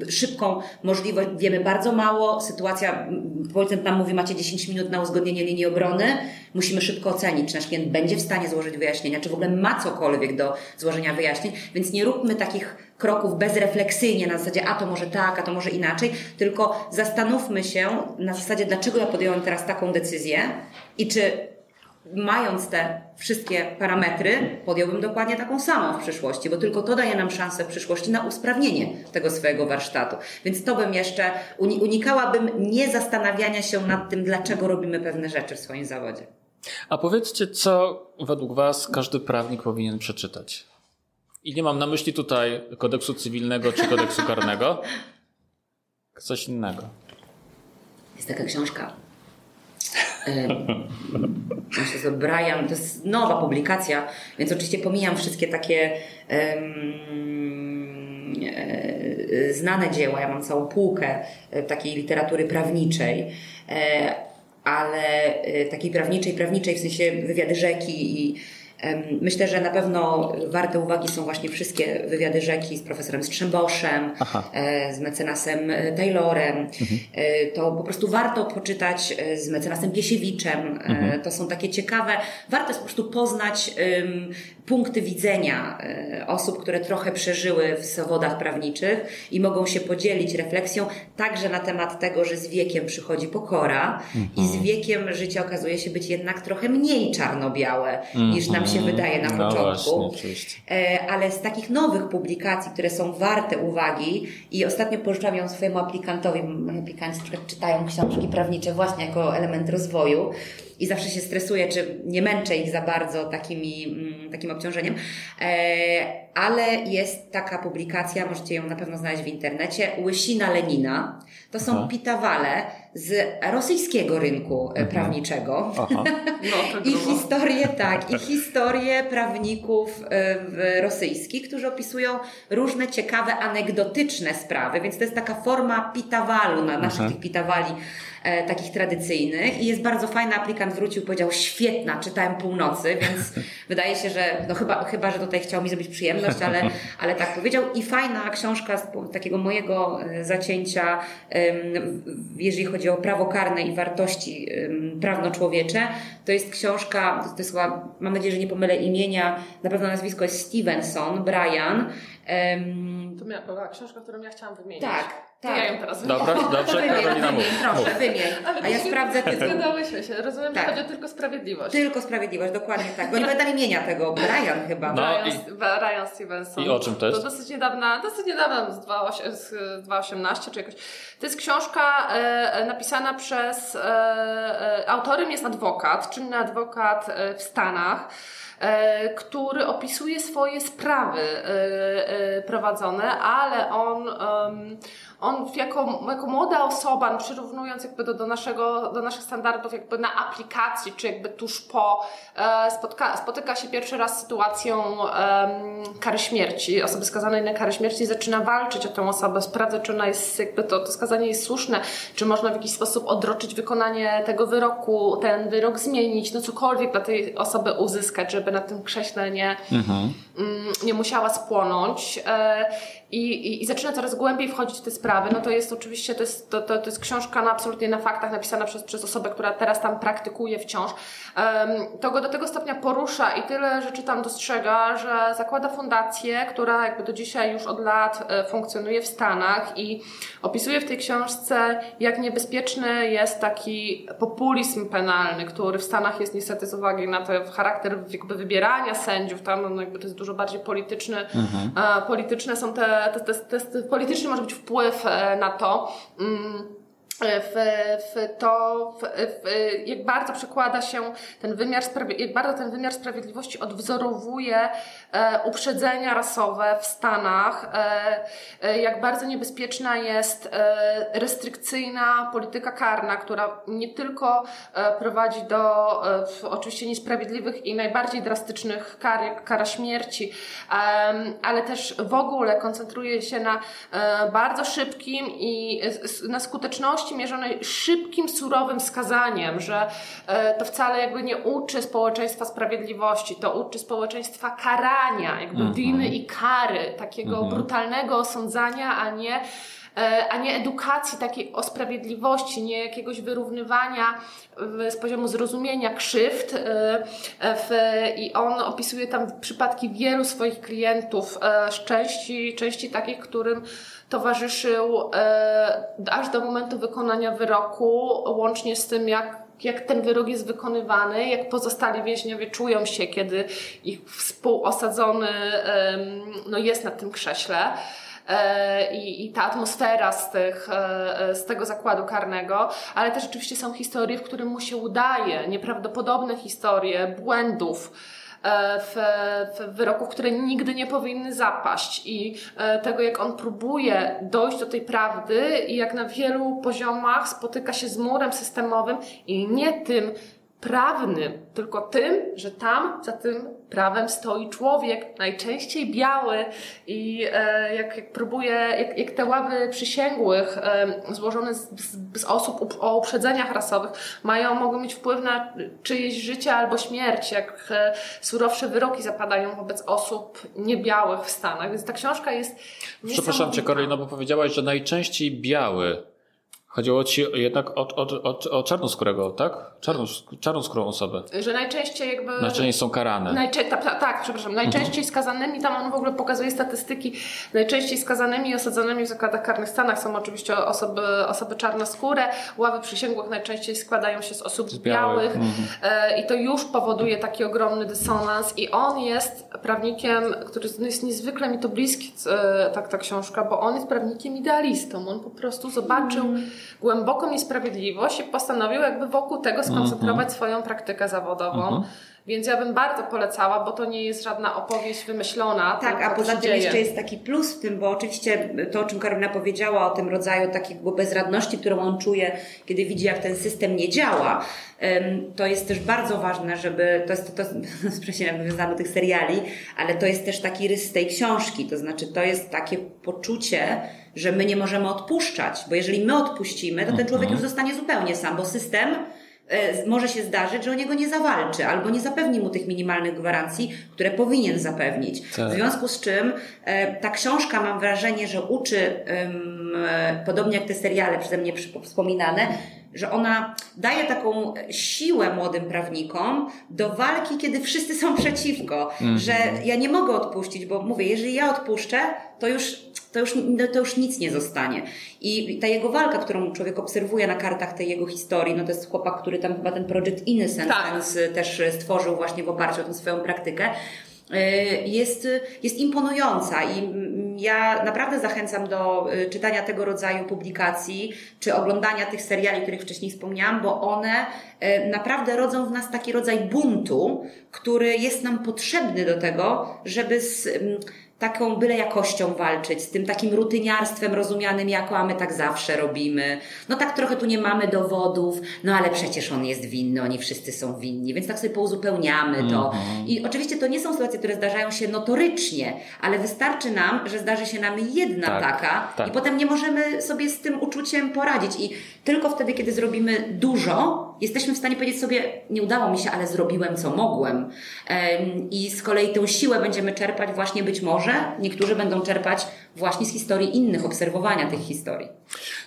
C: szybką możliwość, wiemy bardzo mało, sytuacja, policjant nam mówi, macie 10 minut na uzgodnienie linii obrony, musimy szybko ocenić, czy nasz klient będzie w stanie złożyć wyjaśnienia, czy w ogóle ma cokolwiek do złożenia wyjaśnień, więc nie róbmy takich kroków bezrefleksyjnie na zasadzie, a to może tak, a to może inaczej, tylko zastanówmy się na zasadzie, dlaczego ja podjąłem teraz taką decyzję i czy mając te wszystkie parametry, podjąłbym dokładnie taką samą w przyszłości, bo tylko to daje nam szansę w przyszłości na usprawnienie tego swojego warsztatu. Więc to bym jeszcze unikałabym nie zastanawiania się nad tym, dlaczego robimy pewne rzeczy w swoim zawodzie.
A: A powiedzcie, co według Was każdy prawnik powinien przeczytać? I nie mam na myśli tutaj kodeksu cywilnego czy kodeksu karnego, coś innego.
C: Jest taka książka Myślę sobie, Brian, to jest nowa publikacja, więc oczywiście pomijam wszystkie takie um, znane dzieła. Ja mam całą półkę e, takiej literatury prawniczej, e, ale takiej prawniczej, prawniczej w sensie wywiady rzeki i Myślę, że na pewno warte uwagi są właśnie wszystkie wywiady rzeki z profesorem Strzemboszem, Aha. E, z mecenasem e, Taylorem. Mhm. E, to po prostu warto poczytać z mecenasem Piesiewiczem. Mhm. To są takie ciekawe, warto jest po prostu poznać um, punkty widzenia osób, które trochę przeżyły w zawodach prawniczych i mogą się podzielić refleksją także na temat tego, że z wiekiem przychodzi pokora mhm. i z mhm. wiekiem życie okazuje się być jednak trochę mniej czarno-białe niż nam się wydaje na no początku. Właśnie, e, Ale z takich nowych publikacji, które są warte uwagi i ostatnio pożyczam ją swojemu aplikantowi, aplikanci na przykład czytają książki prawnicze właśnie jako element rozwoju i zawsze się stresuję, czy nie męczę ich za bardzo takimi, mm, takim obciążeniem. E, ale jest taka publikacja, możecie ją na pewno znaleźć w internecie, Łysina Lenina. To są Aha. pitawale z rosyjskiego rynku e, Aha. prawniczego. Aha. No, I historie, tak, i historie prawników e, rosyjskich, którzy opisują różne ciekawe, anegdotyczne sprawy, więc to jest taka forma pitawalu na naszych tych pitawali e, takich tradycyjnych i jest bardzo fajna. Aplikant wrócił, powiedział świetna, czytałem północy, więc wydaje się, że no chyba, chyba, że tutaj chciał mi zrobić przyjemność, ale, ale tak powiedział. I fajna książka z takiego mojego e, zacięcia, jeżeli chodzi o prawo karne i wartości prawno-człowiecze, to jest książka, to jest chyba, mam nadzieję, że nie pomylę imienia, na pewno nazwisko jest Stevenson, Brian.
B: To miała, książka, którą ja chciałam wymienić.
C: Tak, tak.
B: Ja ją teraz
A: Dobra, dobrze, Karolina
C: mów. Proszę, wymień. A ja sprawdzę tytuł.
B: Zgadałyśmy się. Rozumiem, tak. że chodzi o tylko sprawiedliwość.
C: Tylko sprawiedliwość, dokładnie tak. Bo nie będę imienia tego. Brian chyba.
B: No Brian, i... Ryan Stevenson.
A: I o czym to jest?
B: To dosyć niedawna, dosyć niedawna, z 2018 czy jakoś. To jest książka e, napisana przez, e, e, autorem jest adwokat, czynny adwokat e, w Stanach. E, który opisuje swoje sprawy e, e, prowadzone, ale on on jako, jako młoda osoba, no przyrównując jakby do, do, naszego, do naszych standardów jakby na aplikacji, czy jakby tuż po, e, spotka, spotyka się pierwszy raz z sytuacją kary śmierci, osoby skazanej na karę śmierci, zaczyna walczyć o tę osobę, sprawdza, czy ona jest, jakby to, to skazanie jest słuszne, czy można w jakiś sposób odroczyć wykonanie tego wyroku, ten wyrok zmienić, no cokolwiek dla tej osoby uzyskać, żeby żeby na tym krześle nie, mhm. Mm, nie musiała spłonąć. E, I, i, I zaczyna coraz głębiej wchodzić w te sprawy. No to jest oczywiście, to jest, to, to, to jest książka na absolutnie na faktach, napisana przez, przez osobę, która teraz tam praktykuje wciąż. To go do tego stopnia porusza i tyle rzeczy tam dostrzega, że zakłada fundację, która jakby do dzisiaj już od lat e, funkcjonuje w Stanach i opisuje w tej książce, jak niebezpieczny jest taki populizm penalny, który w Stanach jest niestety z uwagi na to charakter jakby wybierania sędziów, tam no jakby to jest dużo bardziej polityczny, mhm. polityczne są te, te, te, te, polityczny może być wpływ e, na to. Mm w, w to, w, w, jak bardzo przekłada się ten wymiar, jak bardzo ten wymiar sprawiedliwości odwzorowuje e, uprzedzenia rasowe w Stanach, e, e, jak bardzo niebezpieczna jest e, restrykcyjna polityka karna, która nie tylko e, prowadzi do e, oczywiście niesprawiedliwych i najbardziej drastycznych kar, jak kara śmierci, ale też w ogóle koncentruje się na bardzo szybkim i na skuteczności mierzonej szybkim, surowym skazaniem, że e, to wcale jakby nie uczy społeczeństwa sprawiedliwości, to uczy społeczeństwa karania, jakby -hmm. winy i kary, takiego -hmm. brutalnego osądzania, a nie e, a nie edukacji takiej o sprawiedliwości, nie jakiegoś wyrównywania z poziomu zrozumienia krzywd. E, I on opisuje tam przypadki wielu swoich klientów, części, części takich, którym towarzyszył e, aż do momentu wykonania wyroku, łącznie z tym, jak jak ten wyrok jest wykonywany, jak pozostali więźniowie czują się, kiedy ich współosadzony no, jest na tym krześle. E, I, i ta atmosfera z, tych, e, z tego zakładu karnego, ale też oczywiście są historie, w którym mu się udaje, nieprawdopodobne historie błędów, w, w wyroków, które nigdy nie powinny zapaść. I e, tego, jak on próbuje dojść do tej prawdy i jak na wielu poziomach spotyka się z murem systemowym i nie tym, prawnym, tylko tym, że tam za tym prawem stoi człowiek, najczęściej biały i e, jak, jak próbuje, jak, jak te ławy przysięgłych e, złożone z, z, z osób up, o uprzedzeniach rasowych mają, mogą mieć wpływ na czyjeś życie albo śmierć, jak e, surowsze wyroki zapadają wobec osób niebiałych w Stanach. Więc ta książka jest
A: Przepraszam Cię, Karolina, bo powiedziałaś, że najczęściej biały Chodziło ci jednak o, o, o, o czarnoskórego, tak? Czarną, czarnoskórą osobę.
B: Że najczęściej jakby...
A: Najczęściej są karane.
B: Najczę... Tak, tak, przepraszam. Najczęściej mhm. skazanymi, tam on w ogóle pokazuje statystyki, najczęściej skazanymi i osadzonymi w zakładach karnych Stanach są oczywiście osoby, osoby czarnoskóre. Ławy przysięgłych najczęściej składają się z osób z białych, białych. Mhm. i to już powoduje taki ogromny dysonans i on jest prawnikiem, który jest niezwykle mi to bliski, e, tak ta książka, bo on jest prawnikiem idealistą. On po prostu zobaczył mhm głęboką niesprawiedliwość i postanowił jakby wokół tego skoncentrować mm -hmm. swoją praktykę zawodową. -hmm. Więc ja bym bardzo polecała, bo to nie jest żadna opowieść wymyślona.
C: Tak, a poza tym jeszcze jest taki plus w tym, bo oczywiście to, o czym Karolina powiedziała, o tym rodzaju takiej bezradności, którą on czuje, kiedy widzi, jak ten system nie działa, to jest też bardzo ważne, żeby, to jest, to, to jest nawiązane do tych seriali, ale to jest też taki rys tej książki, to znaczy to jest takie poczucie, że my nie możemy odpuszczać, bo jeżeli my odpuścimy, to ten człowiek mhm. już zostanie zupełnie sam, bo system e, może się zdarzyć, że o niego nie zawalczy albo nie zapewni mu tych minimalnych gwarancji, które powinien zapewnić. Tak. W związku z czym e, ta książka mam wrażenie, że uczy, e, podobnie jak te seriale przeze mnie wspominane, że ona daje taką siłę młodym prawnikom do walki, kiedy wszyscy są przeciwko, mm. że ja nie mogę odpuścić, bo mówię, jeżeli ja odpuszczę, to już, to już, no, to już nic nie zostanie. I ta jego walka, którą człowiek obserwuje na kartach tej jego historii, no to jest chłopak, który tam chyba ten Project Innocence tak. też stworzył właśnie w oparciu o tę swoją praktykę, y, jest, jest imponująca i ja naprawdę zachęcam do y, czytania tego rodzaju publikacji, czy oglądania tych seriali, o których wcześniej wspomniałam, bo one y, naprawdę rodzą w nas taki rodzaj buntu, który jest nam potrzebny do tego, żeby z, taką byle jakością walczyć, z tym takim rutyniarstwem rozumianym jako, a my tak zawsze robimy. No tak trochę tu nie mamy dowodów, no ale przecież on jest winny, oni wszyscy są winni, więc tak sobie pouzupełniamy to. Mhm. I oczywiście to nie są sytuacje, które zdarzają się notorycznie, ale wystarczy nam, że zdarzy się nam jedna tak, taka tak. i potem nie możemy sobie z tym uczuciem poradzić. I tylko wtedy, kiedy zrobimy dużo, jesteśmy w stanie powiedzieć sobie, nie udało mi się, ale zrobiłem co mogłem. I z kolei tę siłę będziemy czerpać właśnie być może, niektórzy będą czerpać właśnie z historii innych, obserwowania tych historii.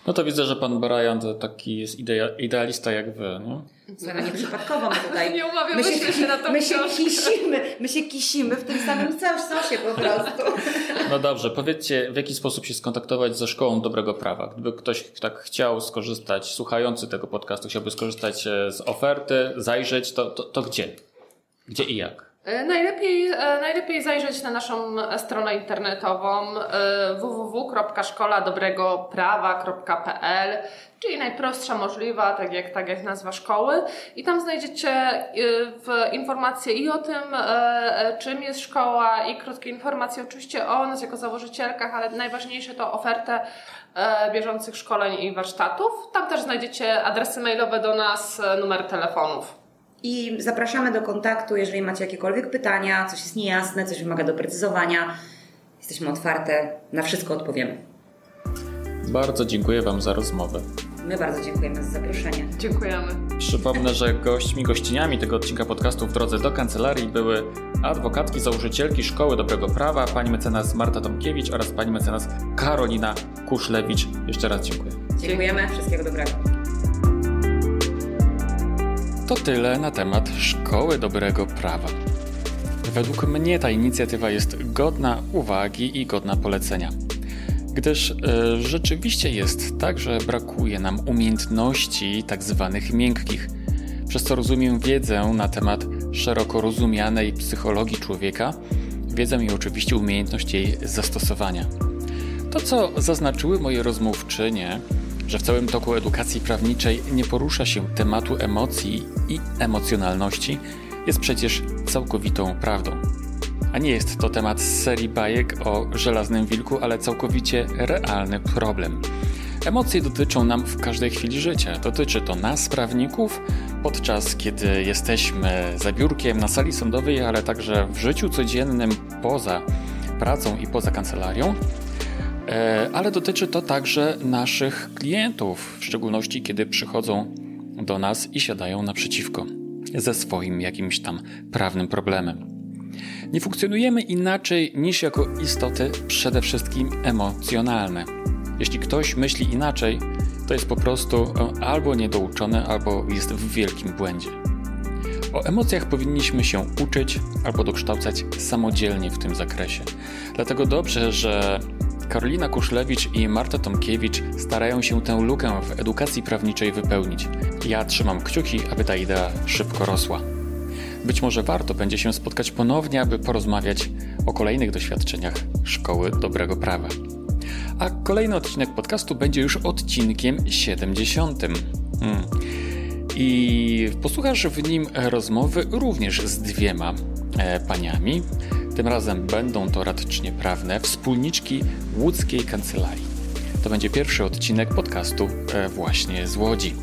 A: No to widzę, że pan Brian to taki jest idealista jak wy, nie?
C: Słuchaj, no nieprzypadkowo my tutaj...
B: nie umawiamy się, się na to
C: my się kisimy, My się kisimy w tym samym sosie po prostu.
A: No dobrze, powiedzcie, w jaki sposób się skontaktować ze Szkołą Dobrego Prawa? Gdyby ktoś tak chciał skorzystać, słuchający tego podcastu, chciałby skorzystać e, z oferty, zajrzeć, to, to, to gdzie? Gdzie i jak?
B: E, najlepiej, e, najlepiej zajrzeć na naszą stronę internetową e, www.szkoladobregoprawa.pl czyli najprostsza możliwa, tak jak, tak jak nazwa szkoły. I tam znajdziecie informacje i o tym, czym jest szkoła, i krótkie informacje oczywiście o nas jako założycielkach, ale najważniejsze to ofertę bieżących szkoleń i warsztatów. Tam też znajdziecie adresy mailowe do nas, numer telefonów.
C: I zapraszamy do kontaktu, jeżeli macie jakiekolwiek pytania, coś jest niejasne, coś wymaga doprecyzowania. Jesteśmy otwarte, na wszystko odpowiemy.
A: Bardzo dziękuję Wam za rozmowę.
C: My bardzo dziękujemy za zaproszenie.
B: Dziękujemy.
A: Przypomnę, że gośćmi, gościniami tego odcinka podcastu w drodze do kancelarii były adwokatki, założycielki Szkoły Dobrego Prawa, pani mecenas Marta Tomkiewicz oraz pani mecenas Karolina Kuszlewicz. Jeszcze raz dziękuję.
C: Dziękujemy. Wszystkiego dobrego.
A: To tyle na temat Szkoły Dobrego Prawa. Według mnie ta inicjatywa jest godna uwagi i godna polecenia. Gdyż e, rzeczywiście jest tak, że brakuje nam umiejętności tak zwanych miękkich, przez co rozumiem wiedzę na temat szeroko rozumianej psychologii człowieka, wiedzę i oczywiście umiejętność jej zastosowania. To, co zaznaczyły moje rozmówczynie, że w całym toku edukacji prawniczej nie porusza się tematu emocji i emocjonalności, jest przecież całkowitą prawdą. A nie jest to temat z serii bajek o żelaznym wilku, ale całkowicie realny problem. Emocje dotyczą nam w każdej chwili życia. Dotyczy to nas, prawników, podczas kiedy jesteśmy za biurkiem na sali sądowej, ale także w życiu codziennym poza pracą i poza kancelarią. E, ale dotyczy to także naszych klientów, w szczególności kiedy przychodzą do nas i siadają naprzeciwko ze swoim jakimś tam prawnym problemem. Nie funkcjonujemy inaczej niż jako istoty przede wszystkim emocjonalne. Jeśli ktoś myśli inaczej, to jest po prostu albo niedouczony, albo jest w wielkim błędzie. O emocjach powinniśmy się uczyć albo dokształcać samodzielnie w tym zakresie. Dlatego dobrze, że Karolina Kuszlewicz i Marta Tomkiewicz starają się tę lukę w edukacji prawniczej wypełnić. Ja trzymam kciuki, aby ta idea szybko rosła. Być może warto będzie się spotkać ponownie, aby porozmawiać o kolejnych doświadczeniach Szkoły Dobrego Prawa. A kolejny odcinek podcastu będzie już odcinkiem 70. Hmm. I posłuchasz w nim rozmowy również z dwiema e, paniami, tym razem będą to radczynie prawne wspólniczki łódzkiej kancelarii. To będzie pierwszy odcinek podcastu e, właśnie z Łodzi.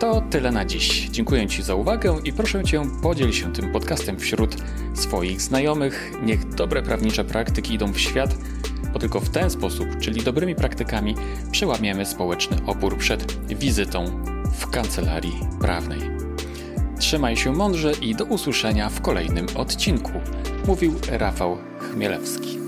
A: To tyle na dziś. Dziękuję Ci za uwagę i proszę Cię podziel się tym podcastem wśród swoich znajomych. Niech dobre prawnicze praktyki idą w świat, bo tylko w ten sposób, czyli dobrymi praktykami, przełamiemy społeczny opór przed wizytą w kancelarii prawnej. Trzymaj się mądrze i do usłyszenia w kolejnym odcinku mówił Rafał Chmielewski.